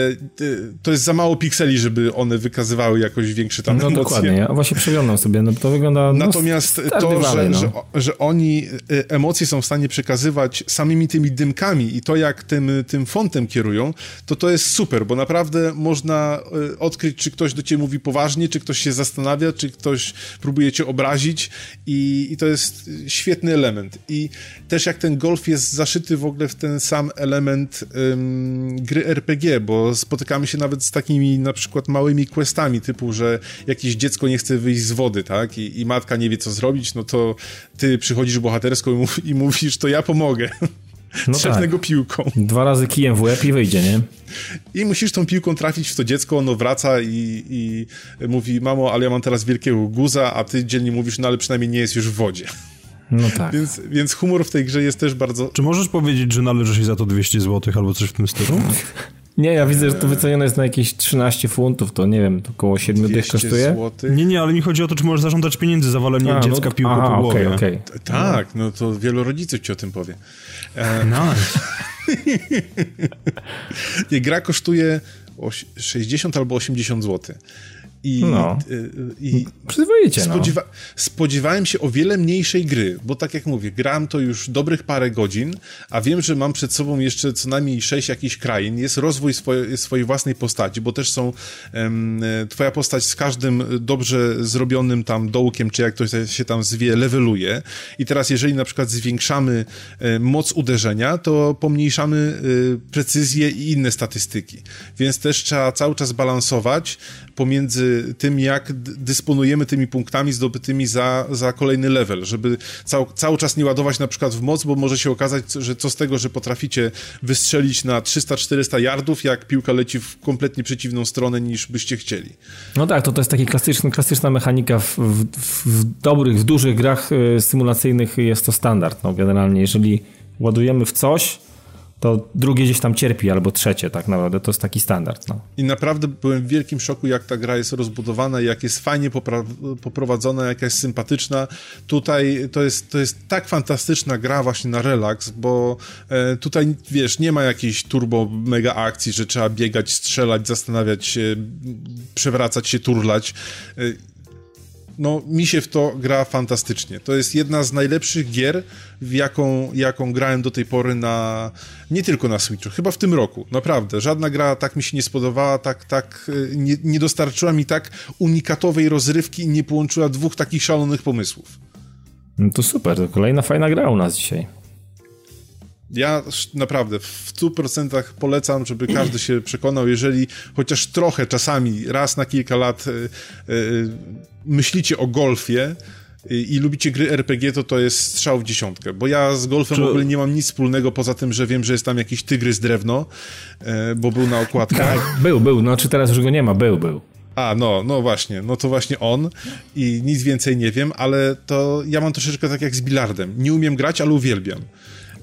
to jest za mało pikseli, żeby one wykazywały jakoś większe tam no, emocje. No dokładnie, ja właśnie przeglądam sobie, no to wygląda... No, Natomiast to, że, no. że, że, oni e, emocje są w stanie przekazywać samymi tymi dymkami i to, jak tym, tym fontem kierują, to to jest super, bo naprawdę można odkryć, czy ktoś do ciebie mówi poważnie, czy ktoś się zastanawia, czy ktoś próbuje cię obrazić i, i to jest świetny element. I też jak ten golf jest zaszyty w ogóle w ten sam element ym, gry RPG, bo spotykamy się nawet z takimi na przykład małymi questami, typu, że jakieś dziecko nie chce wyjść z wody, tak? I, i matka nie wie, co zrobić, no to ty przychodzisz bohatersko i, mów, i mówisz, to ja pomogę. No tak. piłką. Dwa razy kijem w łeb i wyjdzie, nie? I musisz tą piłką trafić w to dziecko, ono wraca i, i mówi, mamo, ale ja mam teraz wielkiego guza, a ty dzielnie mówisz, no ale przynajmniej nie jest już w wodzie. No tak. Więc, więc humor w tej grze jest też bardzo... Czy możesz powiedzieć, że należy się za to 200 zł albo coś w tym stylu? Nie, ja widzę, że to wycenione jest na jakieś 13 funtów, to nie wiem, to około 7 dych kosztuje. Złotych. Nie, nie, ale mi chodzi o to, czy możesz zażądać pieniędzy za walenie A, no dziecka no, piłką po głowie. Okay, okay. Tak, no to wielu rodziców ci o tym powie. E, nice. nie, gra kosztuje 60 albo 80 zł. I, no. i Przyzwoicie, no. spodziewa no. spodziewałem się o wiele mniejszej gry, bo tak jak mówię, gram to już dobrych parę godzin, a wiem, że mam przed sobą jeszcze co najmniej sześć jakichś krain, jest rozwój swoje, swojej własnej postaci, bo też są um, twoja postać z każdym dobrze zrobionym tam dołkiem, czy jak to się tam zwie, leveluje i teraz jeżeli na przykład zwiększamy e, moc uderzenia, to pomniejszamy e, precyzję i inne statystyki, więc też trzeba cały czas balansować pomiędzy tym, jak dysponujemy tymi punktami zdobytymi za, za kolejny level, żeby cał, cały czas nie ładować na przykład w moc, bo może się okazać, że co z tego, że potraficie wystrzelić na 300-400 yardów, jak piłka leci w kompletnie przeciwną stronę niż byście chcieli. No tak, to, to jest taka klasyczna, klasyczna mechanika w, w, w dobrych, w dużych grach e, symulacyjnych jest to standard. No, generalnie, jeżeli ładujemy w coś, to drugie gdzieś tam cierpi, albo trzecie tak naprawdę, to jest taki standard. No. I naprawdę byłem w wielkim szoku, jak ta gra jest rozbudowana, jak jest fajnie poprowadzona, jak jest sympatyczna. Tutaj to jest, to jest tak fantastyczna gra właśnie na relaks, bo e, tutaj, wiesz, nie ma jakiejś turbo mega akcji, że trzeba biegać, strzelać, zastanawiać się, przewracać się, turlać. E, no, mi się w to gra fantastycznie. To jest jedna z najlepszych gier, w jaką, jaką grałem do tej pory na, nie tylko na Switchu, chyba w tym roku, naprawdę. Żadna gra tak mi się nie spodobała, tak, tak, e, nie, nie dostarczyła mi tak unikatowej rozrywki i nie połączyła dwóch takich szalonych pomysłów. No to super, to kolejna fajna gra u nas dzisiaj. Ja naprawdę w 100% polecam, żeby każdy się przekonał, jeżeli chociaż trochę czasami, raz na kilka lat yy, yy, myślicie o golfie, i lubicie gry RPG, to to jest strzał w dziesiątkę, bo ja z golfem Czy... w ogóle nie mam nic wspólnego, poza tym, że wiem, że jest tam jakiś tygrys drewno, bo był na okładkach. Tak, był, był, no czy teraz już go nie ma, był, był. A, no, no właśnie, no to właśnie on i nic więcej nie wiem, ale to ja mam troszeczkę tak jak z bilardem. Nie umiem grać, ale uwielbiam.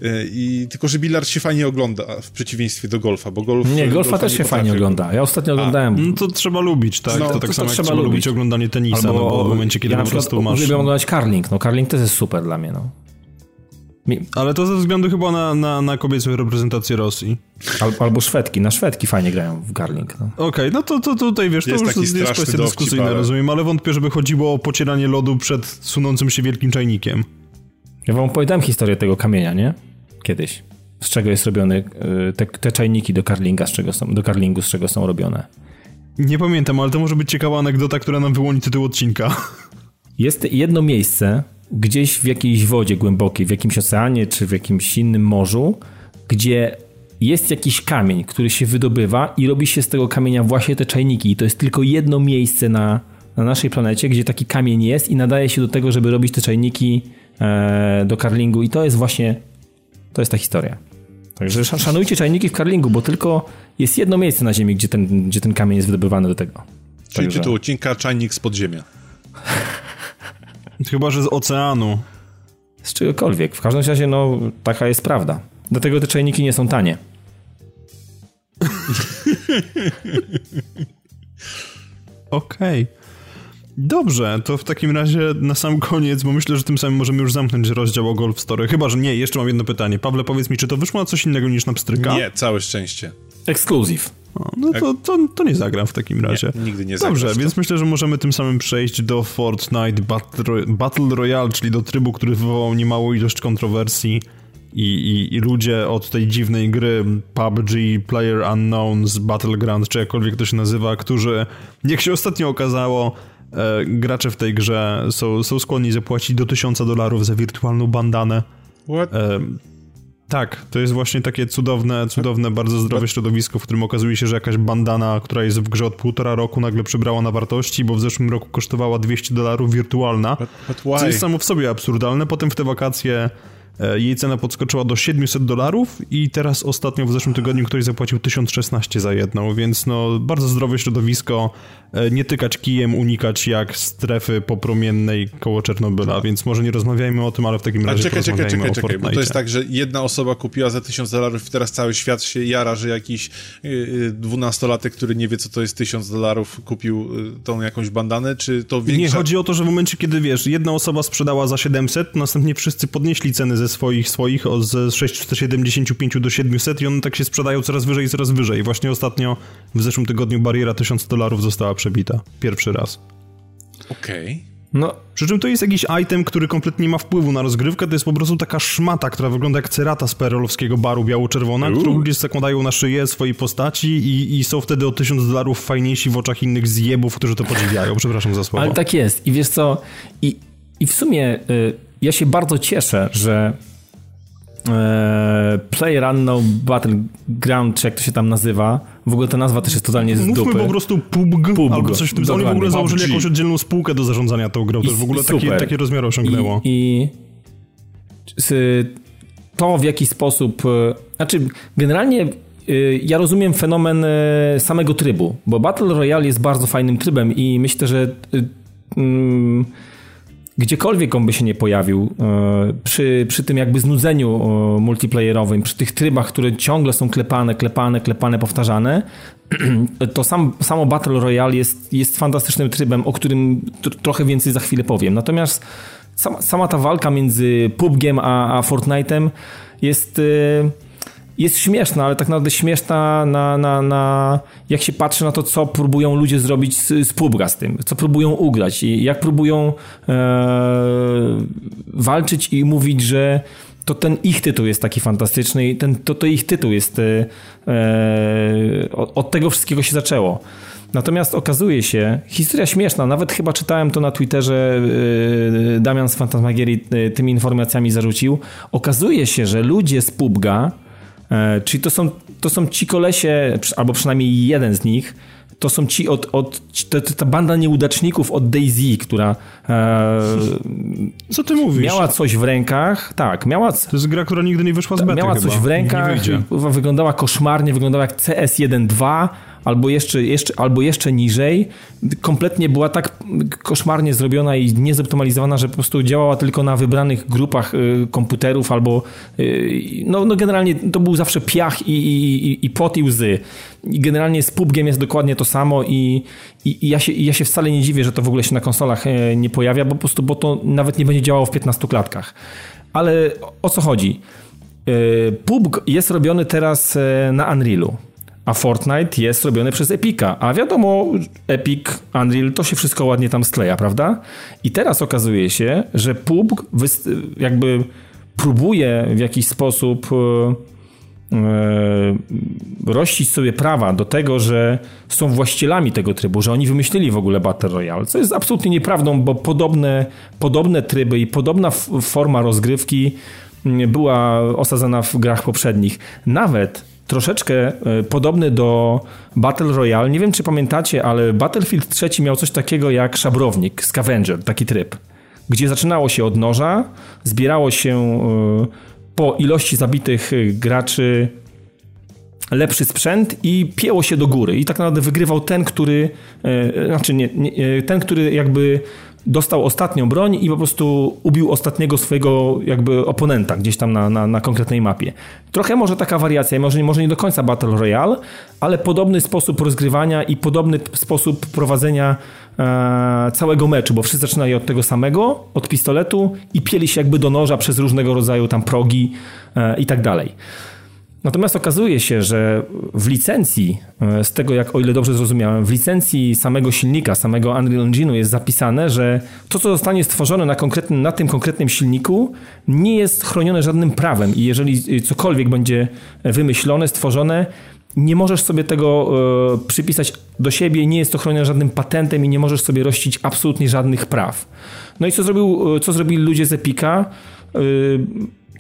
E, I tylko, że bilard się fajnie ogląda w przeciwieństwie do golfa, bo golf. Nie, golfa, golfa też się fajnie ogląda. Ja ostatnio oglądałem. No to trzeba lubić, tak? No, to tak to samo to jak trzeba lubić. lubić oglądanie tenisa, Albo, no bo w momencie, kiedy ja po prostu masz. Uwielbiam oglądać karling. No, karling też jest super dla mnie, no. Ale to ze względu chyba na, na, na kobiecą reprezentację Rosji. albo Szwedki. Na Szwedki fajnie grają w Garling. No. Okej, okay, no to, to tutaj wiesz, jest to już jest kwestia dyskusyjna, rozumiem, ale wątpię, żeby chodziło o pocieranie lodu przed sunącym się wielkim czajnikiem. Ja wam opowiadałem historię tego kamienia, nie? Kiedyś z czego jest robiony, y, te, te czajniki do karlinga, z czego są, do karlingu, z czego są robione. Nie pamiętam, ale to może być ciekawa anegdota, która nam wyłoni tytuł odcinka. Jest jedno miejsce, gdzieś w jakiejś wodzie głębokiej, w jakimś oceanie czy w jakimś innym morzu, gdzie jest jakiś kamień, który się wydobywa i robi się z tego kamienia właśnie te czajniki. I to jest tylko jedno miejsce na, na naszej planecie, gdzie taki kamień jest i nadaje się do tego, żeby robić te czajniki e, do karlingu. I to jest właśnie, to jest ta historia. Także szanujcie czajniki w karlingu, bo tylko jest jedno miejsce na Ziemi, gdzie ten, gdzie ten kamień jest wydobywany do tego. Czyli Także... tytuł odcinka Czajnik z podziemia. Chyba, że z oceanu. Z czegokolwiek. W każdym razie, no, taka jest prawda. Dlatego te czajniki nie są tanie. Okej. Okay. Dobrze, to w takim razie na sam koniec, bo myślę, że tym samym możemy już zamknąć rozdział o Golf Story. Chyba, że nie, jeszcze mam jedno pytanie. Pawle, powiedz mi, czy to wyszło na coś innego niż na pstryka? Nie, całe szczęście. Exclusive. no to, to, to, nie zagram w takim razie. Nie, nigdy nie zagram. Dobrze, więc myślę, że możemy tym samym przejść do Fortnite Battle, Battle Royale, czyli do trybu, który wywołał niemałą ilość kontrowersji. I, i, i, ludzie od tej dziwnej gry PUBG, Player Unknowns, Battleground, czy jakkolwiek to się nazywa, którzy, jak się ostatnio okazało, e, gracze w tej grze są, są skłonni zapłacić do 1000 dolarów za wirtualną bandanę. What? E, tak, to jest właśnie takie cudowne, cudowne, bardzo zdrowe środowisko, w którym okazuje się, że jakaś bandana, która jest w grze od półtora roku, nagle przybrała na wartości, bo w zeszłym roku kosztowała 200 dolarów wirtualna, but, but co jest samo w sobie absurdalne. Potem w te wakacje E, jej cena podskoczyła do 700 dolarów i teraz ostatnio w zeszłym tygodniu ktoś zapłacił 1016 za jedną, więc no bardzo zdrowe środowisko, nie tykać kijem, unikać jak strefy popromiennej koło Czernobyla, więc może nie rozmawiajmy o tym, ale w takim razie czekaj, czekaj, czekaj, czekaj, bo to jest tak, że jedna osoba kupiła za 1000 dolarów i teraz cały świat się jara, że jakiś y, y, dwunastolatek, który nie wie co to jest 1000 dolarów kupił y, tą jakąś bandanę, czy to większa... Nie, chodzi o to, że w momencie, kiedy wiesz, jedna osoba sprzedała za 700, następnie wszyscy podnieśli ceny ze swoich, swoich o, ze 675 do 700 i one tak się sprzedają coraz wyżej i coraz wyżej. Właśnie ostatnio w zeszłym tygodniu bariera 1000 dolarów została przebita. Pierwszy raz. Okej. Okay. No, przy czym to jest jakiś item, który kompletnie nie ma wpływu na rozgrywkę, to jest po prostu taka szmata, która wygląda jak cerata z perolowskiego baru biało-czerwona, którą ludzie zakładają na szyję swojej postaci i, i są wtedy o tysiąc dolarów fajniejsi w oczach innych zjebów, którzy to podziwiają. Przepraszam za słowo. Ale tak jest. I wiesz co, i, i w sumie y, ja się bardzo cieszę, że e, Player Unknown Battleground, czy jak to się tam nazywa. W ogóle ta nazwa też jest totalnie z Mówmy dupy. po prostu PUBG, PUBG albo coś w tym Oni w ogóle założyli jakąś oddzielną spółkę do zarządzania tą grą. To w ogóle takie, takie rozmiary osiągnęło. I, i to w jaki sposób... E, znaczy, generalnie e, ja rozumiem fenomen e, samego trybu, bo Battle Royale jest bardzo fajnym trybem i myślę, że... Mm, gdziekolwiek on by się nie pojawił, e, przy, przy tym jakby znudzeniu e, multiplayerowym, przy tych trybach, które ciągle są klepane, klepane, klepane, powtarzane, to sam, samo Battle Royale jest, jest fantastycznym trybem, o którym trochę więcej za chwilę powiem. Natomiast sama, sama ta walka między PUBGiem a, a Fortnite'em jest... Yy, jest śmieszna, ale tak naprawdę śmieszna na, na, na jak się patrzy na to, co próbują ludzie zrobić z, z PUBG'a z tym, co próbują ugrać i jak próbują e, walczyć i mówić, że to ten ich tytuł jest taki fantastyczny i ten, to, to ich tytuł jest e, e od, od tego wszystkiego się zaczęło. Natomiast okazuje się, historia śmieszna, nawet chyba czytałem to na Twitterze, e, Damian z Fantasmagierii e, tymi informacjami zarzucił. Okazuje się, że ludzie z PUBG'a czyli to są, to są ci kolesie, albo przynajmniej jeden z nich, to są ci od, od to, ta banda nieudaczników od Daisy, która e, Co ty mówisz? miała coś w rękach, tak, miała... To jest gra, która nigdy nie wyszła z bety Miała chyba. coś w rękach, wyglądała koszmarnie, wyglądała jak CS1.2, albo jeszcze, jeszcze, albo jeszcze niżej, kompletnie była tak koszmarnie zrobiona i niezoptymalizowana, że po prostu działała tylko na wybranych grupach y, komputerów albo y, no, no generalnie to był zawsze piach i, i, i pot i łzy. I generalnie z PUBGiem jest dokładnie to samo i, i, i ja, się, ja się wcale nie dziwię, że to w ogóle się na konsolach e, nie pojawia, bo po prostu bo to nawet nie będzie działało w 15 klatkach. Ale o co chodzi? E, PUBG jest robiony teraz e, na Unrealu a Fortnite jest robiony przez Epica. A wiadomo, Epic, Unreal, to się wszystko ładnie tam skleja, prawda? I teraz okazuje się, że PUBG jakby próbuje w jakiś sposób e, e, rościć sobie prawa do tego, że są właścicielami tego trybu, że oni wymyślili w ogóle Battle Royale, co jest absolutnie nieprawdą, bo podobne, podobne tryby i podobna forma rozgrywki była osadzona w grach poprzednich. Nawet troszeczkę e, podobny do Battle Royale. Nie wiem, czy pamiętacie, ale Battlefield 3 miał coś takiego jak szabrownik, scavenger, taki tryb, gdzie zaczynało się od noża, zbierało się e, po ilości zabitych e, graczy lepszy sprzęt i pieło się do góry. I tak naprawdę wygrywał ten, który, znaczy nie, nie ten, który jakby dostał ostatnią broń i po prostu ubił ostatniego swojego jakby oponenta gdzieś tam na, na, na konkretnej mapie. Trochę może taka wariacja, może, może nie do końca Battle Royale, ale podobny sposób rozgrywania i podobny sposób prowadzenia e, całego meczu, bo wszyscy zaczynają od tego samego, od pistoletu i pieli się jakby do noża przez różnego rodzaju tam progi e, i tak dalej. Natomiast okazuje się, że w licencji, e, z tego jak o ile dobrze zrozumiałem, w licencji samego silnika, samego Unreal Engine'u jest zapisane, że to, co zostanie stworzone na, konkretnym, na tym konkretnym silniku, nie jest chronione żadnym prawem i jeżeli cokolwiek będzie wymyślone, stworzone, nie możesz sobie tego e, przypisać do siebie, nie jest to chronione żadnym patentem i nie możesz sobie rościć absolutnie żadnych praw. No i co, zrobił, e, co zrobili ludzie z Epika?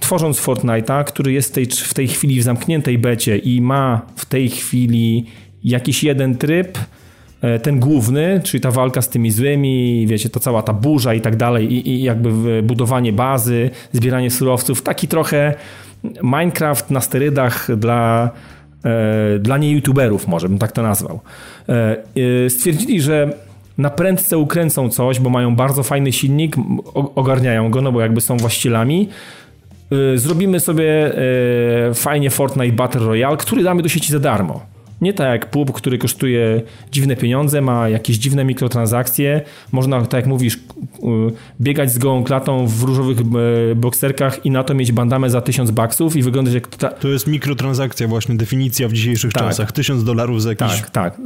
Tworząc Fortnite'a, który jest tej, w tej chwili w zamkniętej becie i ma w tej chwili jakiś jeden tryb, e, ten główny, czyli ta walka z tymi złymi, wiecie, to cała ta burza i tak dalej, i, i jakby budowanie bazy, zbieranie surowców, taki trochę Minecraft na sterydach dla, e, dla nie-youtuberów, może bym tak to nazwał. E, stwierdzili, że na prędce ukręcą coś, bo mają bardzo fajny silnik, ogarniają go, no bo jakby są właścicielami, zrobimy sobie y, fajnie Fortnite Battle Royale, który damy do sieci za darmo. Nie tak jak PUB, który kosztuje dziwne pieniądze, ma jakieś dziwne mikrotransakcje. Można, tak jak mówisz, biegać z gołą klatą w różowych e, bokserkach i na to mieć bandamę za tysiąc baksów i wyglądać jak... Ta... To jest mikrotransakcja właśnie, definicja w dzisiejszych tak. czasach. Tysiąc dolarów za jakiś Tak, tak.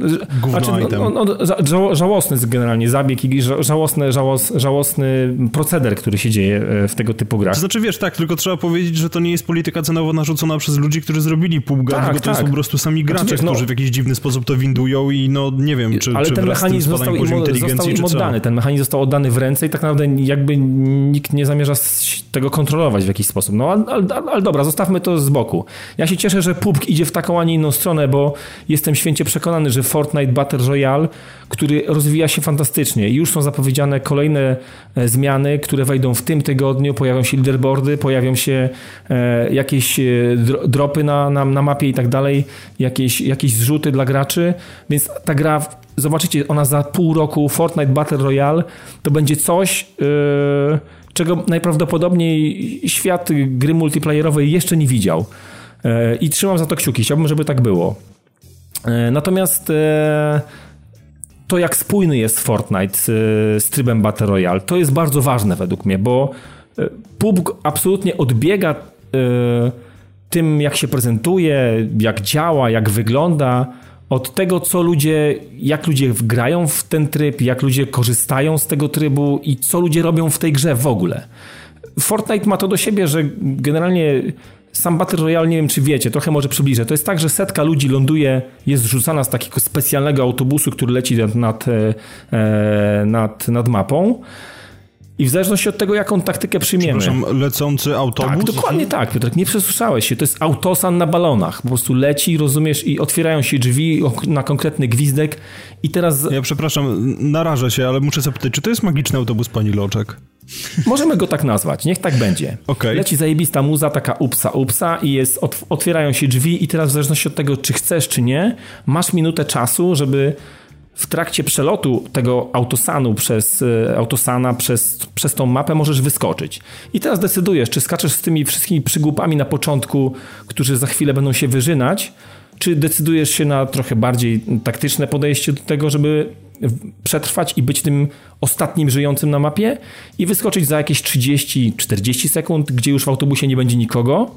Znaczy, no, no, no, żałosny jest generalnie zabieg i żałosny, żałos, żałosny proceder, który się dzieje e, w tego typu grach. To znaczy, wiesz, tak, tylko trzeba powiedzieć, że to nie jest polityka cenowo narzucona przez ludzi, którzy zrobili PUBG, tak, tylko to tak. są po prostu sami gracze, znaczy, no, którzy w jakiś dziwny sposób to windują i no nie wiem, czy, ale czy ten mechanizm został im, został im oddany. Ten mechanizm został oddany w ręce i tak naprawdę jakby nikt nie zamierza tego kontrolować w jakiś sposób. No ale, ale, dobra, zostawmy to z boku. Ja się cieszę, że PUBG idzie w taką, a nie inną stronę, bo jestem święcie przekonany, że Fortnite Battle Royale, który rozwija się fantastycznie i już są zapowiedziane kolejne e, zmiany, które wejdą w tym tygodniu, pojawią się leaderboardy, pojawią się e, jakieś e, dropy na, na, na mapie i tak dalej, jakieś, jakieś zrzuty dla graczy, więc ta gra zobaczycie, ona za pół roku Fortnite Battle Royale to będzie coś, yy, czego najprawdopodobniej świat gry multiplayerowej jeszcze nie widział. Yy, I trzymam za to kciuki, chciałbym, żeby tak było. Yy, natomiast to, jak spójny jest Fortnite z trybem Battle Royale, to jest bardzo ważne według mnie, bo PUBG absolutnie odbiega tym, jak się prezentuje, jak działa, jak wygląda, od tego, co ludzie, jak ludzie grają w ten tryb, jak ludzie korzystają z tego trybu i co ludzie robią w tej grze w ogóle. Fortnite ma to do siebie, że generalnie sam Battle Royale, nie wiem czy wiecie, trochę może przybliżę. To jest tak, że setka ludzi ląduje, jest rzucana z takiego specjalnego autobusu, który leci nad, nad, e, nad, nad mapą. I w zależności od tego, jaką taktykę przyjmiemy. Przepraszam, lecący autobus? Tak, dokładnie tak, Piotrek, nie przesłyszałeś się. To jest autosan na balonach. Po prostu leci, rozumiesz, i otwierają się drzwi na konkretny gwizdek i teraz... Ja przepraszam, narażę się, ale muszę zapytać, czy to jest magiczny autobus pani Loczek? Możemy go tak nazwać, niech tak będzie. Okay. Leci zajebista muza, taka upsa, upsa i jest, otwierają się drzwi i teraz w zależności od tego, czy chcesz, czy nie, masz minutę czasu, żeby w trakcie przelotu tego autosanu przez e, autosana przez, przez tą mapę możesz wyskoczyć. I teraz decydujesz, czy skaczesz z tymi wszystkimi przygłupami na początku, którzy za chwilę będą się wyżynać, czy decydujesz się na trochę bardziej taktyczne podejście do tego, żeby przetrwać i być tym ostatnim żyjącym na mapie i wyskoczyć za jakieś 30-40 sekund, gdzie już w autobusie nie będzie nikogo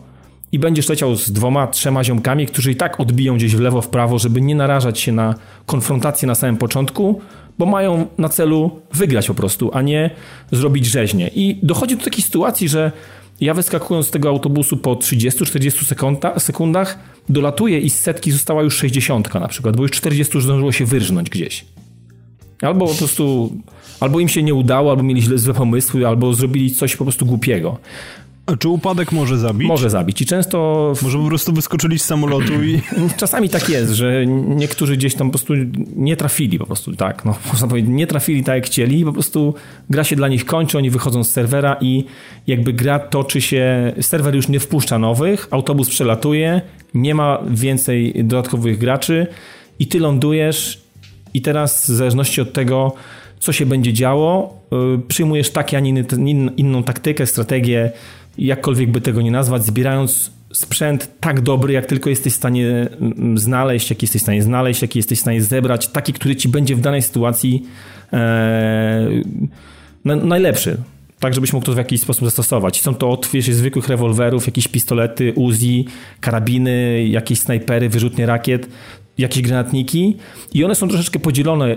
i będziesz leciał z dwoma, trzema ziomkami, którzy i tak odbiją gdzieś w lewo, w prawo, żeby nie narażać się na konfrontację na samym początku, bo mają na celu wygrać po prostu, a nie zrobić rzeźnie. I dochodzi do takiej sytuacji, że ja wyskakując z tego autobusu po 30-40 sekunda, sekundach, dolatuję i z setki została już 60 na przykład, bo już 40 już zdążyło się wyrżnąć gdzieś. Albo po prostu, albo im się nie udało, albo mieli źle złe pomysły, albo zrobili coś po prostu głupiego. A czy upadek może zabić? Może zabić i często... Może po prostu wyskoczyli z samolotu i... Czasami tak jest, że niektórzy gdzieś tam po prostu nie trafili po prostu, tak, no można powiedzieć, nie trafili tak jak chcieli po prostu gra się dla nich kończy, oni wychodzą z serwera i jakby gra toczy się, serwer już nie wpuszcza nowych, autobus przelatuje, nie ma więcej dodatkowych graczy i ty lądujesz i teraz w zależności od tego, co się będzie działo, yy, przyjmujesz takie, a nie inną taktykę, strategię, jakkolwiek by tego nie nazwać, zbierając sprzęt tak dobry, jak tylko jesteś w stanie mm, znaleźć, jaki jesteś w stanie znaleźć, jaki jesteś w stanie zebrać, taki, który ci będzie w danej sytuacji e, najlepszy. Tak, żebyś mógł to w jakiś sposób zastosować. Są to od wiesz, zwykłych rewolwerów, jakieś pistolety, Uzi, karabiny, jakieś snajpery, wyrzutnie rakiet jakieś granatniki i one są troszeczkę podzielone e,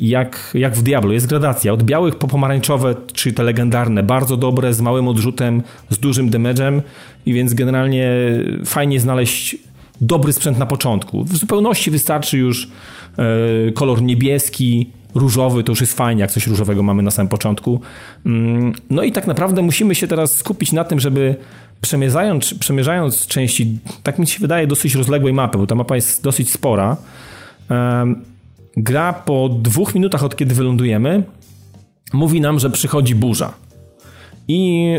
jak, jak w Diablo. Jest gradacja od białych po pomarańczowe, czyli te legendarne, bardzo dobre, z małym odrzutem, z dużym damage'em i więc generalnie fajnie znaleźć dobry sprzęt na początku. W zupełności wystarczy już e, kolor niebieski, różowy, to już jest fajnie, jak coś różowego mamy na samym początku. Mm, no i tak naprawdę musimy się teraz skupić na tym, żeby przemierzając, przemierzając części, tak mi się wydaje, dosyć rozległej mapy, bo ta mapa jest dosyć spora, gra po dwóch minutach od kiedy wylądujemy mówi nam, że przychodzi burza. I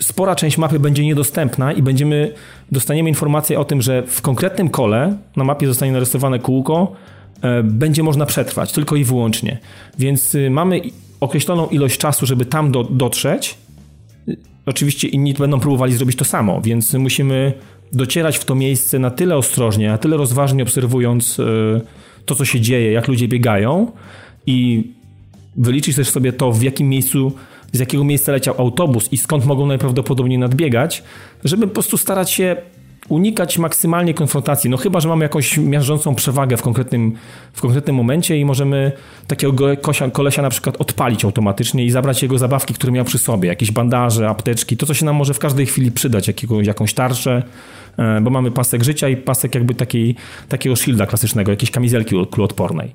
spora część mapy będzie niedostępna i będziemy, dostaniemy informację o tym, że w konkretnym kole na mapie zostanie narysowane kółko, e, będzie można przetrwać, tylko i wyłącznie. Więc y, mamy określoną ilość czasu, żeby tam do, dotrzeć oczywiście inni będą próbowali zrobić to samo, więc musimy docierać w to miejsce na tyle ostrożnie, na tyle rozważnie obserwując e, to, co się dzieje, jak ludzie biegają i wyliczyć też sobie to, w jakim miejscu, z jakiego miejsca leciał autobus i skąd mogą najprawdopodobniej nadbiegać, żeby po prostu starać się unikać maksymalnie konfrontacji. No chyba, że mamy jakąś miażdżącą przewagę w konkretnym, w konkretnym momencie i możemy takiego kosia, kolesia na przykład odpalić automatycznie i zabrać jego zabawki, które miał przy sobie. Jakieś bandaże, apteczki, to co się nam może w każdej chwili przydać, jakiego, jakąś tarczę, e, bo mamy pasek życia i pasek jakby takiej, takiego shielda klasycznego, jakiejś kamizelki kuloodpornej.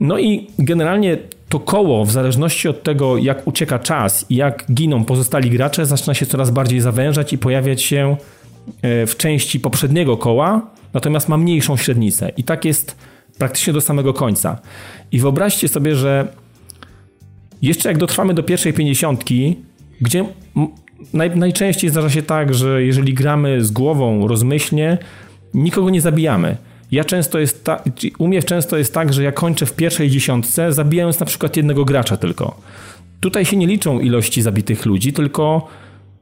No i generalnie to koło, w zależności od tego, jak ucieka czas i jak giną pozostali gracze, zaczyna się coraz bardziej zawężać i pojawiać się w części poprzedniego koła, natomiast ma mniejszą średnicę. I tak jest praktycznie do samego końca. I wyobraźcie sobie, że jeszcze jak dotrwamy do pierwszej pięćdziesiątki, gdzie naj, najczęściej zdarza się tak, że jeżeli gramy z głową rozmyślnie, nikogo nie zabijamy. Ja często jest ta, u mnie często jest tak, że ja kończę w pierwszej dziesiątce, zabijając na przykład jednego gracza tylko. Tutaj się nie liczą ilości zabitych ludzi, tylko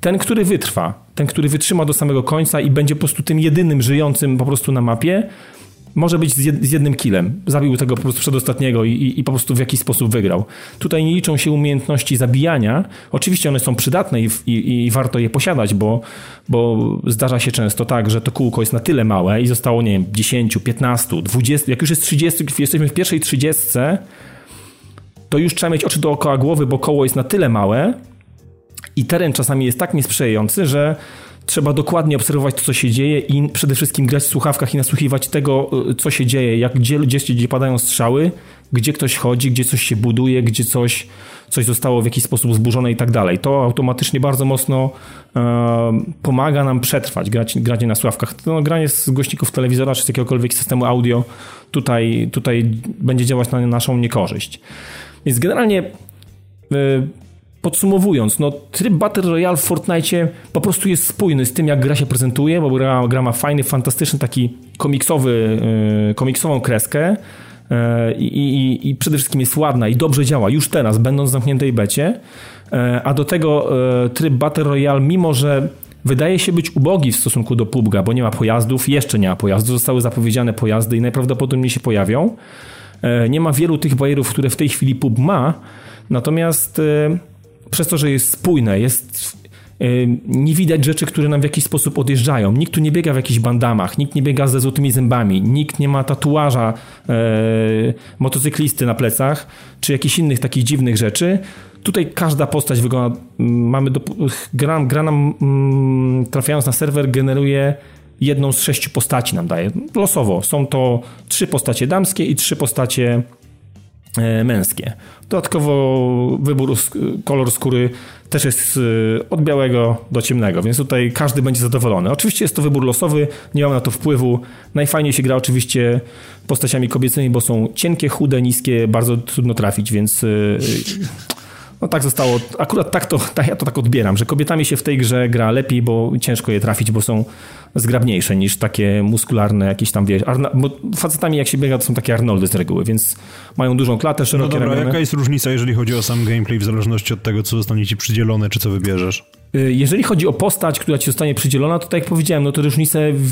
ten, który wytrwa, ten, który wytrzyma do samego końca i będzie po prostu tym jedynym żyjącym po prostu na mapie, może być z jednym killem. Zabił tego po prostu przedostatniego i, i, i po prostu w jakiś sposób wygrał. Tutaj nie liczą się umiejętności zabijania. Oczywiście one są przydatne i, i, i, warto je posiadać, bo, bo zdarza się często tak, że to kółko jest na tyle małe i zostało, nie wiem, 10, 15, 20, jak już jest 30, jesteśmy w pierwszej 30, to już trzeba mieć oczy dookoła głowy, bo koło jest na tyle małe i teren czasami jest tak niesprzyjający, że trzeba dokładnie obserwować to, co się dzieje i przede wszystkim grać w słuchawkach i nasłuchiwać tego, y, co się dzieje, jak, gdzie, gdzie, gdzie padają strzały, gdzie ktoś chodzi, gdzie coś się buduje, gdzie coś, coś zostało w jakiś sposób zburzone i tak dalej. To automatycznie bardzo mocno e, pomaga nam przetrwać grać, granie na słuchawkach. No, granie z głośników telewizora czy z jakiegokolwiek systemu audio tutaj, tutaj będzie działać na naszą niekorzyść. Więc generalnie e, Podsumowując, no tryb Battle Royale w Fortnite po prostu jest spójny z tym, jak gra się prezentuje, bo gra, gra ma fajny, fantastyczny, taki komiksowy, yy, komiksową kreskę yy, i, i, przede wszystkim jest ładna i dobrze działa już teraz, będąc w zamkniętej becie. Yy, a do tego tryb Battle Royale, mimo że wydaje się być ubogi w stosunku do PUBG'a, bo nie ma pojazdów, jeszcze nie ma pojazdów, zostały zapowiedziane pojazdy i najprawdopodobniej się pojawią. Nie ma wielu tych bajerów, które w tej chwili PUB ma, natomiast przez to, że jest spójne, jest y, nie widać rzeczy, które nam w jakiś sposób odjeżdżają. Nikt tu nie biega w jakichś bandamach, nikt nie biega ze złotymi zębami, nikt nie ma tatuaża e, motocyklisty na plecach, czy jakichś innych takich dziwnych rzeczy. Tutaj każda postać wygląda, mamy do, gra, gra nam mm, trafiając na serwer generuje jedną z sześciu postaci nam daje. Losowo. Są to trzy postacie damskie i trzy postacie męskie. Dodatkowo wybór kolor skóry też jest e, od białego do ciemnego, więc tutaj każdy będzie zadowolony. Oczywiście jest to wybór losowy, nie mam na to wpływu. Najfajniej się gra oczywiście postaciami kobiecymi, bo są cienkie, chude, niskie, bardzo trudno trafić, więc e, no tak zostało. Akurat tak to, tak, ja to tak odbieram, że kobietami się w tej grze gra lepiej, bo ciężko je trafić, bo są zgrabniejsze niż takie muskularne jakieś tam, wiesz, Arna bo facetami jak się biega to są takie Arnoldy z reguły, więc mają dużą klatę, szerokie No dobra, jaka jest różnica, jeżeli chodzi o sam gameplay w zależności od tego, co zostanie ci przydzielone, czy co wybierzesz? Y, jeżeli chodzi o postać, która ci zostanie przydzielona, to tak jak powiedziałem, no to różnice w,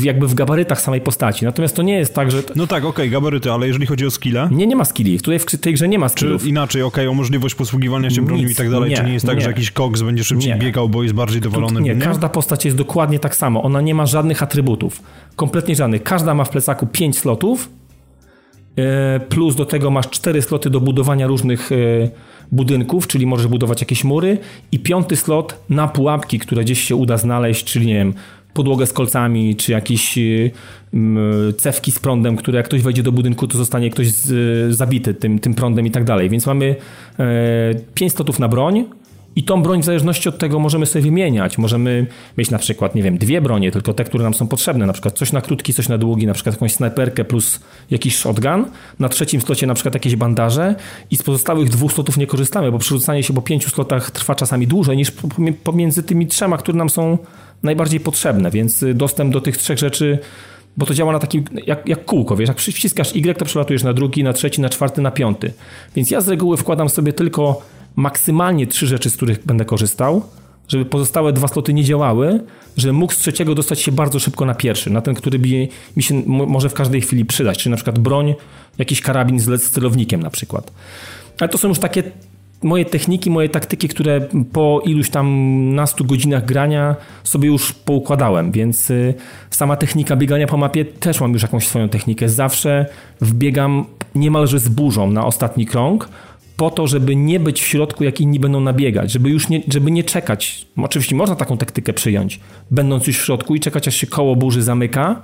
w jakby w gabarytach samej postaci. Natomiast to nie jest tak, że... No tak, okej, okay, gabaryty, ale jeżeli chodzi o skille? Nie, nie ma skilli. Tutaj w tej grze nie ma skillów. Czy inaczej, okej, okay, o możliwość posługiwania się bronią i tak dalej, nie, czy nie jest tak, nie. że jakiś koks będzie szybciej nie. biegał, bo jest bardziej dowolony? nie, każda postać jest dokładnie tak samo. Ona nie ma żadnych atrybutów. Kompletnie żadnych. Każda ma w plecaku 5 slotów, e, plus do tego masz 4 sloty do budowania różnych e, budynków, czyli możesz budować jakieś mury i piąty slot na pułapki, które gdzieś się uda znaleźć, czyli nie wiem, podłogę z kolcami, czy jakieś y, cewki z prądem, które jak ktoś wejdzie do budynku, to zostanie ktoś zabity tym, tym prądem i tak dalej. Więc mamy 5 e, slotów na broń, i tą broń w zależności od tego możemy sobie wymieniać. Możemy mieć na przykład, nie wiem, dwie bronie, tylko te, które nam są potrzebne. Na przykład coś na krótki, coś na długi, na przykład jakąś snajperkę plus jakiś shotgun. Na trzecim slocie na przykład jakieś bandaże i z pozostałych dwóch slotów nie korzystamy, bo przerzucanie się po pięciu slotach trwa czasami dłużej niż pomiędzy tymi trzema, które nam są najbardziej potrzebne, więc y, dostęp do tych trzech rzeczy bo to działa na takim, jak, jak kółko, wiesz, jak wciskasz Y, to przelatujesz na drugi, na trzeci, na czwarty, na piąty. Więc ja z reguły wkładam sobie tylko maksymalnie trzy rzeczy, z których będę korzystał, żeby pozostałe dwa sloty nie działały, żeby mógł z trzeciego dostać się bardzo szybko na pierwszy, na ten, który by mi się może w każdej chwili przydać, czyli na przykład broń, jakiś karabin z celownikiem na przykład. Ale to są już takie moje techniki, moje taktyki, które po iluś tam nastu godzinach grania sobie już poukładałem, więc y, sama technika biegania po mapie też mam już jakąś swoją technikę. Zawsze wbiegam niemalże z burzą na ostatni krąg, po to, żeby nie być w środku, jak inni będą nabiegać, żeby już nie, żeby nie czekać. Oczywiście można taką taktykę przyjąć, będąc już w środku i czekać, aż się koło burzy zamyka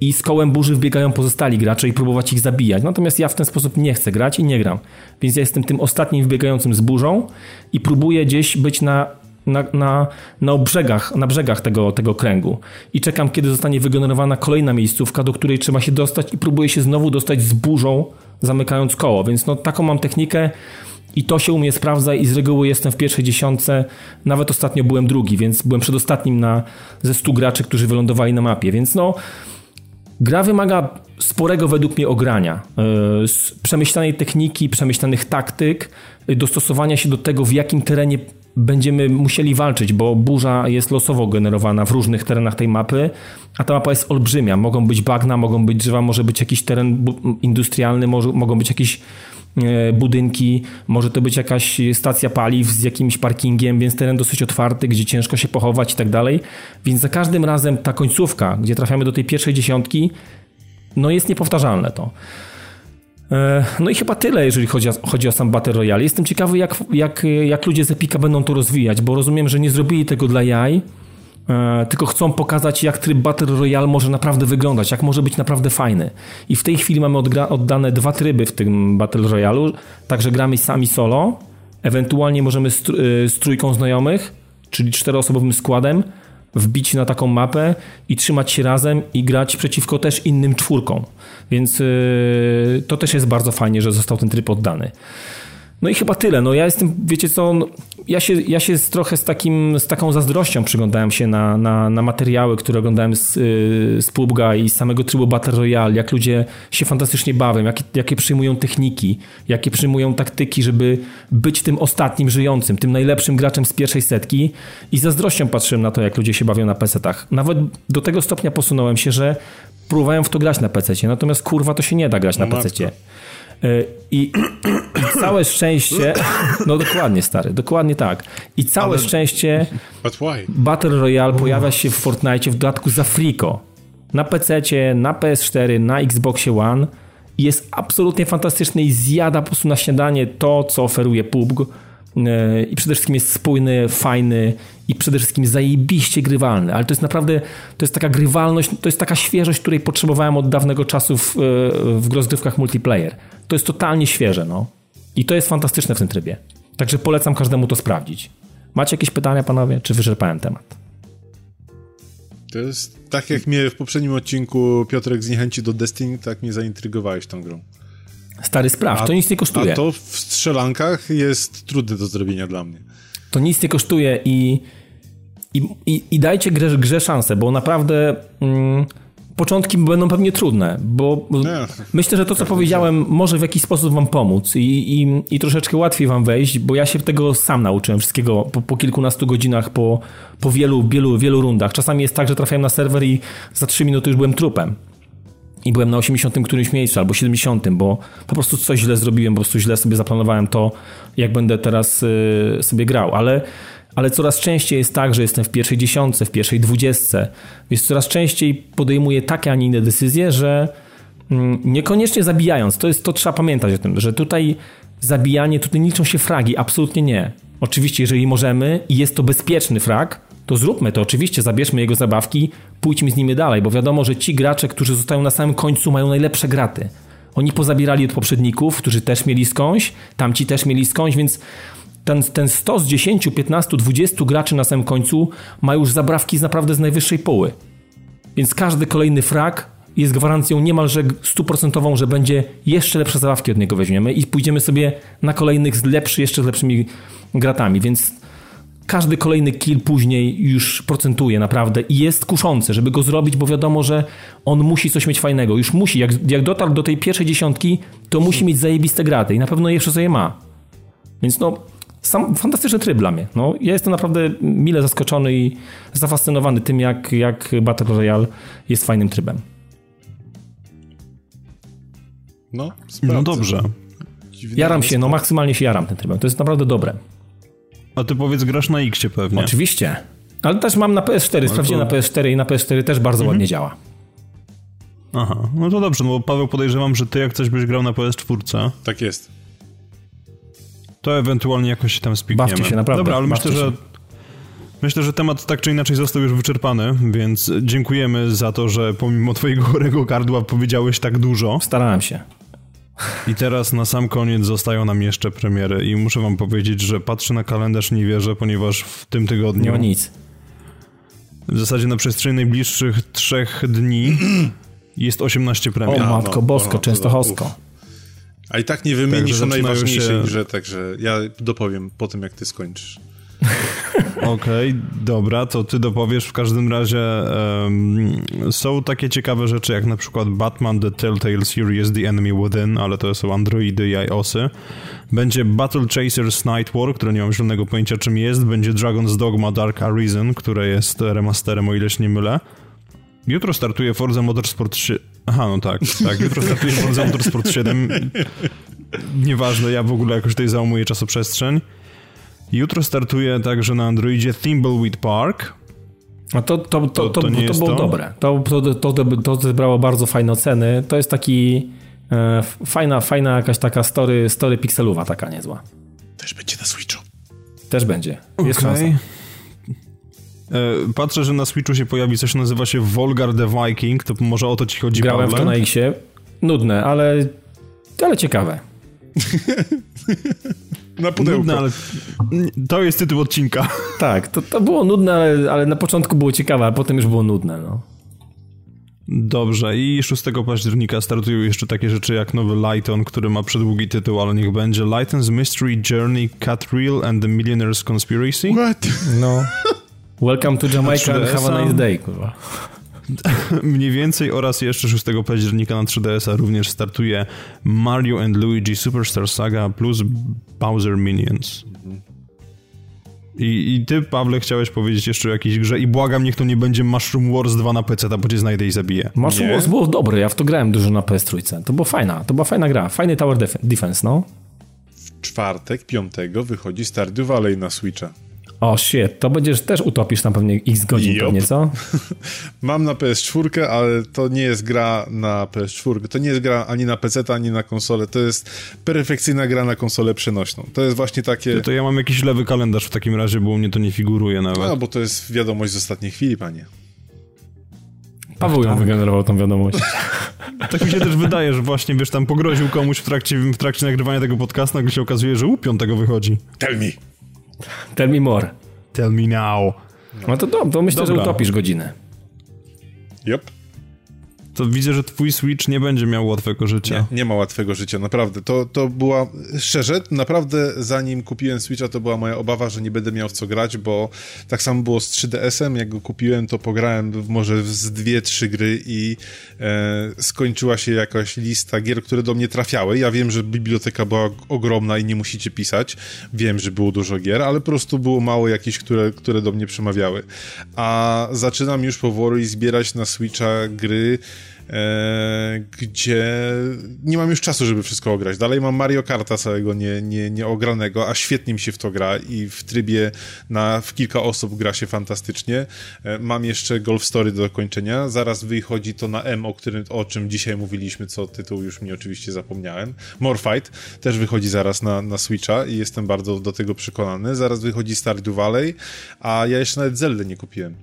i z kołem burzy wbiegają pozostali gracze i próbować ich zabijać. Natomiast ja w ten sposób nie chcę grać i nie gram. Więc ja jestem tym ostatnim wbiegającym z burzą i próbuję gdzieś być na, na, na, na brzegach, na brzegach tego, tego kręgu. I czekam, kiedy zostanie wygenerowana kolejna miejscówka, do której trzeba się dostać i próbuję się znowu dostać z burzą zamykając koło. Więc no, taką mam technikę i to się u mnie sprawdza i z reguły jestem w pierwszej dziesiątce. Nawet ostatnio byłem drugi, więc byłem przedostatnim na, ze 100 graczy, którzy wylądowali na mapie. Więc no, Gra wymaga sporego według mnie ogrania, yy, przemyślanej techniki, przemyślanych taktyk, dostosowania się do tego, w jakim terenie będziemy musieli walczyć, bo burza jest losowo generowana w różnych terenach tej mapy, a ta mapa jest olbrzymia. Mogą być bagna, mogą być drzewa, może być jakiś teren industrialny, może, mogą być jakieś e, budynki, może to być jakaś stacja paliw z jakimś parkingiem, więc teren dosyć otwarty, gdzie ciężko się pochować i tak dalej. Więc za każdym razem ta końcówka, gdzie trafiamy do tej pierwszej dziesiątki, no jest niepowtarzalne to. E, no i chyba tyle, jeżeli chodzi o, chodzi o sam Battle Royale. Jestem ciekawy, jak, jak, jak ludzie z Epika będą to rozwijać, bo rozumiem, że nie zrobili tego dla jaj, e, tylko chcą pokazać, jak tryb Battle Royale może naprawdę wyglądać, jak może być naprawdę fajny. I w tej chwili mamy oddane dwa tryby w tym Battle Royale, także gramy sami solo, ewentualnie możemy z, e, z trójką znajomych, czyli czteroosobowym składem, wbić na taką mapę i trzymać się razem i grać przeciwko też innym czwórkom. Więc yy, to też jest bardzo fajnie, że został ten tryb oddany. No i chyba tyle. No ja jestem, wiecie co, no, ja się, ja się z, trochę z, takim, z taką zazdrością przyglądałem się na, na, na materiały, które oglądałem z, yy, z PUBG'a i z samego trybu Battle Royale, jak ludzie się fantastycznie bawią, jakie, jakie przyjmują techniki, jakie przyjmują taktyki, żeby być tym ostatnim żyjącym, tym najlepszym graczem z pierwszej setki i zazdrością patrzyłem na to, jak ludzie się bawią na PC-tach. Nawet do tego stopnia posunąłem się, że próbowałem w to grać na PC, natomiast kurwa to się nie da grać na no PC. I, I, całe szczęście, no dokładnie stary, dokładnie tak. I całe Ale... szczęście Battle Royale pojawia się w Fortnite w dodatku za friko. Na PC, na PS4, na Xboxie One jest absolutnie fantastyczny i zjada po prostu na śniadanie to, co oferuje PUBG i przede wszystkim jest spójny, fajny i przede wszystkim zajebiście grywalny, ale to jest naprawdę, to jest taka grywalność, to jest taka świeżość, której potrzebowałem od dawnego czasu w, e, w rozgrywkach multiplayer. To jest totalnie świeże, no. I to jest fantastyczne w tym trybie. Także polecam każdemu to sprawdzić. Macie jakieś pytania, panowie, czy wyczerpałem temat? To jest tak jak mnie w poprzednim odcinku Piotrek zniechęci do Destiny, tak mnie zaintrygowałeś tą grą. Stary spraw, a, to nic nie kosztuje. A to w strzelankach jest trudne do zrobienia dla mnie. To nic nie kosztuje i, i, i, i dajcie grze, grze szansę, bo naprawdę... Mm, początki będą pewnie trudne, bo myślę, że to, co powiedziałem, może w jakiś sposób wam pomóc i, i, i, troszeczkę łatwiej wam wejść, bo ja się tego sam nauczyłem wszystkiego po, po, kilkunastu godzinach, po, po wielu, wielu, wielu rundach. Czasami jest tak, że trafiałem na serwer i za trzy minuty już byłem trupem. I byłem na 80 którymś miejscu albo 70, bo po prostu coś źle zrobiłem, po prostu źle sobie zaplanowałem to, jak będę teraz y, sobie grał. Ale ale coraz częściej jest tak, że jestem w pierwszej dziesiątce, w pierwszej dwudziestce, więc coraz częściej podejmuję takie, a nie inne decyzje, że mm, niekoniecznie zabijając, to, jest, to trzeba pamiętać o tym, że tutaj zabijanie, tutaj nie liczą się fragi, absolutnie nie. Oczywiście, jeżeli możemy i jest to bezpieczny frag, to zróbmy to, oczywiście, zabierzmy jego zabawki, pójdźmy z nimi dalej, bo wiadomo, że ci gracze, którzy zostają na samym końcu, mają najlepsze graty. Oni pozabierali od poprzedników, którzy też mieli skądś, tamci też mieli skądś, więc ten, ten 100 z 10, 15, 20 graczy na samym końcu ma już zabrawki z naprawdę z najwyższej poły. Więc każdy kolejny frag jest gwarancją niemalże stuprocentową, że będzie jeszcze lepsze zabawki od niego weźmiemy i pójdziemy sobie na kolejnych z lepszy, jeszcze z lepszymi gratami, więc każdy kolejny kill później już procentuje naprawdę i jest kuszący, żeby go zrobić, bo wiadomo, że on musi coś mieć fajnego. Już musi, jak, jak dotarł do tej pierwszej dziesiątki, to musi mieć zajebiste graty i na pewno jeszcze sobie ma. Więc no, sam, fantastyczny tryb dla mnie. No, ja jestem naprawdę mile zaskoczony i zafascynowany tym, jak, jak Battle Royale jest fajnym trybem. No, no dobrze. Jaram się, no maksymalnie się jaram tym trybem. To jest naprawdę dobre. A ty powiedz, grasz na X pewnie. Oczywiście. Ale też mam na PS4, no sprawdziłem to... na PS4 i na PS4 też bardzo mhm. ładnie działa. Aha, no to dobrze, no bo Paweł podejrzewam, że ty jak coś byś grał na PS4. Tak jest to ewentualnie jakoś się tam spikniemy. Bawcie się, naprawdę. Dobra, ale myślę, że Myślę, że temat tak czy inaczej został już wyczerpany, więc dziękujemy za to, że pomimo twojego chorego gardła powiedziałeś tak dużo. Starałem się. I teraz na sam koniec zostają nam jeszcze premiery i muszę wam powiedzieć, że patrzę na kalendarz nie wierzę, ponieważ w tym tygodniu... Nie ma nic. W zasadzie na przestrzeni najbliższych trzech dni jest 18 premier. O matko no, bosko, no, częstochowsko. A i tak nie wymienisz o najważniejszej się... grze, także ja dopowiem po tym, jak ty skończysz. Okej, okay, dobra, to ty dopowiesz. W każdym razie um, są takie ciekawe rzeczy, jak na przykład Batman The Telltale Series The Enemy Within, ale to są Androidy i iOSy. Będzie Battle Chasers Night War, które nie mam żadnego pojęcia czym jest. Będzie Dragon's Dogma Dark Arisen, które jest remasterem, o ile się nie mylę. Jutro startuje Forza Motorsport 3. Aha, no tak, tak. Jutro startuje Forza Motorsport 7. Nieważne, ja w ogóle jakoś tutaj załamuję czasoprzestrzeń. Jutro startuje także na Androidzie Thimbleweed Park. A to, to, to, to, to, to było to? dobre. To, to, to, to zebrało bardzo fajne oceny. To jest taki e, fajna, fajna jakaś taka story, story pixelowa, taka niezła. Też będzie na Switchu. Też będzie. Jest okay. szansa. E, patrzę, że na Switchu się pojawi coś, nazywa się Volgar the Viking, to może o to ci chodzi, Grałem Pawle? w to na Xie. Nudne, ale, ale ciekawe. na pudełko. Nudne, ale to jest tytuł odcinka. Tak, to, to było nudne, ale, ale na początku było ciekawe, a potem już było nudne, no. Dobrze, i 6 października startują jeszcze takie rzeczy jak nowy Lighton, który ma przedługi tytuł, ale niech będzie Lighton's Mystery Journey, Cut Real and the Millionaire's Conspiracy. What? No. Welcome to Jamaica and have a nice day, kurwa. Mniej więcej oraz jeszcze 6 października na 3DS-a również startuje Mario and Luigi Superstar Saga plus Bowser Minions. I, I ty, Pawle, chciałeś powiedzieć jeszcze o jakiejś grze i błagam, niech to nie będzie Mushroom Wars 2 na PC, bo cię znajdę i zabiję. Mushroom Wars było dobre, ja w to grałem dużo na PS3. To była fajna, to była fajna gra, fajny tower defense, no. W czwartek, piątego wychodzi Stardew Valley na Switcha. O shit, to będziesz też utopisz tam pewnie x godzin yep. pewnie, co? Mam na PS4, ale to nie jest gra na PS4. To nie jest gra ani na PC, ani na konsolę. To jest perfekcyjna gra na konsolę przenośną. To jest właśnie takie... To, to ja mam jakiś lewy kalendarz w takim razie, bo u mnie to nie figuruje nawet. No, bo to jest wiadomość z ostatniej chwili, panie. Paweł ją tak. wygenerował tą wiadomość. tak mi się też wydaje, że właśnie, wiesz, tam pogroził komuś w trakcie, w trakcie nagrywania tego podcastu, nagle się okazuje, że u piątego wychodzi. Tell me. Tell me more. Tell me now. No to, to, to myślę, Dobra. że utopisz godzinę. Yep to widzę, że twój Switch nie będzie miał łatwego życia. Nie, nie ma łatwego życia, naprawdę. To, to była, szczerze, naprawdę zanim kupiłem Switcha, to była moja obawa, że nie będę miał w co grać, bo tak samo było z 3DS-em, jak go kupiłem, to pograłem może z dwie, trzy gry i e, skończyła się jakaś lista gier, które do mnie trafiały. Ja wiem, że biblioteka była ogromna i nie musicie pisać. Wiem, że było dużo gier, ale po prostu było mało jakichś, które, które do mnie przemawiały. A zaczynam już powoli zbierać na Switcha gry, gdzie nie mam już czasu, żeby wszystko ograć. Dalej mam Mario Karta całego nie, nie, nieogranego, a świetnie mi się w to gra i w trybie na w kilka osób gra się fantastycznie. E, mam jeszcze Golf Story do dokończenia. Zaraz wychodzi to na M, o, którym, o czym dzisiaj mówiliśmy, co tytuł już mi oczywiście zapomniałem. Morfight też wychodzi zaraz na, na Switcha i jestem bardzo do tego przekonany. Zaraz wychodzi Stardew Valley, a ja jeszcze nawet Zelda nie kupiłem.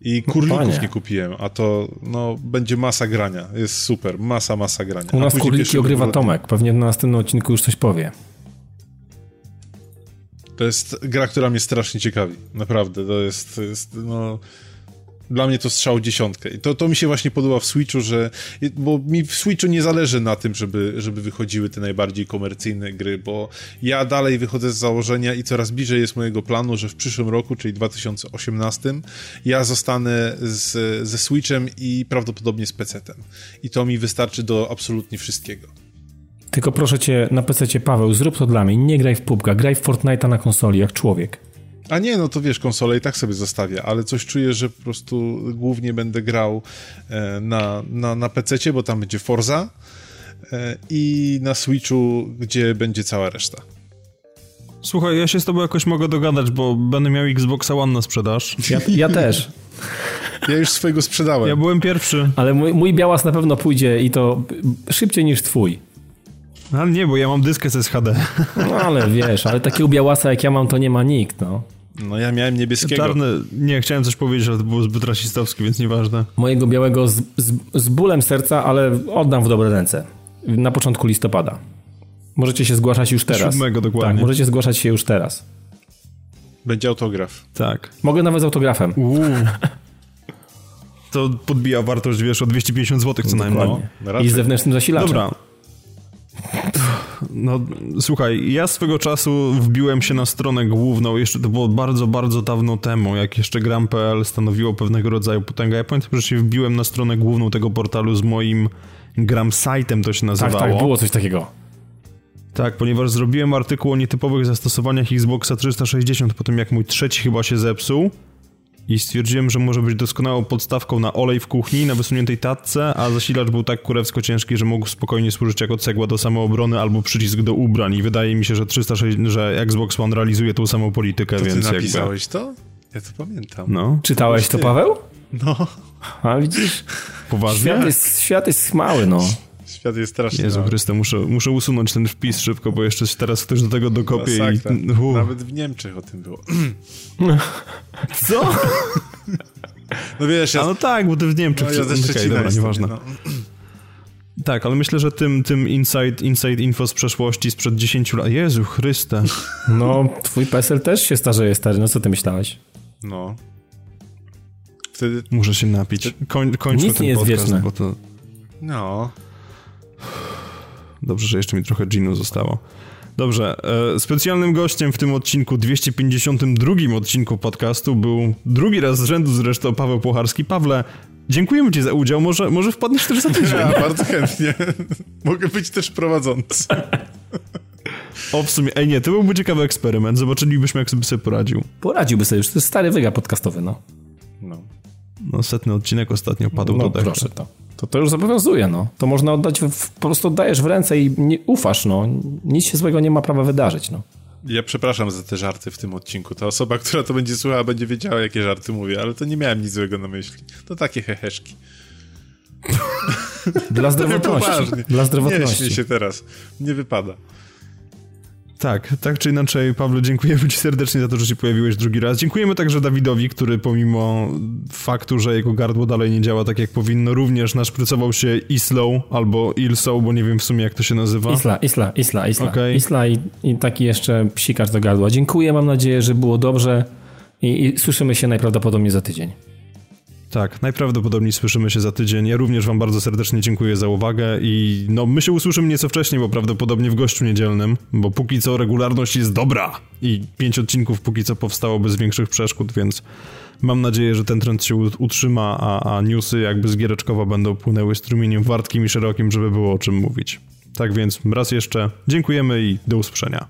I kurlików Panie. nie kupiłem, a to no, będzie masa grania. Jest super, masa, masa grania. U nas kurliki ogrywa Tomek, pewnie na następnym odcinku już coś powie. To jest gra, która mnie strasznie ciekawi. Naprawdę, to jest, to jest no dla mnie to strzał dziesiątkę. I to, to mi się właśnie podoba w Switchu, że. Bo mi w Switchu nie zależy na tym, żeby, żeby wychodziły te najbardziej komercyjne gry, bo ja dalej wychodzę z założenia i coraz bliżej jest mojego planu, że w przyszłym roku, czyli 2018, ja zostanę z, ze Switchem i prawdopodobnie z PC-tem. I to mi wystarczy do absolutnie wszystkiego. Tylko proszę cię, na PC Paweł, zrób to dla mnie. Nie graj w pubka, graj w Fortnite'a na konsoli, jak człowiek. A nie, no to wiesz, konsolę i tak sobie zostawię, ale coś czuję, że po prostu głównie będę grał e, na, na, na PC, bo tam będzie Forza e, i na Switchu, gdzie będzie cała reszta. Słuchaj, ja się z tobą jakoś mogę dogadać, bo będę miał Xboxa One na sprzedaż. Ja, ja też. Ja już swojego sprzedałem. Ja byłem pierwszy. Ale mój, mój białas na pewno pójdzie i to szybciej niż twój. Ale nie, bo ja mam dyskę z SHD. No ale wiesz, ale takiego białasa jak ja mam, to nie ma nikt, no. No ja miałem niebieskiego. Czarny, nie, chciałem coś powiedzieć, ale to było zbyt rasistowskie, więc nieważne. Mojego białego z, z, z bólem serca, ale oddam w dobre ręce. Na początku listopada. Możecie się zgłaszać już teraz. Siódmego dokładnie. Tak, możecie zgłaszać się już teraz. Będzie autograf. Tak. Mogę nawet z autografem. Uuu. To podbija wartość, wiesz, o 250 zł co najmniej. No, I z zewnętrznym zasilaczem. Dobra. No, słuchaj, ja swego czasu wbiłem się na stronę główną, jeszcze to było bardzo, bardzo dawno temu, jak jeszcze gram.pl stanowiło pewnego rodzaju potęgę. Ja pamiętam, że się wbiłem na stronę główną tego portalu z moim gram site'em to się nazywało. Tak, tak, było coś takiego. Tak, ponieważ zrobiłem artykuł o nietypowych zastosowaniach Xboxa 360 po tym, jak mój trzeci chyba się zepsuł i stwierdziłem, że może być doskonałą podstawką na olej w kuchni na wysuniętej tatce, a zasilacz był tak kurewsko ciężki, że mógł spokojnie służyć jako cegła do samoobrony albo przycisk do ubrań i wydaje mi się, że 360, że Xbox One realizuje tą samą politykę, To więc ty napisałeś jakby... to? Ja to pamiętam. No, Czytałeś to, Paweł? No, A widzisz, poważnie? świat jest, świat jest mały, no. Świat jest straszny. Jezu mały. Chryste, muszę, muszę usunąć ten wpis szybko, bo jeszcze teraz ktoś do tego dokopie Masakra. i... Nawet w Niemczech o tym było. Co? No wiesz, ja, A no tak, bo ty w Niemczech... no, ja ze dobra, jestem, nieważne. no. Tak, ale myślę, że tym, tym inside, inside info z przeszłości sprzed 10 lat... Jezu Chryste. No, twój PESEL też się starzeje, stary, no co ty myślałeś? no. Wtedy, Muszę się napić. Koń, kończmy Nic ten nie jest podcast, wieczne. bo to... no. Dobrze, że jeszcze mi trochę ginu zostało. Dobrze, e, specjalnym gościem w tym odcinku, 252 odcinku podcastu był drugi raz z rzędu zresztą Paweł Płocharski. Pawle, dziękujemy ci za udział, może, może wpadniesz też za tydzień. Ja bardzo chętnie. Mogę być też prowadzący. O, w sumie, ej nie, to byłby ciekawy eksperyment, zobaczylibyśmy jak sobie sobie poradził. Poradziłby sobie już, to jest stary wyga podcastowy. No. No, setny odcinek ostatnio padł No do deszczu. proszę, to. to. To już zobowiązuje, no. To można oddać, w, po prostu oddajesz w ręce i nie, ufasz, no. Nic się złego nie ma prawa wydarzyć, no. Ja przepraszam za te żarty w tym odcinku. Ta osoba, która to będzie słuchała, będzie wiedziała, jakie żarty mówię, ale to nie miałem nic złego na myśli. To takie heheszki. Dla zdrowotności. Dla Nie zdrowotności. śmiej się teraz. Nie wypada. Tak, tak czy inaczej, Pawle, dziękujemy Ci serdecznie za to, że się pojawiłeś drugi raz. Dziękujemy także Dawidowi, który pomimo faktu, że jego gardło dalej nie działa tak jak powinno, również naszprycował się Islow albo Ilsow, bo nie wiem w sumie jak to się nazywa. Isla, Isla, Isla, Isla. Okej. Isla i, i taki jeszcze psikacz do gardła. Dziękuję, mam nadzieję, że było dobrze i, i słyszymy się najprawdopodobniej za tydzień. Tak, najprawdopodobniej słyszymy się za tydzień. Ja również Wam bardzo serdecznie dziękuję za uwagę i no my się usłyszymy nieco wcześniej, bo prawdopodobnie w gościu niedzielnym, bo póki co regularność jest dobra i pięć odcinków póki co powstało bez większych przeszkód, więc mam nadzieję, że ten trend się utrzyma, a, a newsy jakby z Giereczkowa będą płynęły strumieniem wartkim i szerokim, żeby było o czym mówić. Tak więc raz jeszcze dziękujemy i do usłyszenia.